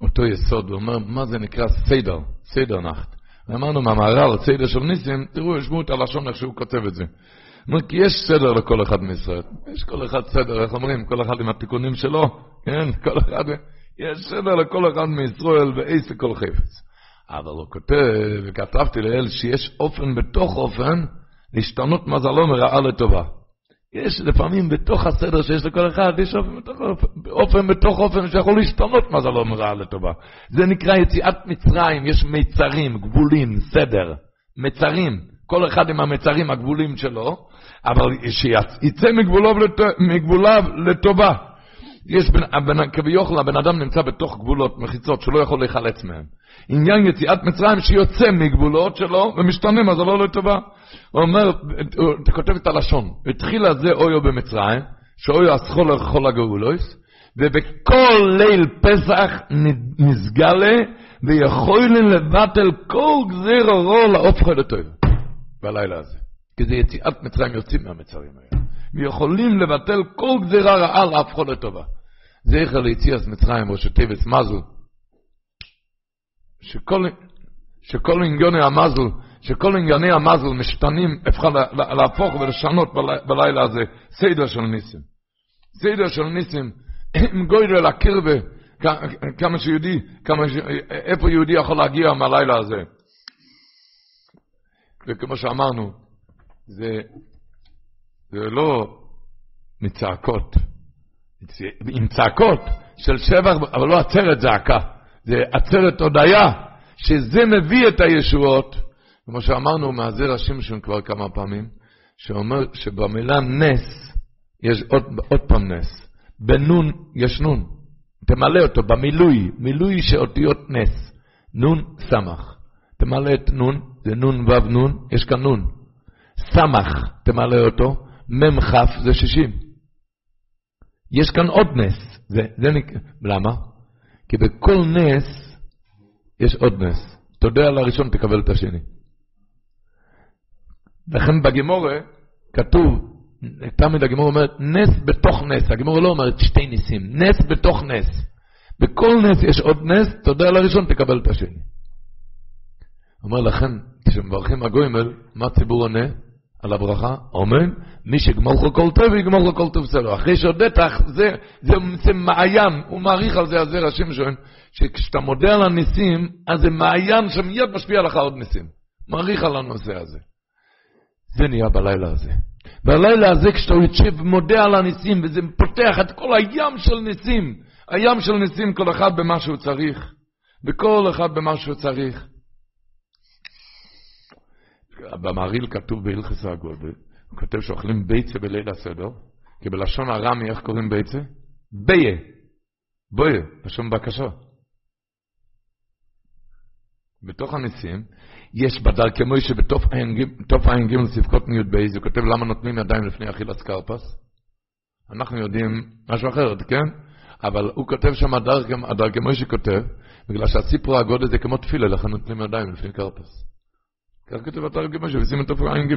אותו יסוד, הוא אומר, מה זה נקרא סדר, סדר נחת. אמרנו מהמהר"ל, סדר של ניסים, תראו, ישמעו את הלשון איך שהוא כותב את זה. אומר, כי יש סדר לכל אחד מישראל. יש כל אחד סדר, איך אומרים? כל אחד עם התיקונים שלו, כן? כל אחד, יש סדר לכל אחד מישראל ואיזה כל חפץ. אבל הוא כותב, וכתבתי לאל, שיש אופן בתוך אופן, להשתנות מזלו מרעה לטובה. יש לפעמים בתוך הסדר שיש לכל אחד, יש אופן בתוך אופן, בתוך אופן שיכול להשתנות לא מראה לטובה. זה נקרא יציאת מצרים, יש מיצרים, גבולים, סדר, מצרים, כל אחד עם המצרים, הגבולים שלו, אבל שיצא מגבוליו, לט... מגבוליו לטובה. יש בן, כביכול הבן אדם נמצא בתוך גבולות, מחיצות, שלא יכול להיחלץ מהם. עניין יציאת מצרים שיוצא מגבולות שלו ומשתנה, מה זה לא לטובה. הוא אומר, אתה כותב את הלשון, התחילה זה אויו במצרים, שאויו אסכול לכל הגאולויס, ובכל ליל פסח נסגלה, ויכולים לבטל כל גזיר אורו לעופך לטוב. בלילה הזה. כי זה יציאת מצרים יוצאים מהמצרים האלה. ויכולים לבטל כל גזירה רעה להפכו לטובה. זכר ליציאת מצרים, ראשי תיבס מזל, שכל, שכל ענייני המזל, שכל ענייני המזל משתנים, אפשר להפוך ולשנות בלילה הזה סדר של ניסים. סדר של ניסים, עם גוירל הקרבה, כמה שיהודי, כמה ש... איפה יהודי יכול להגיע מהלילה הזה. וכמו שאמרנו, זה, זה לא מצעקות, עם צעקות של שבח, אבל לא עצרת זעקה, זה עצרת הודיה, שזה מביא את הישועות. כמו שאמרנו, מהזר השמשון כבר כמה פעמים, שאומר שבמילה נס יש עוד, עוד פעם נס. בנון יש נון. תמלא אותו במילוי, מילוי שאותיות נס. נון סמך. תמלא את נון, זה נון וו נון, יש כאן נון. סמך, תמלא אותו, מם כף זה שישים. יש כאן עוד נס. זה, זה נק... למה? כי בכל נס יש עוד נס. תודה על הראשון, תקבל את השני. לכן בגימורה כתוב, תמיד הגימור אומרת, נס בתוך נס. הגימור לא אומרת שתי ניסים, נס בתוך נס. בכל נס יש עוד נס, תודה על הראשון, תקבל את השני. אומר לכן, כשמברכים הגוימל, מה הציבור עונה על הברכה? אומרים, מי שגמור לך כל טוב, יגמור לך כל טוב בסדר. אחרי שהודית, זה, זה, זה מעיין, הוא מעריך על זה, הזר השם שואל, שכשאתה מודה על הניסים, אז זה מעיין שמיד משפיע לך עוד ניסים. מעריך על הנושא הזה. זה נהיה בלילה הזה. בלילה הזה כשאתה יושב ומודה על הניסים, וזה פותח את כל הים של ניסים, הים של ניסים, כל אחד במה שהוא צריך, וכל אחד במה שהוא צריך. במעריל כתוב בהלכס הגודל, הוא כותב שאוכלים ביצה בליל הסדר, כי בלשון הרמי איך קוראים ביצה? ביה, בויה, לשון בקשה. בתוך הניסים, יש בדרכי מוישה בתוף עין ג' ספקות מי"ב, הוא כותב למה נותנים ידיים לפני אכילת קרפס. אנחנו יודעים משהו אחר, כן? אבל הוא כותב שם, הדרכי מוישה כותב, בגלל שהסיפור הגודל זה כמו תפילה, לכן נותנים ידיים לפני קרפס. כך מוישה, ושימו תוף עין ג'.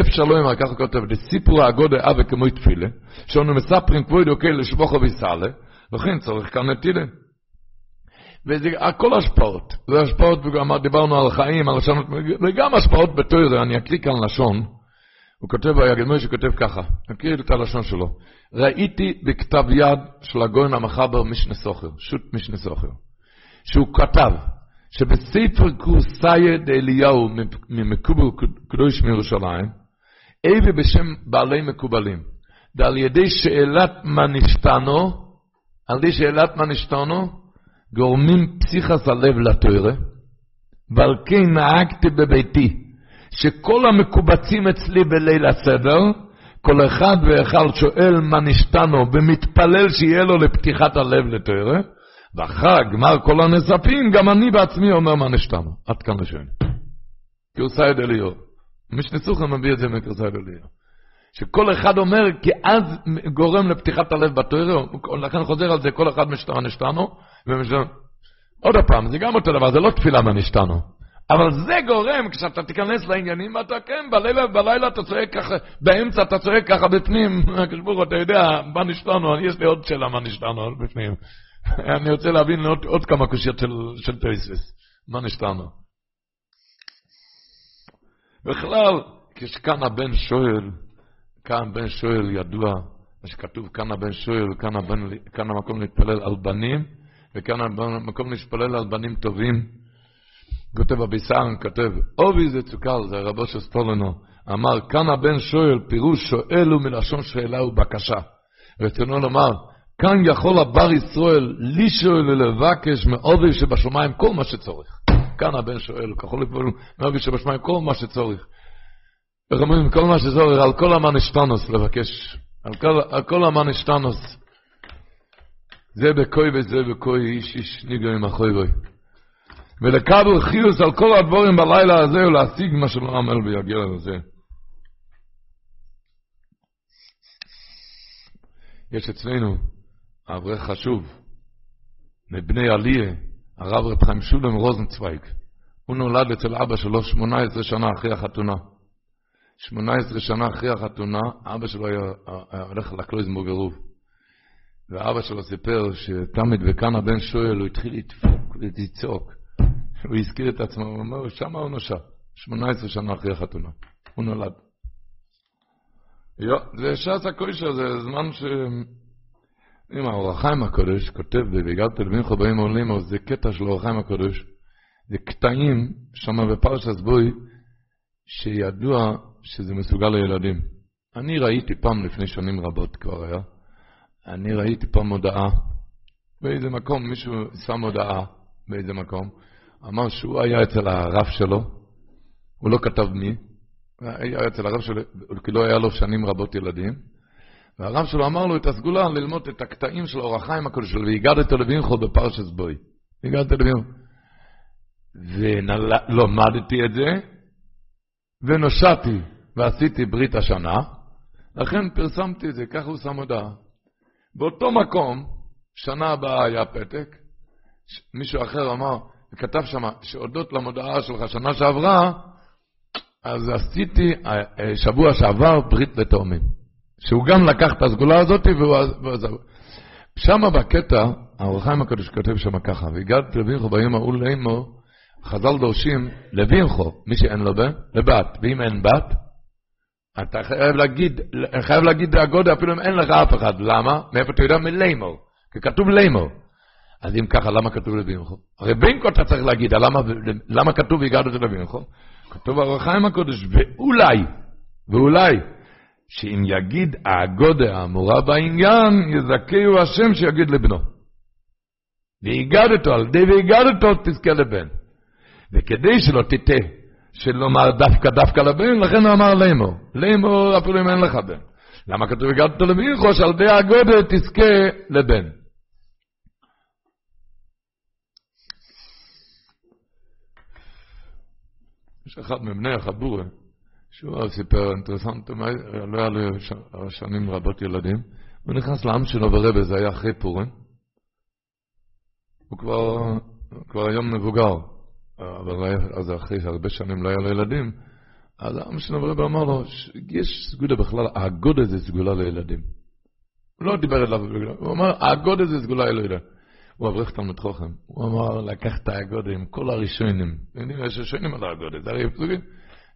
אפשר לא אמר, ככה כותב, דסיפור הגודל אבה כמו תפילה, שאנו מספרים כבוד אוקיי לשבוכו ויסעלה, לכן צריך כאן נטילה. וזה הכל השפעות. זה השפעות, דיברנו על חיים, על לשנות, וגם השפעות בתוירה, אני אקריא כאן לשון. הוא כותב, היגד שכותב ככה, אקריא את הלשון שלו. ראיתי בכתב יד של הגויין המחבר משנה סוחר, שו"ת משנה סוחר, שהוא כתב שבספר קורסאי דאליהו ממקובל קדוש מירושלים, אבי בשם בעלי מקובלים, ועל ידי שאלת מה נשתנו, על ידי שאלת מה נשתנו, גורמים פסיכס הלב לתוירה, ועל כן נהגתי בביתי, שכל המקובצים אצלי בליל הסדר, כל אחד ואחד שואל מה נשתנו ומתפלל שיהיה לו לפתיחת הלב לתוירה, ואחר גמר כל הנזפים, גם אני בעצמי אומר מה נשתנו. עד כאן לשון. קרסאי דליאור. משנה סוכן מביא את זה מקרסאי דליאור. שכל אחד אומר, כי אז גורם לפתיחת הלב בתוירה, לכן חוזר על זה, כל אחד משתנו נשתנו, עוד פעם, זה גם אותו דבר, זה לא תפילה מהנשתנו. אבל זה גורם, כשאתה תיכנס לעניינים, אתה כן, בלילה, בלילה אתה צועק ככה, באמצע אתה צועק ככה בפנים, כשבור, אתה יודע, מה נשתנו, יש לי עוד שאלה מה נשתנו בפנים. אני רוצה להבין עוד, עוד כמה קושיות של, של טייסס, מה נשתנו. בכלל, כשכאן הבן שואל, כאן הבן שואל ידוע, מה שכתוב כאן הבן שואל, כאן, הבן, כאן המקום להתפלל על בנים, וכאן המקום להתפלל על בנים טובים. כותב אביסרן, כותב, אובי זה צוקל, זה רבו של סטולנו, אמר, כאן הבן שואל, פירוש שואל הוא מלשון שאלה ובקשה. רצונו לומר, כאן יכול הבר ישראל לשאול ולבקש מאובי שבשמיים כל מה שצורך. כאן הבן שואל, ככל לפעול מאובי שבשמיים כל מה שצורך. איך אומרים, כל מה שצורך, על כל המן אשתנוס לבקש, על כל, כל המן אשתנוס. זה בקוי וזה בקוי, איש איש ניגו עם החוי בוי. ולקבל חיוס על כל הדבורים בלילה הזה ולהשיג מה שלא עמל ויגיע לזה. יש אצלנו אברך חשוב, מבני עליה, הרב רב חיים שולם רוזנצוויג. הוא נולד אצל אבא שלו 18 שנה אחרי החתונה. 18 שנה אחרי החתונה, אבא שלו היה הולך לקלויזנבורג עירוב. ואבא שלו סיפר שתמיד וכאן הבן שואל, הוא התחיל לדפוק ולצעוק. הוא הזכיר את עצמו, הוא אומר, שמה הוא נושע. 18 שנה אחרי החתונה. הוא נולד. זה ש"ס הקוישר, זה זמן ש... אם האור החיים הקודש כותב ב"ויגעת לבינך באים עולים", זה קטע של אור החיים הקודש, זה קטעים שם בפרשת בוי, שידוע שזה מסוגל לילדים. אני ראיתי פעם, לפני שנים רבות כבר היה, אני ראיתי פעם הודעה, באיזה מקום, מישהו שם הודעה באיזה מקום, אמר שהוא היה אצל הרב שלו, הוא לא כתב מי, היה אצל הרב שלו, כי לא היה לו שנים רבות ילדים, והרב שלו אמר לו את הסגולה ללמוד את הקטעים של אור החיים הקודש שלו, והגדת לבינכו בפרשס בוי. הגדת לבינכו. ולמדתי את זה, ונושעתי ועשיתי ברית השנה, לכן פרסמתי את זה, ככה הוא שם הודעה. באותו מקום, שנה הבאה היה פתק, מישהו אחר אמר, כתב שם, שהודות למודעה שלך שנה שעברה, אז עשיתי אה, אה, שבוע שעבר ברית לתאומים. שהוא גם לקח את הסגולה הזאת והוא עזב. שם בקטע, האור החיים הקדוש כותב שם ככה, והגעת לבינכו ביום ההוא לאמו, חז"ל דורשים לבינכו, מי שאין לו בן, לבת, ואם אין בת, אתה חייב להגיד, חייב להגיד הגודל אפילו אם אין לך אף אחד, למה? מאיפה אתה יודע? מלימור, כי כתוב לימור. אז אם ככה, למה כתוב לבינכו? הרי בינכו אתה צריך להגיד, למה, למה כתוב והגעת לבינכו? כתוב האור החיים הקודש, ואולי, ואולי, שאם יגיד האגודה האמורה בעניין, יזכהו השם שיגיד לבנו. והגדתו, על ידי והגדתו תזכה לבן. וכדי שלא תטעה, שלומר דווקא דווקא לבן, לכן הוא אמר לאמור. לאמור אפילו אם אין לך בן. למה כתוב הגדתו לבירכו, שעל ידי האגודה תזכה לבן. יש אחד מבני החבורה, שהוא סיפר אינטרסנט, לא היה לו שנים רבות ילדים, הוא נכנס לעם שלו ברבה, זה היה אחרי פורים. הוא כבר, כבר היום מבוגר, אבל אז אחרי הרבה שנים לא היה לו ילדים, אז העם שלו ברבה אמר לו, יש סגולה בכלל, הגודל זה סגולה לילדים. הוא לא דיבר אליו, הוא אמר, הגודל זה סגולה לילדים. הוא אברך תלמוד חוכם, הוא אמר, לקח את הגודל עם כל הראשונים, יש ראשונים על הגודל, זה הרי פסוקים.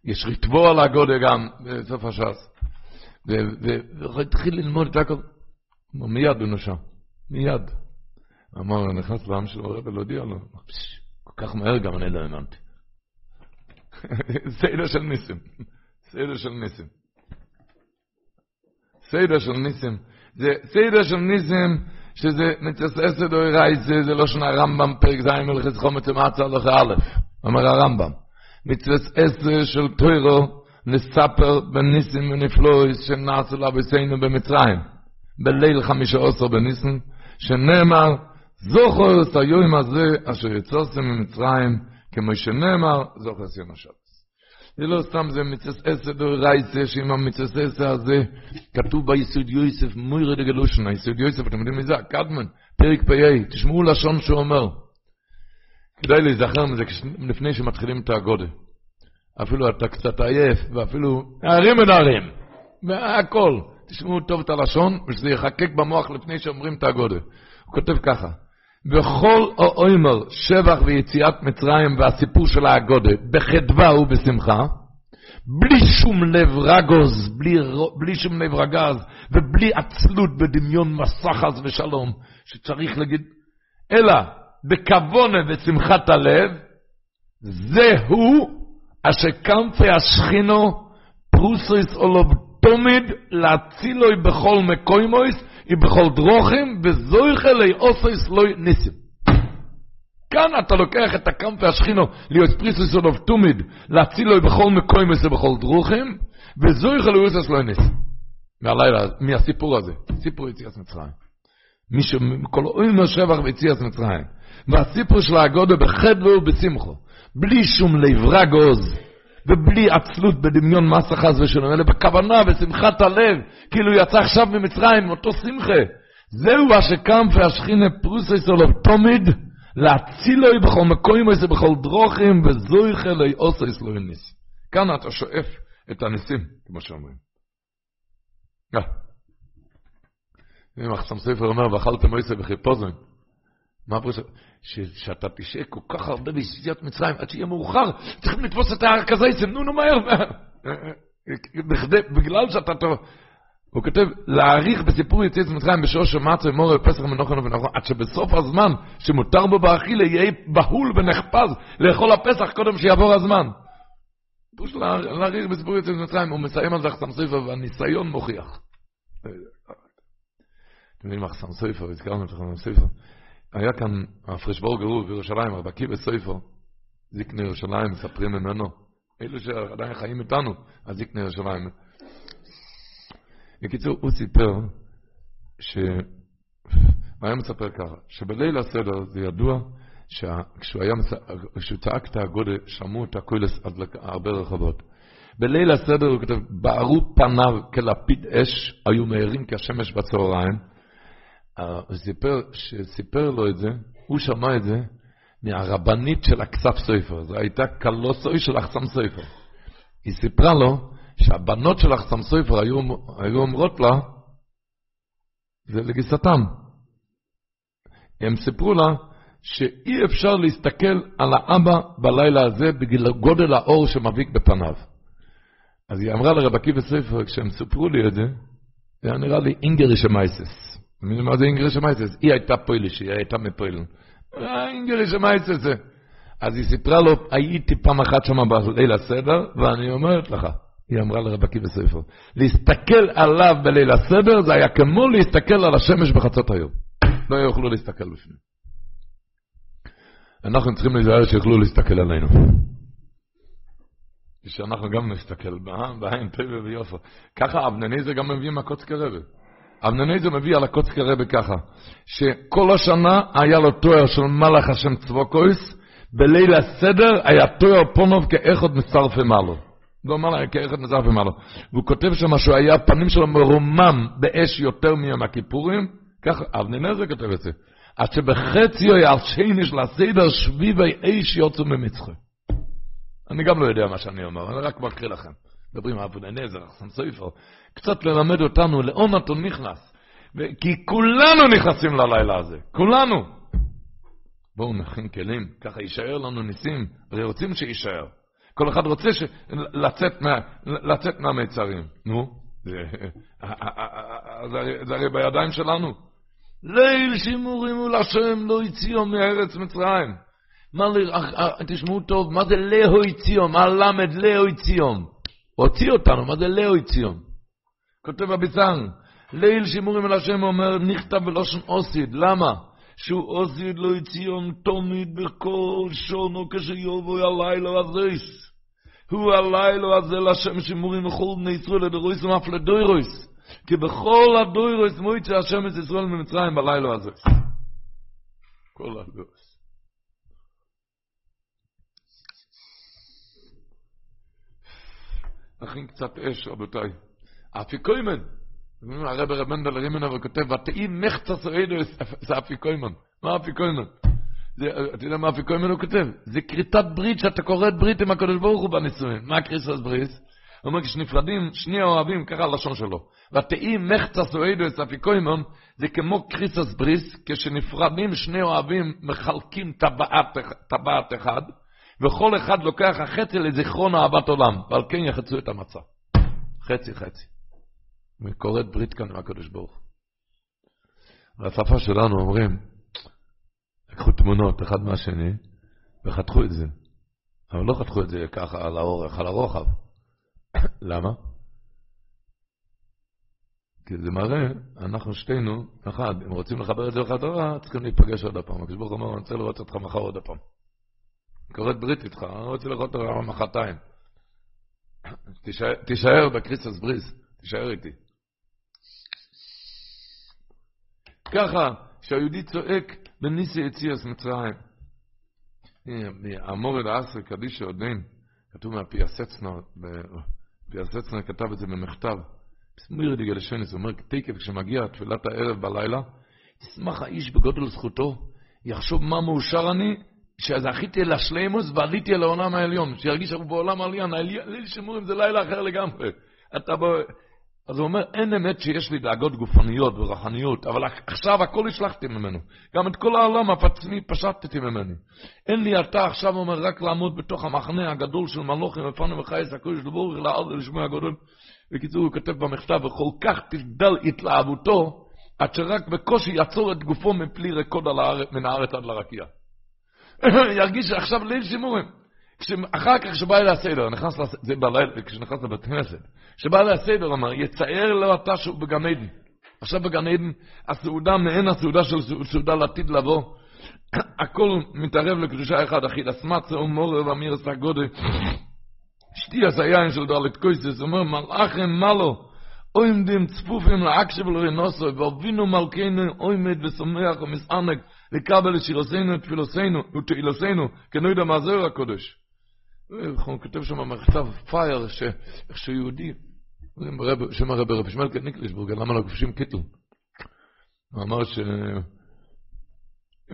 יש ריטבו על הגודל גם בסוף הש"ס. והתחיל ללמוד את הכל. מיד הוא נושם, מיד. אמר, נכנס לעם של הרב ולהודיע לו, כל כך מהר גם אני לא האמנתי. סדר של ניסים, סדר של ניסים. סדר של ניסים. זה סדר של ניסים, שזה מתססת או רייסה, זה לא שנה רמב"ם, פרק ז' מלכס חומץ ומצה הלכה א', אומר הרמב"ם. מצוות עשר של טוירו נספר בניסים ונפלויס שנעשו לאביסינו במצרים. בליל חמישה עשר בניסים, שנאמר, זוכר את היום הזה אשר יצוסם ממצרים, כמו שנאמר, זוכר את יום השבת. זה לא סתם, זה מצוות עשר דורייסה, שעם המצוות עשר הזה, כתוב ביסוד יוסף, מוירי דגלושן, היסוד יוסף, אתם יודעים מי זה? קדמן, פרק פ"א, תשמעו לשון שהוא אומר. כדאי להיזכר מזה לפני שמתחילים את הגודל. אפילו אתה קצת עייף, ואפילו נערים ונערים, והכל. תשמעו טוב את הלשון, ושזה יחקק במוח לפני שאומרים את הגודל. הוא כותב ככה: בכל האומר שבח ויציאת מצרים והסיפור של הגודל, בחדווה ובשמחה, בלי שום לב רגוז, בלי, בלי שום לב רגז, ובלי עצלות בדמיון מסע חס ושלום, שצריך להגיד, אלא בכבונה ושמחת הלב, זהו אשר כנפי השכינו פרוסויס אולוב תומיד להצילוי בכל מקוימויס ובכל דרוכים וזויכה לאוסויס לוי ניסים. כאן אתה לוקח את הכנפי השכינו להיות פריסויס אולוב תומיד להצילוי בכל מקוימויס ובכל דרוכים וזויכה לאוסויס לוי ניסים. מהלילה, מהסיפור הזה, סיפור יציאת מצרים. מישהו, כל אוימר שבח ויציאת מצרים. והסיפור של הגודל בחדווה ובשמחו, בלי שום לב רגוז, ובלי עצלות בדמיון מסה חס ושלום, אלא בכוונה, בשמחת הלב, כאילו יצא עכשיו ממצרים, אותו שמחה. זהו אשר קם והשכינה פרוסי סולוב תומיד, להצילוי בכל הזה בכל דרוכים, וזויכה לי עושה סלוי ניסים. כאן אתה שואף את הניסים, כמו שאומרים. אם החסם ספר אומר, ואכלתם מויסה בחיפוזן, מה פרש... שאתה תשעה כל כך הרבה ביציאת מצרים עד שיהיה מאוחר, צריכים לתפוס את ההר כזה, נו נו מהר. בגלל שאתה טוב, הוא כותב, להעריך בסיפור יציאת מצרים בשור שמצו אמור בפסח מנוחנו ונכון, עד שבסוף הזמן שמותר בו באכילה יהיה בהול ונחפז לאכול הפסח קודם שיעבור הזמן. פשוט להעריך בסיפור יציאת מצרים, הוא מסיים על זה אחסם ספר והניסיון מוכיח. אתם יודעים, אחסם ספר, הזכרנו את אחסם ספר. היה כאן הפרשבור גרוב בירושלים, רבקי בספר, זקני ירושלים, מספרים ממנו. אלו שעדיין חיים איתנו, הזקני ירושלים. בקיצור, הוא סיפר ש... הוא היה מספר ככה, שבליל הסדר זה ידוע שכשהוא היה, כשהוא צעק את הגודל, שמעו את הקוילס הרבה רחובות. בליל הסדר הוא כותב, בערו פניו כלפיד אש, היו מהירים כשמש בצהריים. סיפר, שסיפר לו את זה, הוא שמע את זה מהרבנית של הכסף סופר, זו הייתה קלוסוי של אחסם סופר. היא סיפרה לו שהבנות של אחסם סופר היו, היו אומרות לה, זה לגיסתם. הם סיפרו לה שאי אפשר להסתכל על האבא בלילה הזה בגלל גודל האור שמביק בפניו. אז היא אמרה לרב עקיבא כשהם סיפרו לי את זה, זה היה נראה לי אינגריש המייסס. מה זה אינגריש המייסס? היא הייתה פויליש, היא הייתה מפוילן. אה, אינגריש המייסס זה. אז היא סיפרה לו, הייתי פעם אחת שם בליל הסדר, ואני אומרת לך, היא אמרה לרב עקיבא ספר, להסתכל עליו בליל הסדר זה היה כמו להסתכל על השמש בחצות היום. לא יוכלו להסתכל בפנים. אנחנו צריכים להיזהר שיוכלו להסתכל עלינו. שאנחנו גם נסתכל בעין טבע ויופי. ככה אבנניזר גם מביא מהקוצקי רבי. אבנניזר מביא על הקוצקי רבי ככה, שכל השנה היה לו תואר של מלאך השם צבוקויס, בליל הסדר היה תואר פונוב כאחד מצרפי מעלו. לא מלאך כאחד מצרפי מעלו. והוא כותב שם שהוא היה, פנים שלו מרומם באש יותר מיום הכיפורים, ככה אבנניזר כותב את זה. עד שבחציו יעשני של הסדר שביבי איש יוצאו ממצחו. אני גם לא יודע מה שאני אומר, אני רק מקריא לכם. מדברים על אחסן סופר, קצת ללמד אותנו לאן אתה נכנס. כי כולנו נכנסים ללילה הזה, כולנו. בואו נכין כלים, ככה יישאר לנו ניסים, הרי רוצים שיישאר. כל אחד רוצה ש... לצאת, מה... לצאת מהמיצרים. נו, זה... זה הרי בידיים שלנו. ליל שימורים מול השם לא הציעו מארץ מצרים. מה ל... תשמעו טוב, מה זה לאוי ציון? מה למד לאוי ציון? הוציא אותנו, מה זה לאוי ציון? כותב הביצן, ליל שימורים אל השם אומר, נכתב בלושן אוסיד, למה? שהוא אוסיד לא ציון תמיד בכל שונו כשיובו הלילה הזויס. הוא הלילה הזה לשם שימורים וכל בני ישראל לדרויס ומאף לדוירויס. כי בכל הדוירויס מויצא השם את ישראל ממצרים בלילה הזה. כל הדוירויס. נכין קצת אש, רבותיי. אפיקוימן, הרב רב מנדל רימנה וכותב, ותהי מחצה סועדו, זה אפיקוימן. מה אפיקוימן? אתה יודע מה אפיקוימן הוא כותב? זה כריתת ברית שאתה כורת ברית עם הקדוש ברוך הוא בנישואין. מה כריסת ברית? הוא אומר, כשנפרדים שני האוהבים, ככה הלשון שלו. ותהי מחצה סועדו, זה אפיקוימן, זה כמו כריסת בריס, כשנפרדים שני אוהבים, מחלקים טבעת אחד, וכל אחד לוקח החצי לזיכרון אהבת עולם, ועל כן יחצו את המצה. חצי חצי. וקוראת ברית כאן עם הקדוש ברוך. בשפה שלנו אומרים, לקחו תמונות אחד מהשני, וחתכו את זה. אבל לא חתכו את זה ככה על האורך, על הרוחב. למה? כי זה מראה, אנחנו שתינו, אחד, אם רוצים לחבר את זה לחד צריכים להיפגש עוד הפעם. הקדוש ברוך הוא אומר, אני רוצה לראות אותך מחר עוד הפעם. כורת ברית איתך, אני רוצה לראות אותך מחרתיים. תישאר בקריסטוס בריס, תישאר איתי. ככה שהיהודי צועק בניסי יציאס מצרים. המורד האסר קדישא עודן, כתוב מהפיאסצנר, פיאסצנר כתב את זה במכתב. סמיר דיגל שנס, הוא אומר, תקף כשמגיע תפילת הערב בלילה, ישמח האיש בגודל זכותו, יחשוב מה מאושר אני, שזכיתי לשלימוס ועליתי אל העולם העליון, שירגיש שאנחנו בעולם העליון, ליל שימורים זה לילה אחר לגמרי. אתה בוא, אז הוא אומר, אין אמת שיש לי דאגות גופניות ורוחניות, אבל עכשיו הכל השלכתי ממנו. גם את כל העולם הפצמי פשטתי ממני. אין לי אתה עכשיו אומר רק לעמוד בתוך המחנה הגדול של מלוכים ופנו וחייס הקודש דבור לעד ולשמוע הגדול. בקיצור, הוא כותב במכתב, וכל כך תגדל התלהבותו, עד שרק בקושי יעצור את גופו מפלי רקוד מן הארץ עד לרקיע. ירגיש שעכשיו ליל שימורים. אחר כך כשבא אלי הסדר, נכנס לס... זה בלילה, כשנכנס לבית כנסת, כשבא אלי הסדר, אמר, יצייר לו אתה שהוא בגן עדן. עכשיו בגן עדן, הסעודה מעין הסעודה של סעודה לעתיד לבוא. הכל מתערב לקדושה אחד, אחי, לסמצה ומורה ואמירס הגודל. שתי היין של דלת קויסס, אומר, מלאכם מלו, עומדים צפופים לאקשב ולרנוסו, ואבינו מלכנו עומד ושמח ומסענק, לקבל את שירוסנו, תפילוסנו ותהילוסנו, כנוידע מהזוהר הקודש. הוא כותב שם מכתב פייר, איך שיהודי, שם הרב רב שמלכה ניקלישבורג, למה לא כובשים קיטל? הוא אמר שהם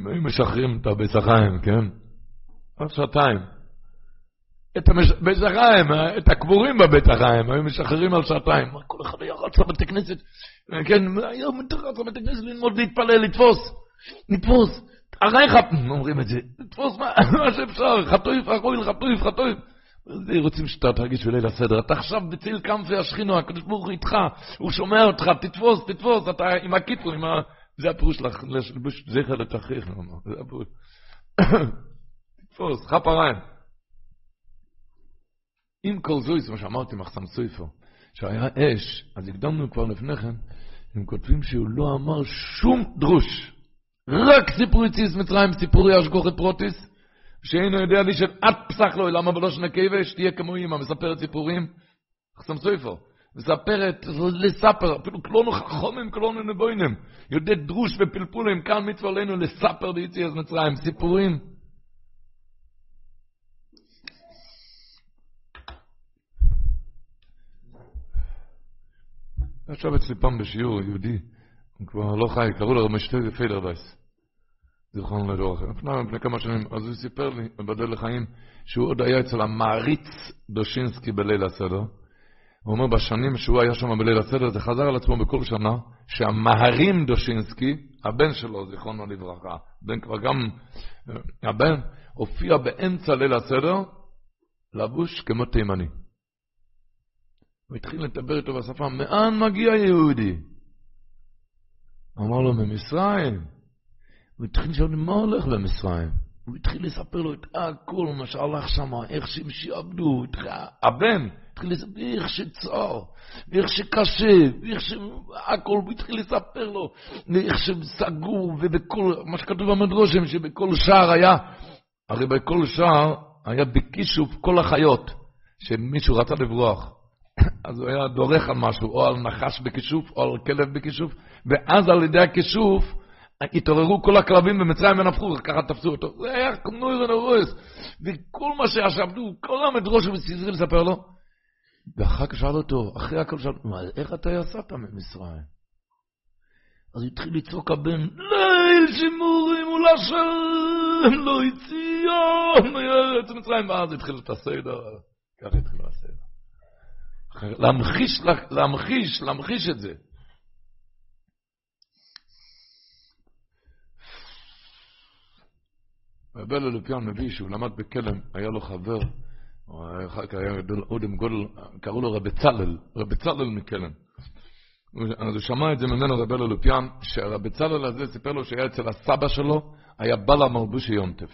היו משחררים את הבית החיים, כן? עוד שעתיים. את בית החיים, את הקבורים בבית החיים, היו משחררים על שעתיים. כל אחד היה רץ לבית הכנסת, כן, היום רץ לבית הכנסת ללמוד, להתפלל, לתפוס, לתפוס. ערייך, אומרים את זה, תפוס מה שאפשר, חטויף, חטויף, חטויף, חטויף. זה רוצים שאתה תרגיש בליל הסדר. אתה עכשיו בציל קמפי השכינו, הקדוש ברוך הוא איתך, הוא שומע אותך, תתפוס, תתפוס, אתה עם הקיטל, עם ה... זה הפירוש שלך, זכר לתכריך, זה הפירוש. תתפוס, חפריים. עם כל זויס, מה שאמרתי, מחסם סויפר, שהיה אש, אז הקדמנו כבר לפני כן, הם כותבים שהוא לא אמר שום דרוש. רק סיפור יציס מצרים, סיפורי השגוחת פרוטיס, שאינו יודע לי עד פסח לו, למה בלא שנה כבש, תהיה כמו אמא, מספרת סיפורים, חסם סויפר, מספרת, לספר, אפילו קלונו חכומים, קלונו נבוינים, יודע דרוש ופלפולים, כאן מצווה עלינו לספר ביציס מצרים, סיפורים. ישב אצלי פעם בשיעור יהודי, הוא כבר לא חי, קראו לו רמשטוי פיידרווייס. זיכרונו לדורך. לפני כמה שנים, אז הוא סיפר לי, בבדל לחיים, שהוא עוד היה אצל המעריץ דושינסקי בליל הסדר. הוא אומר, בשנים שהוא היה שם בליל הסדר, זה חזר על עצמו בכל שנה, שהמהרים דושינסקי, הבן שלו, זיכרונו לברכה, בן כבר גם, הבן, הופיע באמצע ליל הסדר, לבוש כמו תימני. הוא התחיל לדבר איתו בשפה, מאן מגיע יהודי? אמר לו, ממצרים. הוא התחיל לשאול מה הולך במצרים. הוא התחיל לספר לו את הכל, מה שהלך שם, איך שהם שעבדו, הבן, התחיל לספר איך שצר, ואיך שקשה, ואיך שהכל, הוא התחיל לספר לו, איך שהם סגרו, ובכל, מה שכתוב במדרושם, שבכל שער היה, הרי בכל שער היה בכישוף כל החיות, שמישהו רצה לברוח. אז הוא היה דורך על משהו, או על נחש בכישוף, או על כלב בכישוף, ואז על ידי הכישוף התעוררו כל הכלבים במצרים ונפחו, ככה תפסו אותו. זה היה איזה נורס. וכל מה שעבדו, כל המדרוש וסיזרי לספר לו. ואחר כך שאל אותו, אחרי הכל שאל אותו, איך אתה יצאת ממצרים? אז התחיל לצעוק הבן, ליל שימורים מול השם, לא יציון, מארץ מצרים, ואז התחיל את הסדר, ככה התחיל הסדר. להמחיש, להמחיש, להמחיש את זה. רבל אלופיון מביא שהוא למד בכלם, היה לו חבר, גודל, קראו לו רבי צלל, רבי צלל מכלם. אז הוא שמע את זה ממנו רבל אלופיון, שהרבי צלל הזה סיפר לו שהיה אצל הסבא שלו, היה בלה מלבושי יונטף.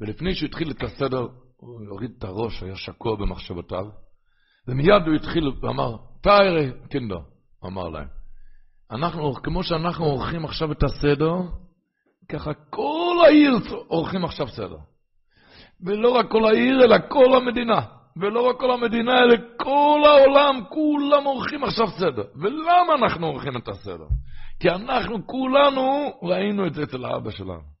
ולפני שהוא התחיל את הסדר, הוא הוריד את הראש, היה שקוע במחשבותיו, ומיד הוא התחיל ואמר, תארי, קינדו, אמר להם. אנחנו, כמו שאנחנו עורכים עכשיו את הסדר, ככה כל העיר עורכים עכשיו סדר. ולא רק כל העיר, אלא כל המדינה. ולא רק כל המדינה, אלא כל העולם, כולם עורכים עכשיו סדר. ולמה אנחנו עורכים את הסדר? כי אנחנו כולנו ראינו את זה אצל האבא שלנו.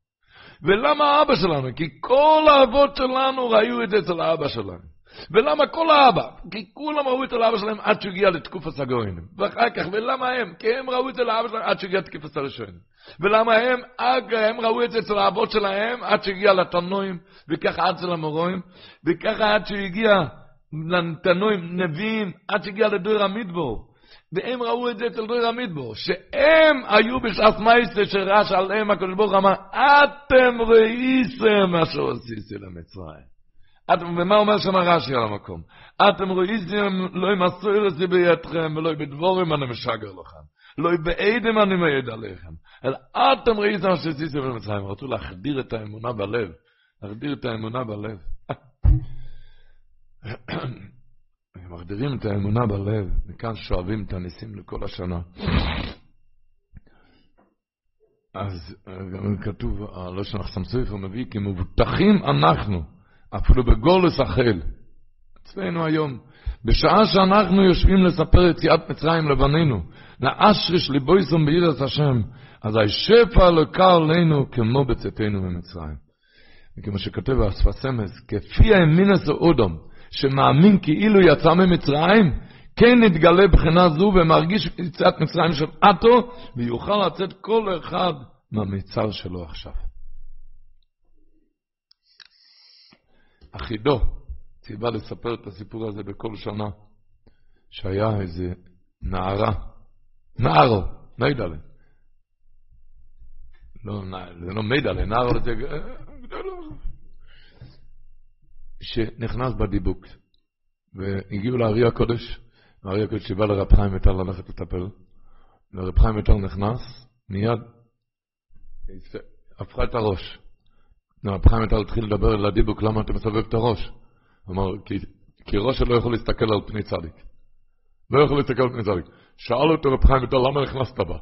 ולמה האבא שלנו? כי כל האבות שלנו ראו את זה אצל האבא שלנו. ולמה כל האבא? כי כולם ראו את האבא שלהם עד שהגיע לתקופת הגויינים. ואחר כך, ולמה הם? כי הם ראו את זה לאבא שלהם עד שהגיע לתקופת הראשונים. ולמה הם? הם ראו את זה אצל האבות שלהם עד שהגיע לתנועים, וככה עד אצל המורואים, וככה עד שהגיע לתנועים, נביאים, עד שהגיע לדור המדבור. והם ראו את זה אצל דריר המדבור, שהם היו בשעת מייסה שרש עליהם הקדוש ברוך אמר, אתם ראיסם אשר עשיתי למצרים. ומה אומר שם רש"י על המקום? אתם ראיתם לא עם הסוירס בידכם ולא בדבורים אני משגר לכם. לא בעדם אני מעיד עליכם. אלא אתם מה שעשיתם במצרים. רצו להחדיר את האמונה בלב. להחדיר את האמונה בלב. מחדירים את האמונה בלב, מכאן שואבים את הניסים לכל השנה. אז גם כתוב, הלושן אחסם סופר מביא, כי מבוטחים אנחנו, אפילו בגולס החל. אצלנו היום, בשעה שאנחנו יושבים לספר יציאת מצרים לבנינו, לאשריש ליבויסום בעירת השם, אז השפע לקר לנו כמו בצאתנו ממצרים. וכמו שכותב האספסמס, כפי האמינס אודום, שמאמין כאילו יצא ממצרים, כן נתגלה בחינה זו ומרגיש יציאת מצרים של עטו, ויוכל לצאת כל אחד מהמיצר שלו עכשיו. אחידו ציווה לספר את הסיפור הזה בכל שנה, שהיה איזה נערה, נערו, מידלה. לא, זה לא מידלה, נערו זה שנכנס בדיבוק, והגיעו לארי הקודש, הארי הקודש שבא לרב חיים מטל ללכת לטפל, לרב חיים מטל נכנס, מיד הפכה את הראש. רב חיים מטל התחיל לדבר על הדיבוק, למה אתה מסובב את הראש? הוא אמר, כי, כי ראש לא יכול להסתכל על פני צדיק. לא יכול להסתכל על פני צדיק. שאל אותו רב חיים למה נכנסת בה?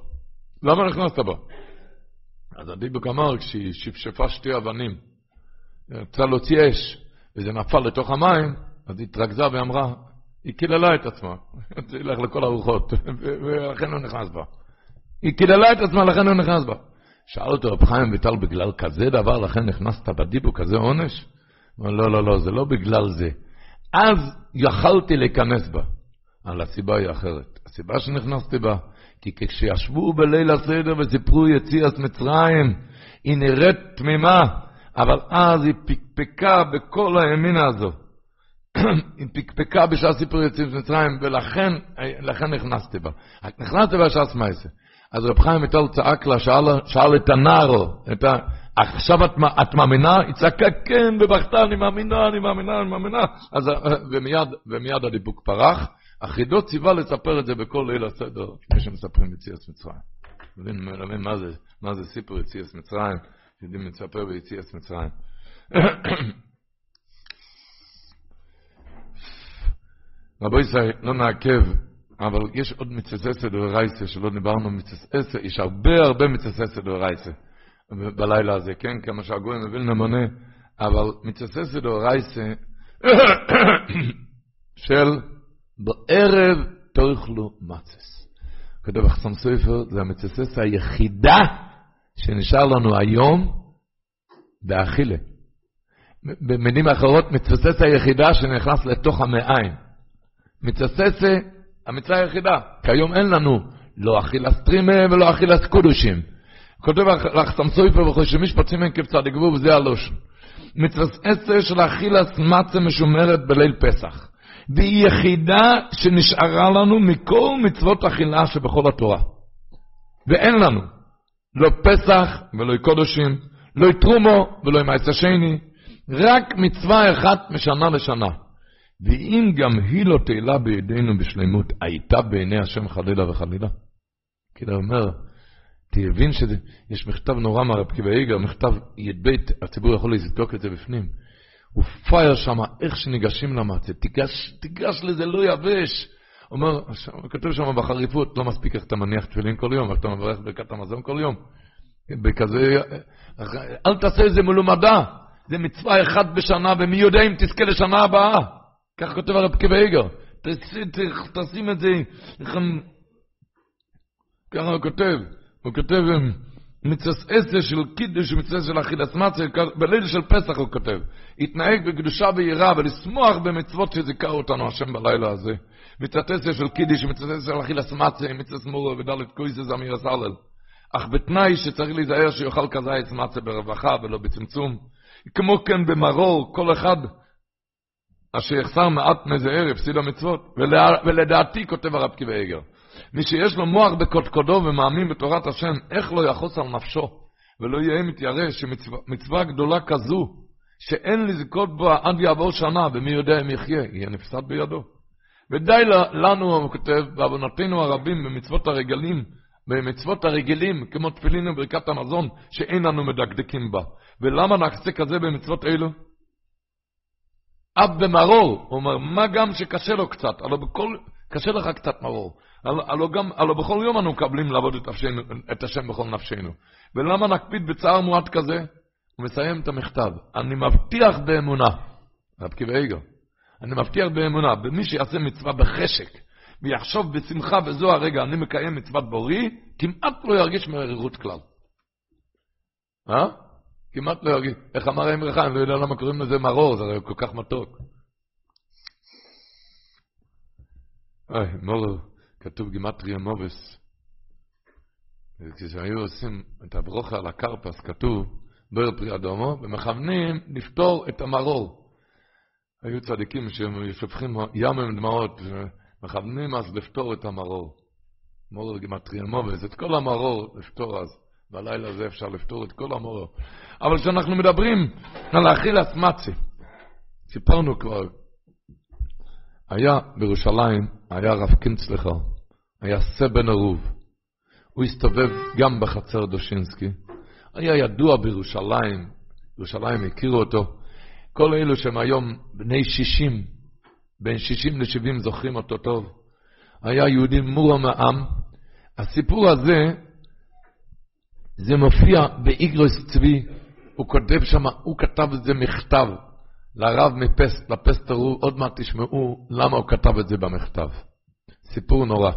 למה נכנסת בה? אז הדיבוק אמר, כשהיא שפשפה שתי אבנים, רצה להוציא אש, וזה נפל לתוך המים, אז היא התרכזה ואמרה, היא קיללה את עצמה, תלך לכל הרוחות, ולכן הוא נכנס בה. היא קיללה את עצמה, לכן הוא נכנס בה. שאל אותו רב חיים ויטל, בגלל כזה דבר, לכן נכנסת בדיבו, כזה עונש? הוא לא, לא, לא, זה לא בגלל זה. אז יכלתי להיכנס בה, אבל הסיבה היא אחרת. הסיבה שנכנסתי בה, כי כשישבו בליל הסדר וסיפרו יציאת מצרים, היא נראית תמימה, אבל אז היא פקפקה בכל הימינה הזו. היא פקפקה בשעה סיפור יציאת מצרים, ולכן לכן נכנסתי בה. נכנסתי בה שעה סמייסה. אז רב חיים מטל צעק לה, שאל, שאל את הנער, את ה... עכשיו את, את מאמינה? היא צעקה כן, ובכתה, אני מאמינה, אני מאמינה, אני מאמינה. אז, ומיד, ומיד הדיבוק פרח. החידות ציווה לספר את זה בכל ליל הסדר, לפני שמספרים יציאת מצרים. מבין מה זה, מה זה סיפור יציאת מצרים? יודעים לספר ביציאת מצרים. רבו ישראל, לא נעכב, אבל יש עוד מצססת דורייסה שלא דיברנו מצססת, יש הרבה הרבה מצססת דורייסה בלילה הזה, כן? כמה שהגויים מבין למונה, אבל מצססת דורייסה של בערב תאכלו מצס. כתוב אחסם סופר, זה המצססת היחידה שנשאר לנו היום באכילה. במילים אחרות, מצססת היחידה שנכנס לתוך המעיים. מצססה, המצווה היחידה. כיום אין לנו לא אכילת טרימה ולא אכילת קודושים. כותב לך סמסויפר וחושבים משפטים אין כבצד גבו וזה הלושן. מצססה של אכילת מצה משומרת בליל פסח. והיא יחידה שנשארה לנו מכל מצוות אכילה שבכל התורה. ואין לנו לא פסח ולא קודשים, לא תרומו ולא מעשה שני, רק מצווה אחת משנה לשנה. ואם גם היא לא תהילה בידינו בשלמות, הייתה בעיני השם חלילה וחלילה? כאילו אומר, תבין שיש מכתב נורא מהרב קיבי איגר, מכתב י"ב, הציבור יכול לזדוק את זה בפנים. הוא פייר שם, איך שניגשים למצה, תיגש, תיגש לזה לא יבש. אומר, כתוב שם בחריפות, לא מספיק איך אתה מניח תפילין כל יום, איך אתה מברך ברכת המזון כל יום. בכזה, אל תעשה איזה מלומדה, זה מצווה אחת בשנה, ומי יודע אם תזכה לשנה הבאה. כך כותב הרב קבייגר. תשים את זה, ככה הוא כותב, הוא כותב מצס עשר של קידוש ומצס של אכילת מצה, בליל של פסח הוא כותב, התנהג בקדושה ויראה ולשמוח במצוות שזיכה אותנו השם בלילה הזה. מצס עשר של קידוש ומצס עשר של אכילת מצה, מצס מורו ודלת קויסס אמיר הסלל. אך בתנאי שצריך להיזהר שיאכל כזית מצה ברווחה ולא בצמצום. כמו כן במרור, כל אחד אשר יחסר מעט מזה ערב, פסיד המצוות, ולדעתי כותב הרב קיבי עגר, מי שיש לו מוח בקודקודו ומאמין בתורת השם, איך לא יחוס על נפשו, ולא יהיה מתיירא שמצווה גדולה כזו, שאין לזכות בה עד יעבור שנה, ומי יודע אם יחיה, יהיה נפסד בידו. ודי לנו, הוא כותב, בעוונותינו הרבים במצוות הרגלים, במצוות הרגילים, כמו תפילין וברכת המזון, שאין לנו מדקדקים בה. ולמה נעשה כזה במצוות אלו? אב במרור, הוא אומר, מה גם שקשה לו קצת, הלוא בכל, קשה לך קצת מרור. הלוא, גם, הלוא בכל יום אנו מקבלים לעבוד את, אפשנו, את השם בכל נפשנו. ולמה נקפיד בצער מועט כזה? הוא מסיים את המכתב, אני מבטיח באמונה, רב קיבייגו, אני מבטיח באמונה, במי שיעשה מצווה בחשק, ויחשוב בשמחה בזו הרגע, אני מקיים מצוות בורי, כמעט לא ירגיש מרירות כלל. אה? כמעט לא ירגיש. איך אמר האמרך, אני לא יודע למה קוראים לזה מרור, זה הרי כל כך מתוק. אוי, מור, כתוב גימטריה מובס. כשהיו עושים את הברוכה על הקרפס, כתוב, בר פרי אדומו, ומכוונים לפתור את המרור. היו צדיקים ששופכים ים עם דמעות, ומכוונים אז לפתור את המרור. מור גימטריה מובס, את כל המרור לפתור אז. בלילה הזה אפשר לפתור את כל המורר. אבל כשאנחנו מדברים על האכילת מצי, סיפרנו כבר, היה בירושלים, היה רב קינצלחר, היה סבן ערוב. הוא הסתובב גם בחצר דושינסקי. היה ידוע בירושלים, בירושלים הכירו אותו. כל אלו שהם היום בני 60, בין 60 ל-70 זוכרים אותו טוב. היה יהודי מורם העם. הסיפור הזה זה מופיע באיגרוס צבי, הוא כותב שם, הוא כתב את זה מכתב לרב מפסט, לפסטרו, עוד מעט תשמעו למה הוא כתב את זה במכתב. סיפור נורא.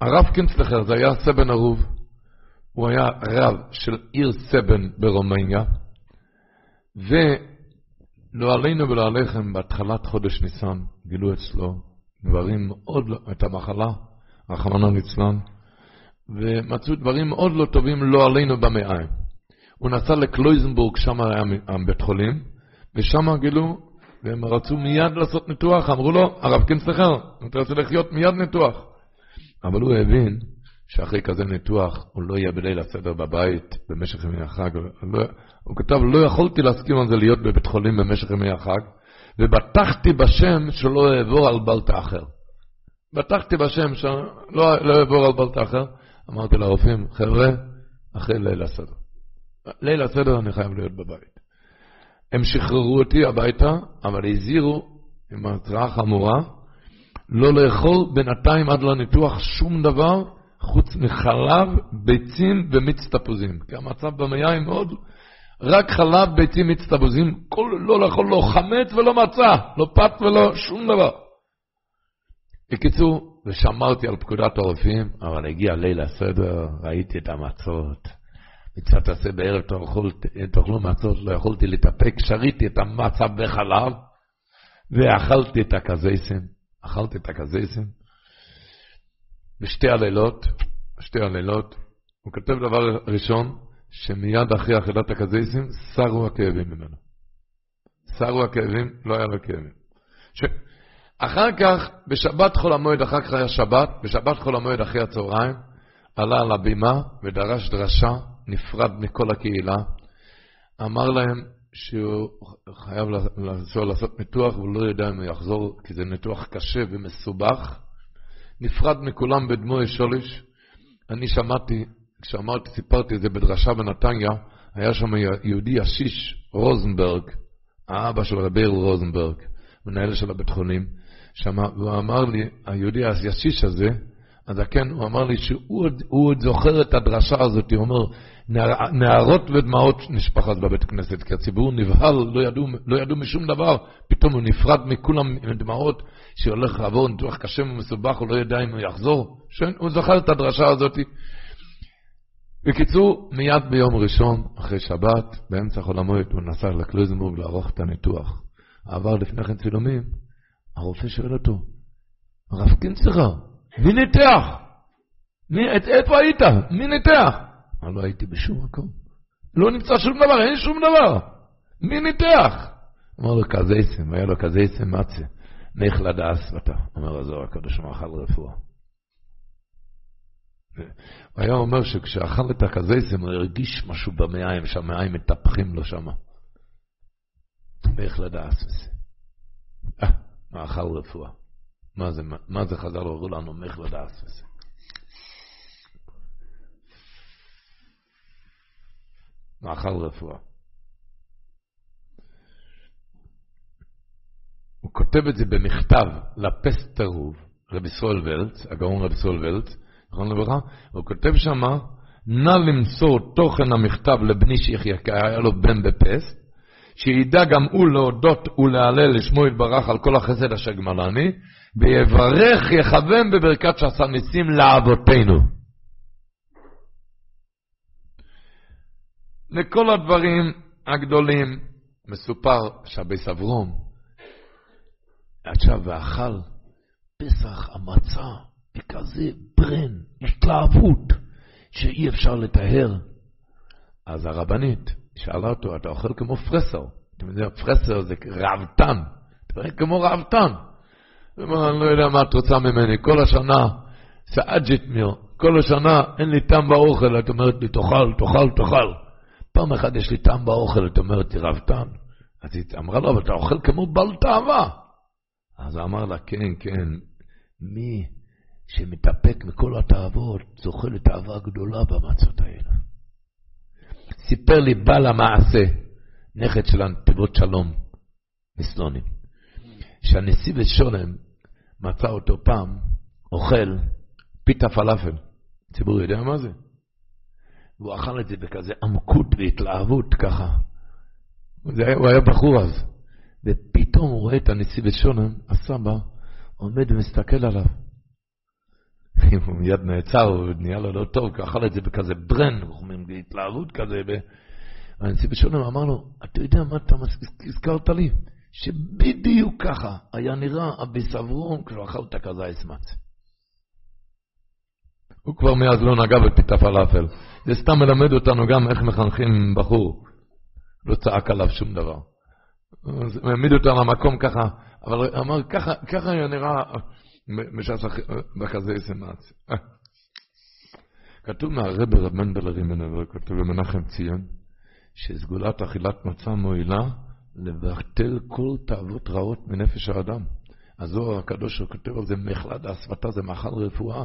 הרב קינצלחר, זה היה סבן ערוב, הוא היה רב של עיר סבן ברומניה, ולא עלינו ולא עליכם, בהתחלת חודש ניסן, גילו אצלו דברים מאוד, לא, את המחלה, רחמנא ליצלן, ומצאו דברים מאוד לא טובים לא עלינו במעיים. הוא נסע לקלויזנבורג, שם היה בית חולים, ושם גילו, והם רצו מיד לעשות ניתוח, אמרו לו, הרב קינצלחר, אתה רוצה לחיות מיד ניתוח. אבל הוא הבין שאחרי כזה ניתוח הוא לא יהיה בליל הסדר בבית במשך ימי החג. לא, הוא כתב, לא יכולתי להסכים על זה להיות בבית חולים במשך ימי החג, ובטחתי בשם שלא אעבור על בלטה אחר. בטחתי בשם שלא לא אעבור על בלט אחר. אמרתי לרופאים, חבר'ה, אחרי ליל הסדר. ליל הסדר אני חייב להיות בבית. הם שחררו אותי הביתה, אבל הזהירו, עם התראה חמורה, לא לאכול בינתיים עד לניתוח שום דבר חוץ מחלב, ביצים ומיץ תפוזים. כי המצב במעיים מאוד, רק חלב, ביצים, מיץ תפוזים, כל, לא לאכול לא חמץ ולא מצה, לא פת ולא שום דבר. בקיצור, ושמרתי על פקודת הרופאים, אבל הגיע ליל הסדר, ראיתי את המצות. מצוות עשה בערב תאכלו, מצות, לא יכולתי להתאפק, שריתי את המצה בחלב, ואכלתי את הקזייסים, אכלתי את הקזייסים. בשתי הלילות, בשתי הלילות, הוא כותב דבר ראשון, שמיד אחרי אכילת הקזייסים, סרו הכאבים ממנו. סרו הכאבים, לא היה לו כאבים. ש... אחר כך, בשבת חול המועד, אחר כך היה שבת, בשבת חול המועד אחרי הצהריים, עלה על הבימה ודרש דרשה, נפרד מכל הקהילה, אמר להם שהוא חייב לעשות, לעשות ניתוח והוא לא יודע אם הוא יחזור, כי זה ניתוח קשה ומסובך. נפרד מכולם בדמוי שוליש. אני שמעתי, כשאמרתי, סיפרתי את זה בדרשה בנתניה, היה שם יהודי ישיש, רוזנברג, האבא של רבי רוזנברג, מנהל של הבית חולים. והוא אמר לי, היהודי הישיש הזה, הזקן, הוא אמר לי שהוא עוד זוכר את הדרשה הזאת, הוא אומר, נערות ודמעות נשפכת בבית כנסת, כי הציבור נבהל, לא ידעו, לא ידעו משום דבר, פתאום הוא נפרד מכולם עם דמעות, שהולך לעבור ניתוח קשה ומסובך, הוא לא יודע אם הוא יחזור, הוא זוכר את הדרשה הזאת. בקיצור, מיד ביום ראשון, אחרי שבת, באמצע חול המועד, הוא נסע לקלוזנבורג לערוך את הניתוח. עבר לפני כן צילומים, הרופא שואל אותו, הרב קינצלר, מי ניתח? מי, את, איפה היית? מי ניתח? אמר לו, הייתי בשום מקום. לא נמצא שום דבר, אין שום דבר. מי ניתח? אמר לו, קזייסם, היה לו קזייסם מצה. מייך לדעס ואתה, אומר הזוהר הקדוש, מאכל רפואה. הוא היה אומר שכשאכל את הקזייסם הוא הרגיש משהו במעיים, שהמעיים מטפחים לו שם. מייך לדעס וזה. מאכל רפואה. מה זה, מה זה חז"ל הורו לנו, מייך לדעס וזה. מאכל רפואה. הוא כותב את זה במכתב לפסטרוב, רבי סולוולט, הגאון רבי סולוולט, נכון לברכה? הוא כותב שמה, נא למסור תוכן המכתב לבני שיחיה, כי היה לו בן בפסט, שידע גם הוא להודות ולהלל לשמו יתברך על כל החסד אשר גמלני, ויברך יכוון בברכת שעשה ניסים לאבותינו. לכל הדברים הגדולים מסופר שהביס אברום עכשיו ואכל פסח המצה בכזה ברן, התלהבות, שאי אפשר לטהר. אז הרבנית שאלה אותו, אתה אוכל כמו פרסר. אתם יודעים, פרסר זה ראוותן, אתה אוכל כמו ראוותן. הוא אומר, אני לא יודע מה את רוצה ממני, כל השנה, סעג'ית מיר, כל השנה אין לי טעם באוכל, את אומרת לי, תאכל, תאכל, תאכל. פעם אחת יש לי טעם באוכל, את אומרת לי, ראוותן. אז היא אמרה לו, אבל אתה אוכל כמו בל תאווה. אז הוא אמר לה, כן, כן, מי שמתאפק מכל התאוות, זוכה לתאווה גדולה במצות האלה. סיפר לי בעל המעשה, נכד של הנתיבות שלום, מסלונים, שהנשיא ושולם מצא אותו פעם אוכל פיתה פלאפל. הציבור יודע מה זה? והוא אכל את זה בכזה עמקות והתלהבות ככה. היה, הוא היה בחור אז. ופתאום הוא רואה את הנשיא ושולם, הסבא, עומד ומסתכל עליו. הוא מיד נעצר, הוא נהיה לו לא טוב, כי אכל את זה בכזה ברן, בהתלהבות כזה. והנשיא בשולם אמר לו, אתה יודע מה אתה הזכרת לי? שבדיוק ככה היה נראה אביס אברום כשהוא אכל את הכזייס מצ. הוא כבר מאז לא נגע בפיתה פלאפל. זה סתם מלמד אותנו גם איך מחנכים בחור. לא צעק עליו שום דבר. אז העמיד אותו על המקום ככה, אבל אמר, ככה, ככה היה נראה מש"ס בכזה סמאץ. כתוב מהרבר רב מנדל רימנבר, כתוב במנחם ציון, שסגולת אכילת מצה מועילה לבטל כל תאוות רעות מנפש האדם. הזוהר הקדוש כותב על זה מחלד האספתה, זה מאכל רפואה.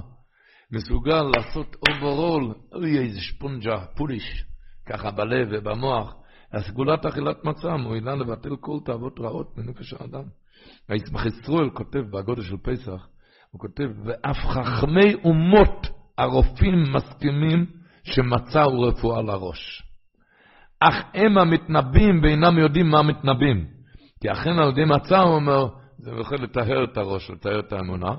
מסוגל לעשות אוברול, אוי איזה שפונג'ה, פוליש, ככה בלב ובמוח. הסגולת אכילת מצה מועילה לבטל כל תאוות רעות מנפש האדם. היצמח ישראל כותב בהגודל של פסח, הוא כותב, ואף חכמי אומות הרופאים מסכימים שמצה הוא רפואה לראש. אך הם המתנבאים ואינם יודעים מה מתנבאים. כי אכן על ידי מצה הוא אומר, זה יכול לטהר את הראש, לטהר את האמונה,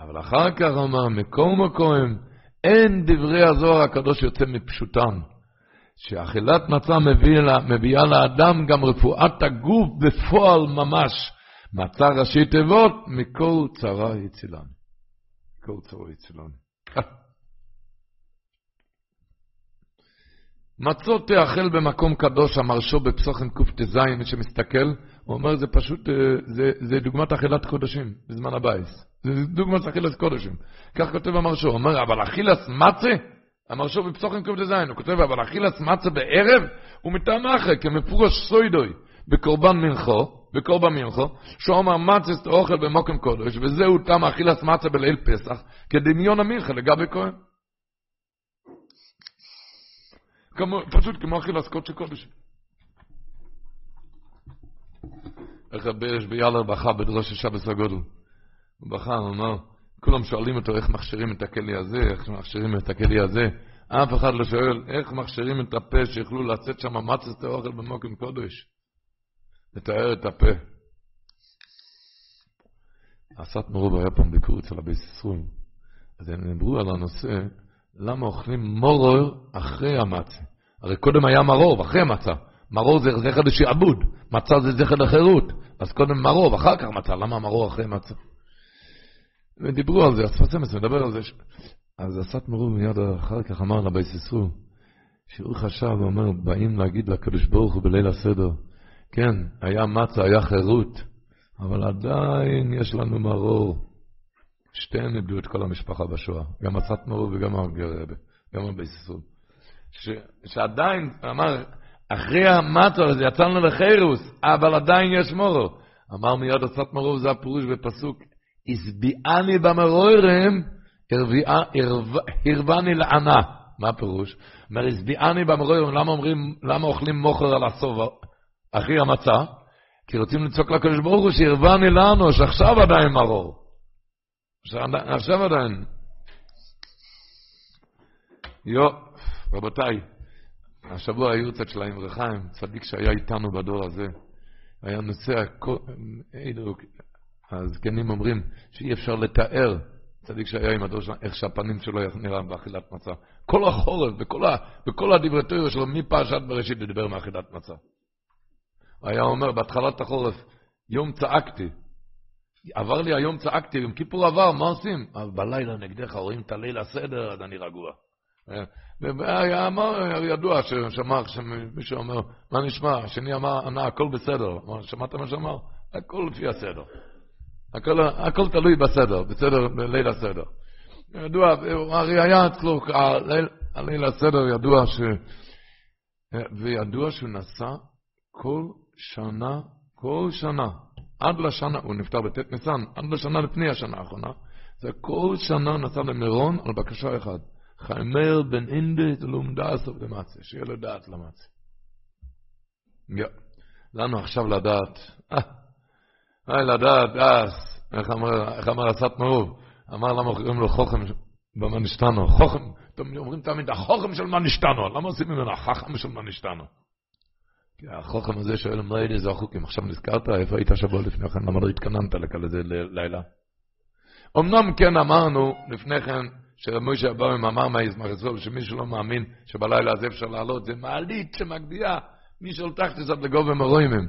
אבל אחר כך הוא אומר, מקום מקום, אין דברי הזוהר הקדוש יוצא מפשוטם. שאכילת מצה מביאה, מביאה לאדם גם רפואת הגוף בפועל ממש. מצה ראשי תיבות, מכל צרה יצילן. יצילן. מצות תאכל במקום קדוש, אמרשו בפסוחים קט"ז, מי שמסתכל, הוא אומר, זה פשוט, אה, זה, זה דוגמת אכילת קודשים בזמן הבייס. זה דוגמת אכילת קודשים. כך כותב המרשו, הוא אומר, אבל אכילת מצה, המרשו בפסוחים קט"ז, הוא כותב, אבל אכילת מצה בערב, הוא מטעם אחר, כמפורש סוידוי, בקורבן מנחו, בקורבן מנחו, שהוא אמר מצס אוכל במוקם קודש, וזהו טעם אכילת מצה בליל פסח, כדמיון המנחה לגבי כהן. פשוט כמו אכילת קודש קודש. איך יש ביאלר בכה בדרוש השבס הגודל. הוא בכה, הוא אמר, כולם שואלים אותו איך מכשירים את הכלי הזה, איך מכשירים את הכלי הזה. אף אחד לא שואל איך מכשירים את הפה שיוכלו לצאת שם מצת האוכל במוקם קודש. לתאר את הפה. אסת מרוב היה פעם ביקור אצל הביס ישראל. אז הם דיברו על הנושא, למה אוכלים מורור אחרי המצה. הרי קודם היה מרור, אחרי המצה. מרור זה זכר לשעבוד, מצה זה זכר לחירות. אז קודם מרור, ואחר כך מצה. למה מרור אחרי מצה? ודיברו על זה, השפת אמס מדבר על זה. אז אסת מרוב מיד אחר כך אמר לבייס ישראל, שהוא חשב, הוא אומר, באים להגיד לקדוש ברוך הוא בליל הסדר, כן, היה מצה, היה חירות. אבל עדיין יש לנו מרור. שתיהם איבדו את כל המשפחה בשואה, גם הסטמרו וגם הגרבה, גם הביססון. שעדיין, אמר, אחרי המצור הזה יצאנו לחירוס, אבל עדיין יש מורו. אמר מיד הסטמרו, זה הפירוש בפסוק, הסביעני במרוירם, הרבני לענה. מה הפירוש? אומר, הסביעני במרוירם, למה אומרים, למה אוכלים מוכר על הסוף אחרי המצה? כי רוצים לצעוק לקדוש ברוך הוא שהרבני לנו, שעכשיו עדיין מרור. עכשיו עדיין. יו, רבותיי, השבוע היו צד של האמרי חיים, צדיק שהיה איתנו בדור הזה. היה נוסע, הזקנים אומרים שאי אפשר לתאר, צדיק שהיה עם הדור שלנו, איך שהפנים שלו נראה באכילת מצה. כל החורף, בכל, ה, בכל הדיברטוריה שלו, מפרשת בראשית, לדבר מאכילת מצה. היה אומר, בהתחלת החורף, יום צעקתי, עבר לי היום, צעקתי, יום כיפור עבר, מה עושים? אבל בלילה נגדך, רואים את הליל הסדר, אז אני רגוע. והיה אמר, ידוע ששמע, מישהו אומר, מה נשמע? השני אמר, ענה, הכל בסדר. שמעת מה שאמר? הכל לפי הסדר. הכל, הכל תלוי בסדר, בסדר, בליל הסדר. ידוע, הרי היה אצלו, הליל הסדר ידוע ש... וידוע שהוא נסע כל שנה, כל שנה, עד לשנה, הוא נפטר בט' ניסן, עד לשנה לפני השנה האחרונה, זה כל שנה נסע למירון על בקשה אחת. חיימר בן אינדס אוף דמצה, שיהיה לו דעת. יו, לנו עכשיו לדעת, אה, לדעת, איך אמר, איך אמר הסת מרוב, אמר למה קוראים לו חוכם במנשתנו, חוכם, אתם אומרים תמיד, החוכם של מנשתנו, למה עושים ממנו החכם של מנשתנו? החוכם הזה שואל, מה אלה זה החוקים? עכשיו נזכרת, איפה היית שבוע לפני כן? למה לא התכננת לכזה לילה? אמנם כן אמרנו לפני כן, שמשה אבוים אמר מהיזמחסוב, שמי שלא מאמין שבלילה הזה אפשר לעלות, זה מעלית שמגביהה, מי שהולתח תזאת לגובה מרוימים.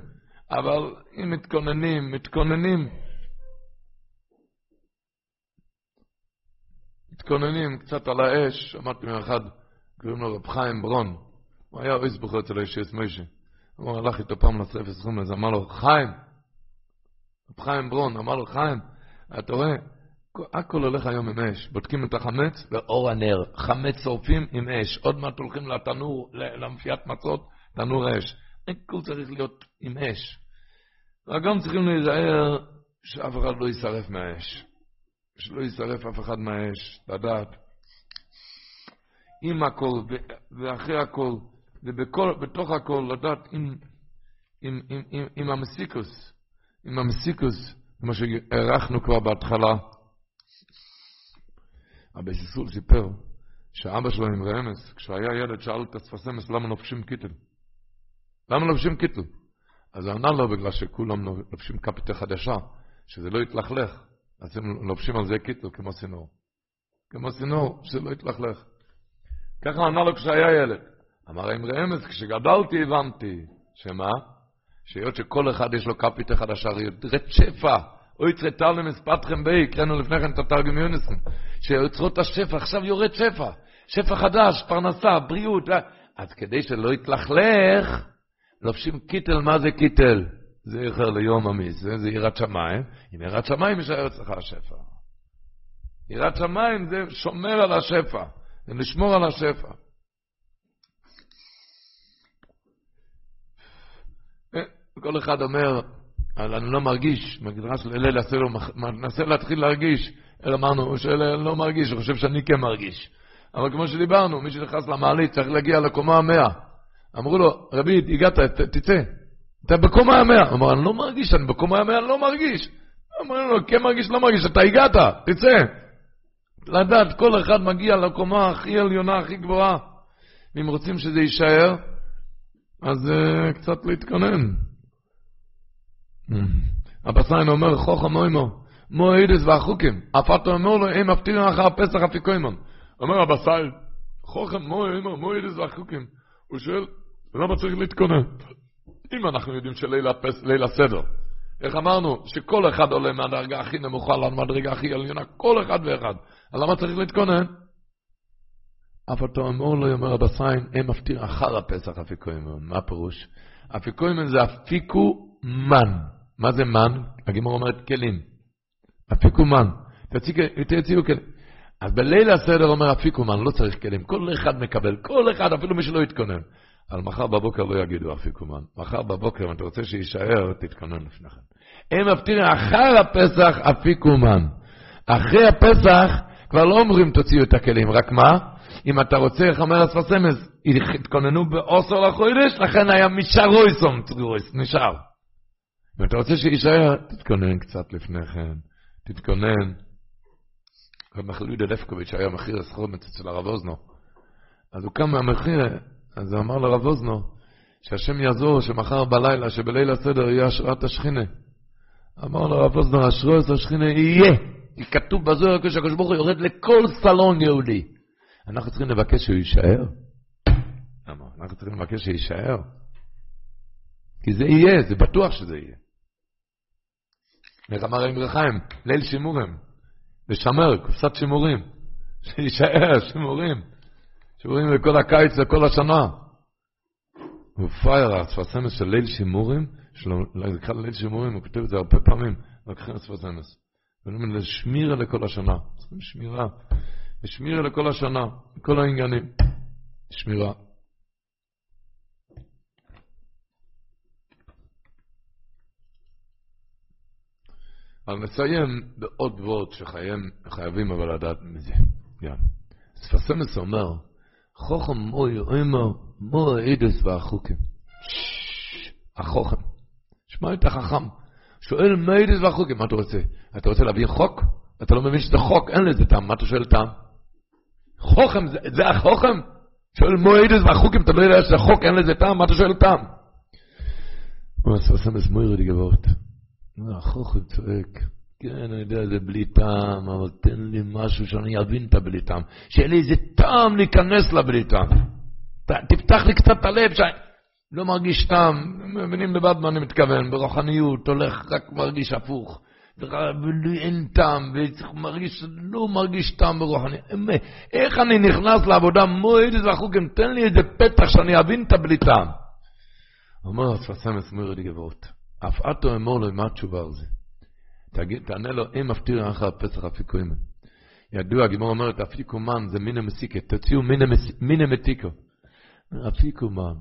אבל אם מתכוננים, מתכוננים, מתכוננים קצת על האש, שמעתי מאחד, קוראים לו רב חיים ברון, הוא היה אויס בחור אצל אישייס מוישה. הוא הלך איתו פעם לספר סכום לזה, אמר לו, חיים, חיים ברון, אמר לו, חיים, אתה רואה, הכל הולך היום עם אש. בודקים את החמץ ואור הנר. חמץ שורפים עם אש. עוד מעט הולכים לתנור, למפיית מצות, תנור אש. הכל צריך להיות עם אש. וגם צריכים להיזהר שאף אחד לא יישרף מהאש. שלא יישרף אף אחד מהאש, לדעת. עם הכל, ואחרי הכל, ובתוך הכל, לדעת עם, עם, עם, עם, עם המסיקוס, עם המסיקוס, כמו שהערכנו כבר בהתחלה. אבא סיסול סיפר שאבא שלו עם רמז, כשהוא היה ילד, שאל את הספסמס למה לובשים קיטל. למה לובשים קיטל? אז הוא ענה לו בגלל שכולם לובשים קפיטה חדשה, שזה לא יתלכלך, אז הם לובשים על זה קיטל כמו סינור. כמו סינור, שזה לא יתלכלך. ככה ענה לו כשהיה ילד. אמר עם רמז, כשגדלתי הבנתי, שמה? שהיות שכל אחד יש לו קפיטה חדשה, ירד שפע. אוי צרטל למספתכם בי, קראנו לפני כן את התרגם יונסון, שיוצרות השפע, עכשיו יורד שפע, שפע חדש, פרנסה, בריאות, אה. אז כדי שלא יתלכלך, לובשים קיטל, מה זה קיטל? זה איחר ליום המיס, זה יראת שמיים, עם יראת שמיים יישאר אצלך השפע. יראת שמיים זה שומר על השפע, זה לשמור על השפע. אה, כל אחד אומר, אני לא מרגיש, מדרש ליל הסדר, מנסה להתחיל להרגיש, אמרנו, הוא שואל, לא מרגיש, הוא חושב שאני כן מרגיש. אבל כמו שדיברנו, מי שנכנס למעלית צריך להגיע לקומה המאה. אמרו לו, רבי, הגעת, תצא, אתה בקומה המאה. הוא אמר, אני לא מרגיש, אני בקומה המאה, אני לא מרגיש. אמרו לו, כן מרגיש, לא מרגיש, אתה הגעת, תצא. לדעת, כל אחד מגיע לקומה הכי עליונה, הכי גבוהה. ואם רוצים שזה יישאר, אז uh, קצת להתכונן. הבסיין אומר, חוכם מוימו, מועדס והחוקים, אתה אומר לו, הם מפתירים אחר הפסח אפיקוימון. אומר הבסיין, חוכם מוימו, מועדס והחוקים. הוא שואל, למה צריך להתכונן? אם אנחנו יודעים שליל הסדר, איך אמרנו, שכל אחד עולה מהדרגה הכי נמוכה למדרגה הכי עליונה, כל אחד ואחד, אז למה צריך להתכונן? אף אתה אומר לו, אומר הבסיין, הם מפתיר אחר הפסח אפיקוימון. מה הפירוש? אפיקוימון זה אפיקו מן. מה זה מן? הגימור אומרת כלים. אפיקו מן. תציעו כלים. אז בליל הסדר אומר אפיקו מן, לא צריך כלים. כל אחד מקבל, כל אחד, אפילו מי שלא יתכונן. על מחר בבוקר לא יגידו אפיקו מן. מחר בבוקר, אם אתה רוצה שיישאר, תתכונן לפני כן. הם מבטיחים אחר הפסח אפיקו מן. אחרי הפסח כבר לא אומרים תוציאו את הכלים, רק מה? אם אתה רוצה, איך אומר הספסמס, התכוננו בעשר לחודש, לכן היה משרויסום טרויס, נשאר. אם אתה רוצה שיישאר, תתכונן קצת לפני כן, תתכונן. רב לפקוביץ' היה מחיר הסחומת אצל הרב אוזנו. אז הוא קם מהמחיר, אז הוא אמר לרב אוזנו, שהשם יעזור שמחר בלילה, שבליל הסדר יהיה השראת השכינה. אמר לרב אוזנו, השראת השכינה יהיה. כי כתוב בזוהר כשהקדוש ברוך הוא יורד לכל סלון יהודי. אנחנו צריכים לבקש שהוא יישאר. אנחנו צריכים לבקש שיישאר. כי זה יהיה, זה בטוח שזה יהיה. איך אמר רבי חיים? ליל שימורים. לשמר, קופסת שימורים. שיישאר, שימורים. שימורים לכל הקיץ וכל השנה. הוא פייר, הספסמס של ליל שימורים, נקרא ליל שימורים, הוא כותב את זה הרבה פעמים, לקחים הספסמס. ואומרים לשמירה לכל השנה. צריכים שמירה. שמירה לכל השנה, כל העניינים. שמירה. אבל נסיים בעוד ועוד שחייבים אבל לדעת מזה. גם. ספסמס אומר, חוכם מוי אומר, מו עדס והחוקים. החוכם. שמע את החכם. שואל מה עדס והחוקים, מה אתה רוצה? אתה רוצה להביא חוק? אתה לא מבין שזה חוק, אין לזה טעם, מה אתה שואל טעם? חוכם, זה, זה החוכם? שואל מועדס והחוקים, אתה לא יודע שזה חוק, אין לזה טעם, מה אתה שואל טעם? הוא עשה מזמויר די גבוהות. החוכם צועק, כן, אני יודע, זה בלי טעם, אבל תן לי משהו שאני אבין את הבלי טעם. שיהיה לי איזה טעם להיכנס לבלי טעם. תפתח לי קצת את הלב, שאני לא מרגיש טעם, מבינים לבד מה אני מתכוון, ברוחניות, הולך, רק מרגיש הפוך. אין טעם, וצריך מרגיש, טעם ברוחני. איך אני נכנס לעבודה מועד איזה חוקים, תן לי איזה פתח שאני אבין את הבלי טעם. אומר הספסם אסמיר לי גברות, אף אתו אמור לו, מה התשובה על זה? תענה לו, אם מפטיר אחר הפסח אפיקוים. ידוע, הגימור אומרת, אפיקומן זה מינה מסיקה, תוציאו מינה מתיקו. אפיקומן.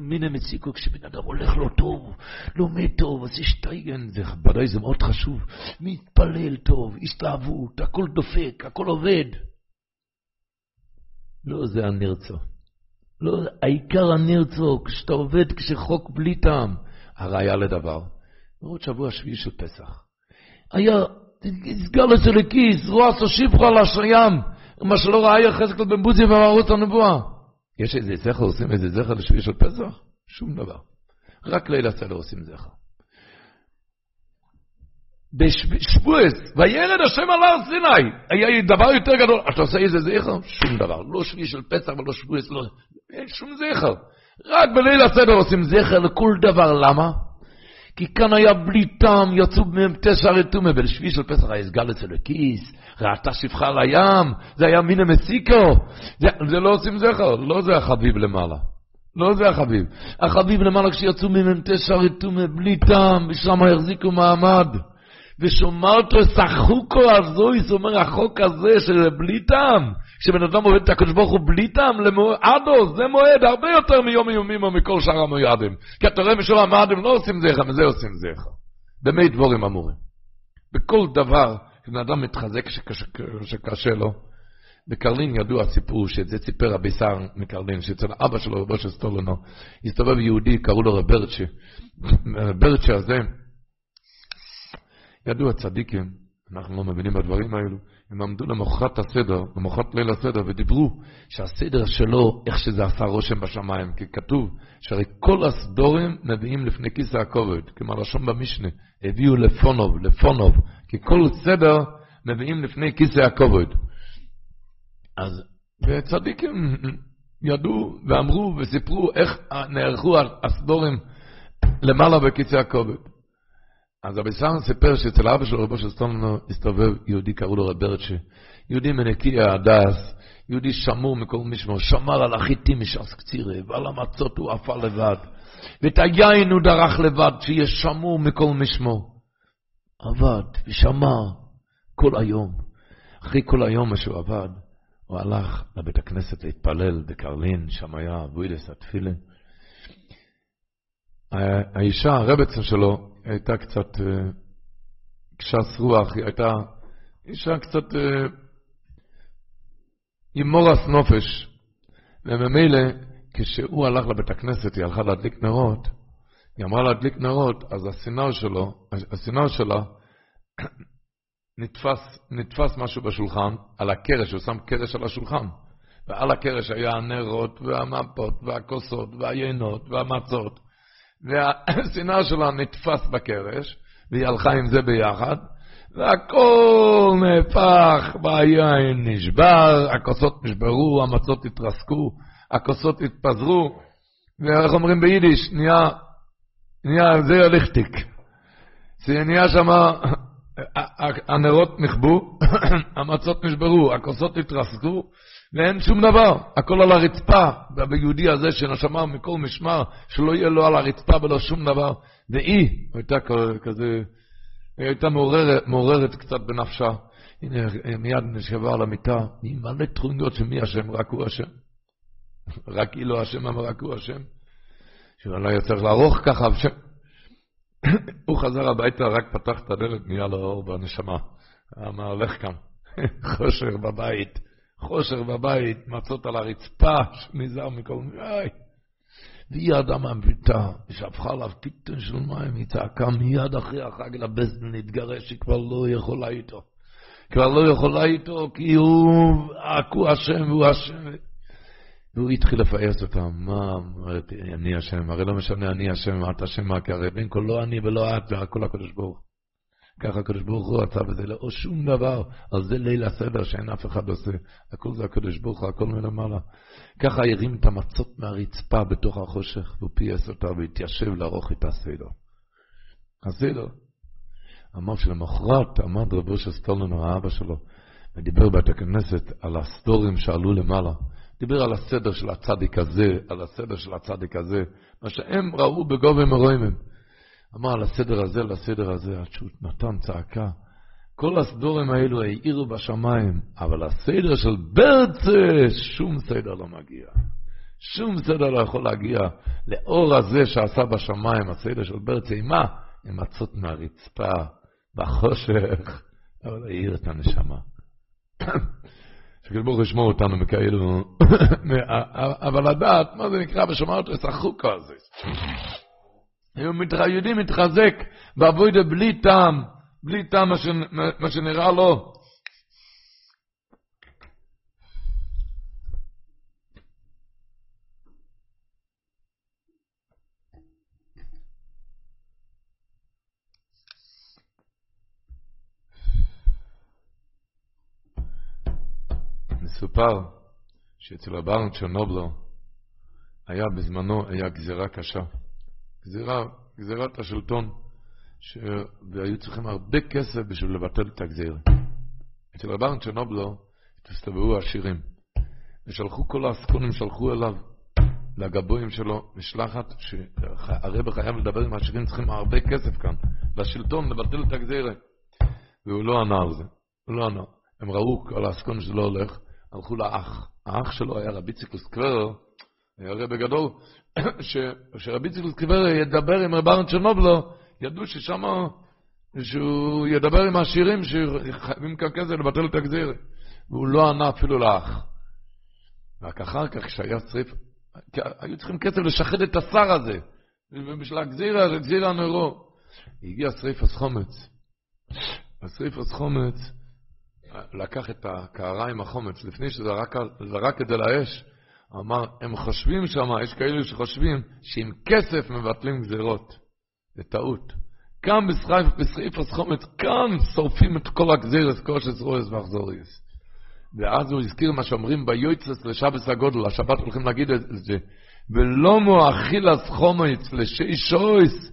מן מציקו כשבן אדם הולך לא טוב, לומד טוב, עושה שטייגן, זה ודאי זה מאוד חשוב, מתפלל טוב, הסתאבות, הכל דופק, הכל עובד. לא זה הנרצו. לא, העיקר הנרצו, כשאתה עובד, כשחוק בלי טעם. הראיה לדבר, עוד שבוע שביעי של פסח. היה, נסגר לזה לכיס, רועס או שפחה לשיים, מה שלא ראה יחזקאל בן בוזי במערוץ הנבואה. יש איזה זכר, עושים איזה זכר לשביעי של פסח? שום דבר. רק ליל הסדר עושים זכר. בשבועס, וירד השם על הר סיני, היה דבר יותר גדול, אתה עושה איזה זכר? שום דבר. לא שביעי של פסח ולא שבועס, לא, אין שום זכר. רק בליל הסדר עושים זכר לכל דבר, למה? כי כאן היה בלי טעם, יצאו מהם תשע רתומה, ולשביעי של פסח היה סגל אצל הכיס, ראתה שפחה על הים, זה היה מינה מסיקו, זה, זה לא עושים זכר, לא זה החביב למעלה. לא זה החביב. החביב למעלה כשיצאו מהם תשע רתומה, בלי טעם, ושם החזיקו מעמד. ושומרתו סחוקו הזוי, זאת אומרת, החוק הזה של בלי טעם, כשבן אדם עובד את הקדוש ברוך הוא בלי טעם, עדו, זה מועד הרבה יותר מיום איומים או מכל שאר המועדים. כי אתה רואה משום המועדים לא עושים זכר, מזה עושים זכר. במי דבורים אמורים. בכל דבר, כשבן אדם מתחזק שקשה לו, בקרלין ידוע סיפור, שזה סיפר רבי שר מקרלין, שאצל אבא שלו, רבו של סטולנו, הסתובב יהודי, קראו לו רברצ'ה. רברצ'ה הזה, ידוע צדיקים, אנחנו לא מבינים בדברים האלו, הם עמדו למחרת הסדר, למחרת ליל הסדר, ודיברו שהסדר שלו, איך שזה עשה רושם בשמיים, כי כתוב שהרי כל הסדורים מביאים לפני כיסא הכובד, כמו לשון במשנה, הביאו לפונוב, לפונוב, כי כל סדר מביאים לפני כיסא הכובד. אז צדיקים ידעו ואמרו וסיפרו איך נערכו הסדורים למעלה בכיסא הכובד. אז רבי סארן סיפר שאצל אבא שלו, רבו של סטולנו, הסתובב יהודי, קראו לו רב ברצ'ה. יהודי מנקי הדס, יהודי שמור מכל משמו, שמר על החיטים מש"ס קצירי, ועל המצות הוא עפה לבד, ואת היין הוא דרך לבד, שיהיה שמור מכל משמו. עבד ושמר כל היום. אחרי כל היום שהוא עבד, הוא הלך לבית הכנסת להתפלל בקרלין, שם היה אבוידס התפילין. האישה, הרבצן שלו, הייתה קצת קשס אה, רוח, היא הייתה אישה קצת אה, עם מורס נופש. וממילא, כשהוא הלך לבית הכנסת, היא הלכה להדליק נרות, היא אמרה להדליק נרות, אז הסינר שלו, הסינר שלה, נתפס, נתפס משהו בשולחן, על הקרש, הוא שם קרש על השולחן. ועל הקרש היה הנרות, והמפות, והכוסות, והיינות, והמצות. והסינר שלה נתפס בקרש, והיא הלכה עם זה ביחד, והכל נהפך, והיין נשבר, הכוסות נשברו, המצות התרסקו, הכוסות התפזרו, ואיך אומרים ביידיש, נהיה, נהיה זה ליכטיק. נהיה שם, הנרות נכבו, המצות נשברו, הכוסות התרסקו, ואין שום דבר, הכל על הרצפה, והיהודי הזה שנשמר מכל משמר, שלא יהיה לו על הרצפה ולא שום דבר, והיא הייתה כזה, היא הייתה מעוררת, מעוררת קצת בנפשה, הנה מיד נשכבה על המיטה, היא מלא תכוניות שמי השם, רק הוא השם. רק היא לא השם, אבל רק הוא השם. שאולי לא צריך לערוך ככה, הוא חזר הביתה, רק פתח את הדלת, נהיה לו אור בנשמה. מה הולך כאן? חושר בבית. חושר בבית, מצות על הרצפה, נזהר מכל מיני. והיא אדם מהביתה, שפכה עליו טיפטון של מים, היא צעקה מיד אחרי החג לבסדן להתגרש, היא כבר לא יכולה איתו. כבר לא יכולה איתו, כי הוא, הוא השם והוא השם. והוא התחיל לפייס אותם, מה, אומרת, אני השם, הרי לא משנה אני השם, את השם, כי הרי בין כה לא אני ולא את, והכל הקדוש ברוך ככה הקדוש ברוך הוא רצה בזה, לא שום דבר, על זה ליל הסדר שאין אף אחד עושה. הכל זה הקדוש ברוך הוא, הכל מלמעלה. ככה הרים את המצות מהרצפה בתוך החושך, והוא פייס אותה והתיישב לערוך את הסדר. הסדר. אמר שלמחרת עמד רבו של סטולנר, האבא שלו, ודיבר בית הכנסת על הסדורים שעלו למעלה. דיבר על הסדר של הצדיק הזה, על הסדר של הצדיק הזה, מה שהם ראו בגובה מרוימם. אמר על הסדר הזה, על הסדר הזה, עד שהוא נתן צעקה. כל הסדורים האלו האירו בשמיים, אבל הסדר של ברצה, שום סדר לא מגיע. שום סדר לא יכול להגיע לאור הזה שעשה בשמיים, הסדר של ברצה, עם מה? עם מצות מהרצפה, בחושך, אבל האיר את הנשמה. שקל ברוך ישמור אותנו מכאלו, אבל לדעת, מה זה נקרא בשמרת את החוקה הזה. יהודי מתחזק בעבודה בלי טעם, בלי טעם מה שנראה לו. מסופר שאצל הברנט צ'רנובלו היה בזמנו, היה גזירה קשה. גזירה, גזירת השלטון, ש... והיו צריכים הרבה כסף בשביל לבטל את הגזירה. אצל רבן צ'רנובלו הסתובבו עשירים, ושלחו כל העסקונים, שלחו אליו, לגבויים שלו, משלחת, שהרב חייב לדבר עם העשירים, צריכים הרבה כסף כאן, לשלטון, לבטל את הגזירה. והוא לא ענה על זה, הוא לא ענה. הם ראו כל העסקונים שזה לא הולך, הלכו לאח. האח שלו היה רבי ציקוס קוורר, היה רבי גדול, שרבי צילוס קיבר ידבר עם רבן צ'רנובלו, ידעו ששם, שהוא ידבר עם העשירים שחייבים כאן כסף לבטל את הגזיר. והוא לא ענה אפילו לאח. רק אחר כך, כשהיה שריף, היו צריכים כסף לשחד את השר הזה, בשביל הגזירה, הגזירה נורו. הגיע שריפס חומץ. השריפס חומץ לקח את הקערה עם החומץ, לפני שזרק את זה לאש, אמר, הם חושבים שם, יש כאלו שחושבים שעם כסף מבטלים גזירות. זה טעות. כאן בסעיף הסחומץ, כאן שורפים את כל הגזירס, כל שזרועס ואחזוריס. ואז הוא הזכיר מה שאומרים ביועצס לשבס הגודל, השבת הולכים להגיד את זה, ולא מואכיל הסחומץ לשישויס,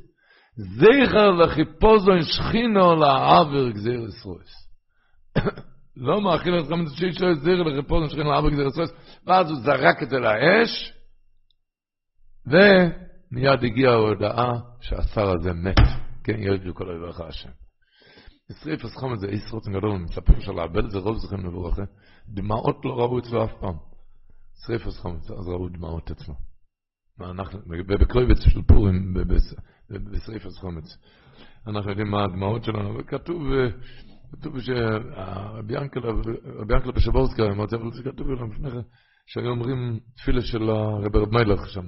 זכר לחיפוזון שכינו לעבר גזירס רויס. לא מאכיל את חמץ שישו זיר לרפוזן שכן לאבא גזיר הסוס, ואז הוא זרק את זה לאש, ומיד הגיעה ההודעה שהשר הזה מת. כן, ירדו כל אוהביך השם. שריף אז חומץ זה איס רוצן גדול, מספרים שלאבד זה רוב זכם לבורכה, דמעות לא ראו אצלו אף פעם. שריף אז חומץ, אז ראו דמעות אצלו. מה אנחנו, בקרויבץ של פורים, בשריף אז חומץ. אנחנו יודעים מה הדמעות שלנו, וכתוב, כתוב שרבי ינקלה בשבורסקי, אמרתי, אבל זה כתוב לנו לפני כן, שהיו אומרים תפילה של הרב רב מלך שם,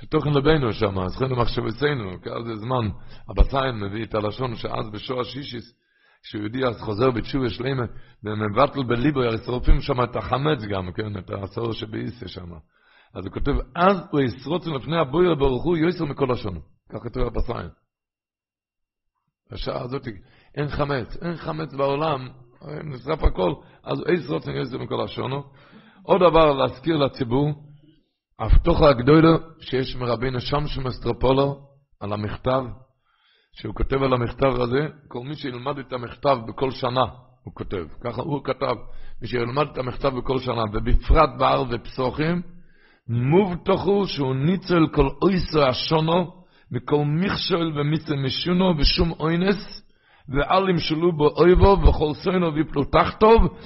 שתוכן לבינו שם, חיינו מחשבתנו, כי אז זה זמן, הבציין מביא את הלשון שאז בשוע שישיס, כשיהודי אז חוזר בתשובה שלמה, ומבטל בליבו, שורפים שם את החמץ גם, כן, את הסור שבאיסיה שם. אז הוא כותב, אז הוא ישרוץ לפני הבויר ברוך הוא יויסר מכל לשון. כך כתוב הבציין. בשעה הזאת אין חמץ, אין חמץ בעולם, נשרף הכל, אז הוא ישרוץ יויסר מכל לשונו. עוד דבר להזכיר לציבור, הפתוחה הגדולה שיש מרבינו שמשו מסטרופולו על המכתב, שהוא כותב על המכתב הזה, כל מי שילמד את המכתב בכל שנה, הוא כותב, ככה הוא כתב, מי שילמד את המכתב בכל שנה, ובפרט בהר ופסוחים, מובטחו שהוא ניצל כל אויסו השונו, מכל מכשול ומיצל משונו ושום אוינס, ואל ימשלו בו אויבו וכל סוינו ויפלו תחתוב,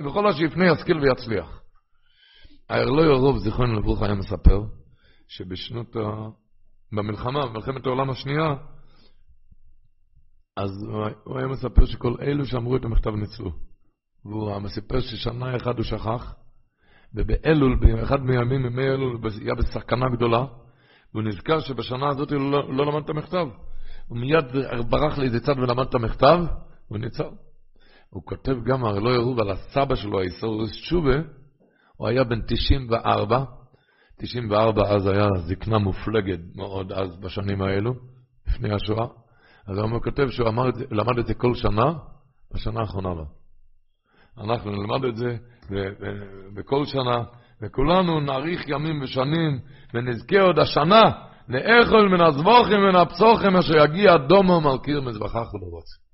ובכל השפני ישכיל ויצליח. הארלוי הרוב, זיכרונו לברוך, היה מספר שבשנות ה... במלחמה, במלחמת העולם השנייה, אז הוא היה מספר שכל אלו שאמרו את המכתב ניצלו. והוא מספר ששנה אחת הוא שכח, ובאלול, באחד מימים, ימי אלול, היה בסכנה גדולה, והוא נזכר שבשנה הזאת הוא לא, לא למד את המכתב. הוא מיד ברח לאיזה צד ולמד את המכתב, והוא ניצל. הוא כותב גם, הרי לא יראו, על הסבא שלו, האיסורוס שובה, הוא היה בן 94, 94 אז היה זקנה מופלגת מאוד אז בשנים האלו, לפני השואה. אז הוא כותב שהוא אמר, למד את זה כל שנה, בשנה האחרונה לא. אנחנו נלמד את זה בכל שנה, וכולנו נאריך ימים ושנים, ונזכה עוד השנה לאכול מן הזבוכים ומן הפסוחים אשר יגיע דומו מלכיר מזבחך ולרוץ.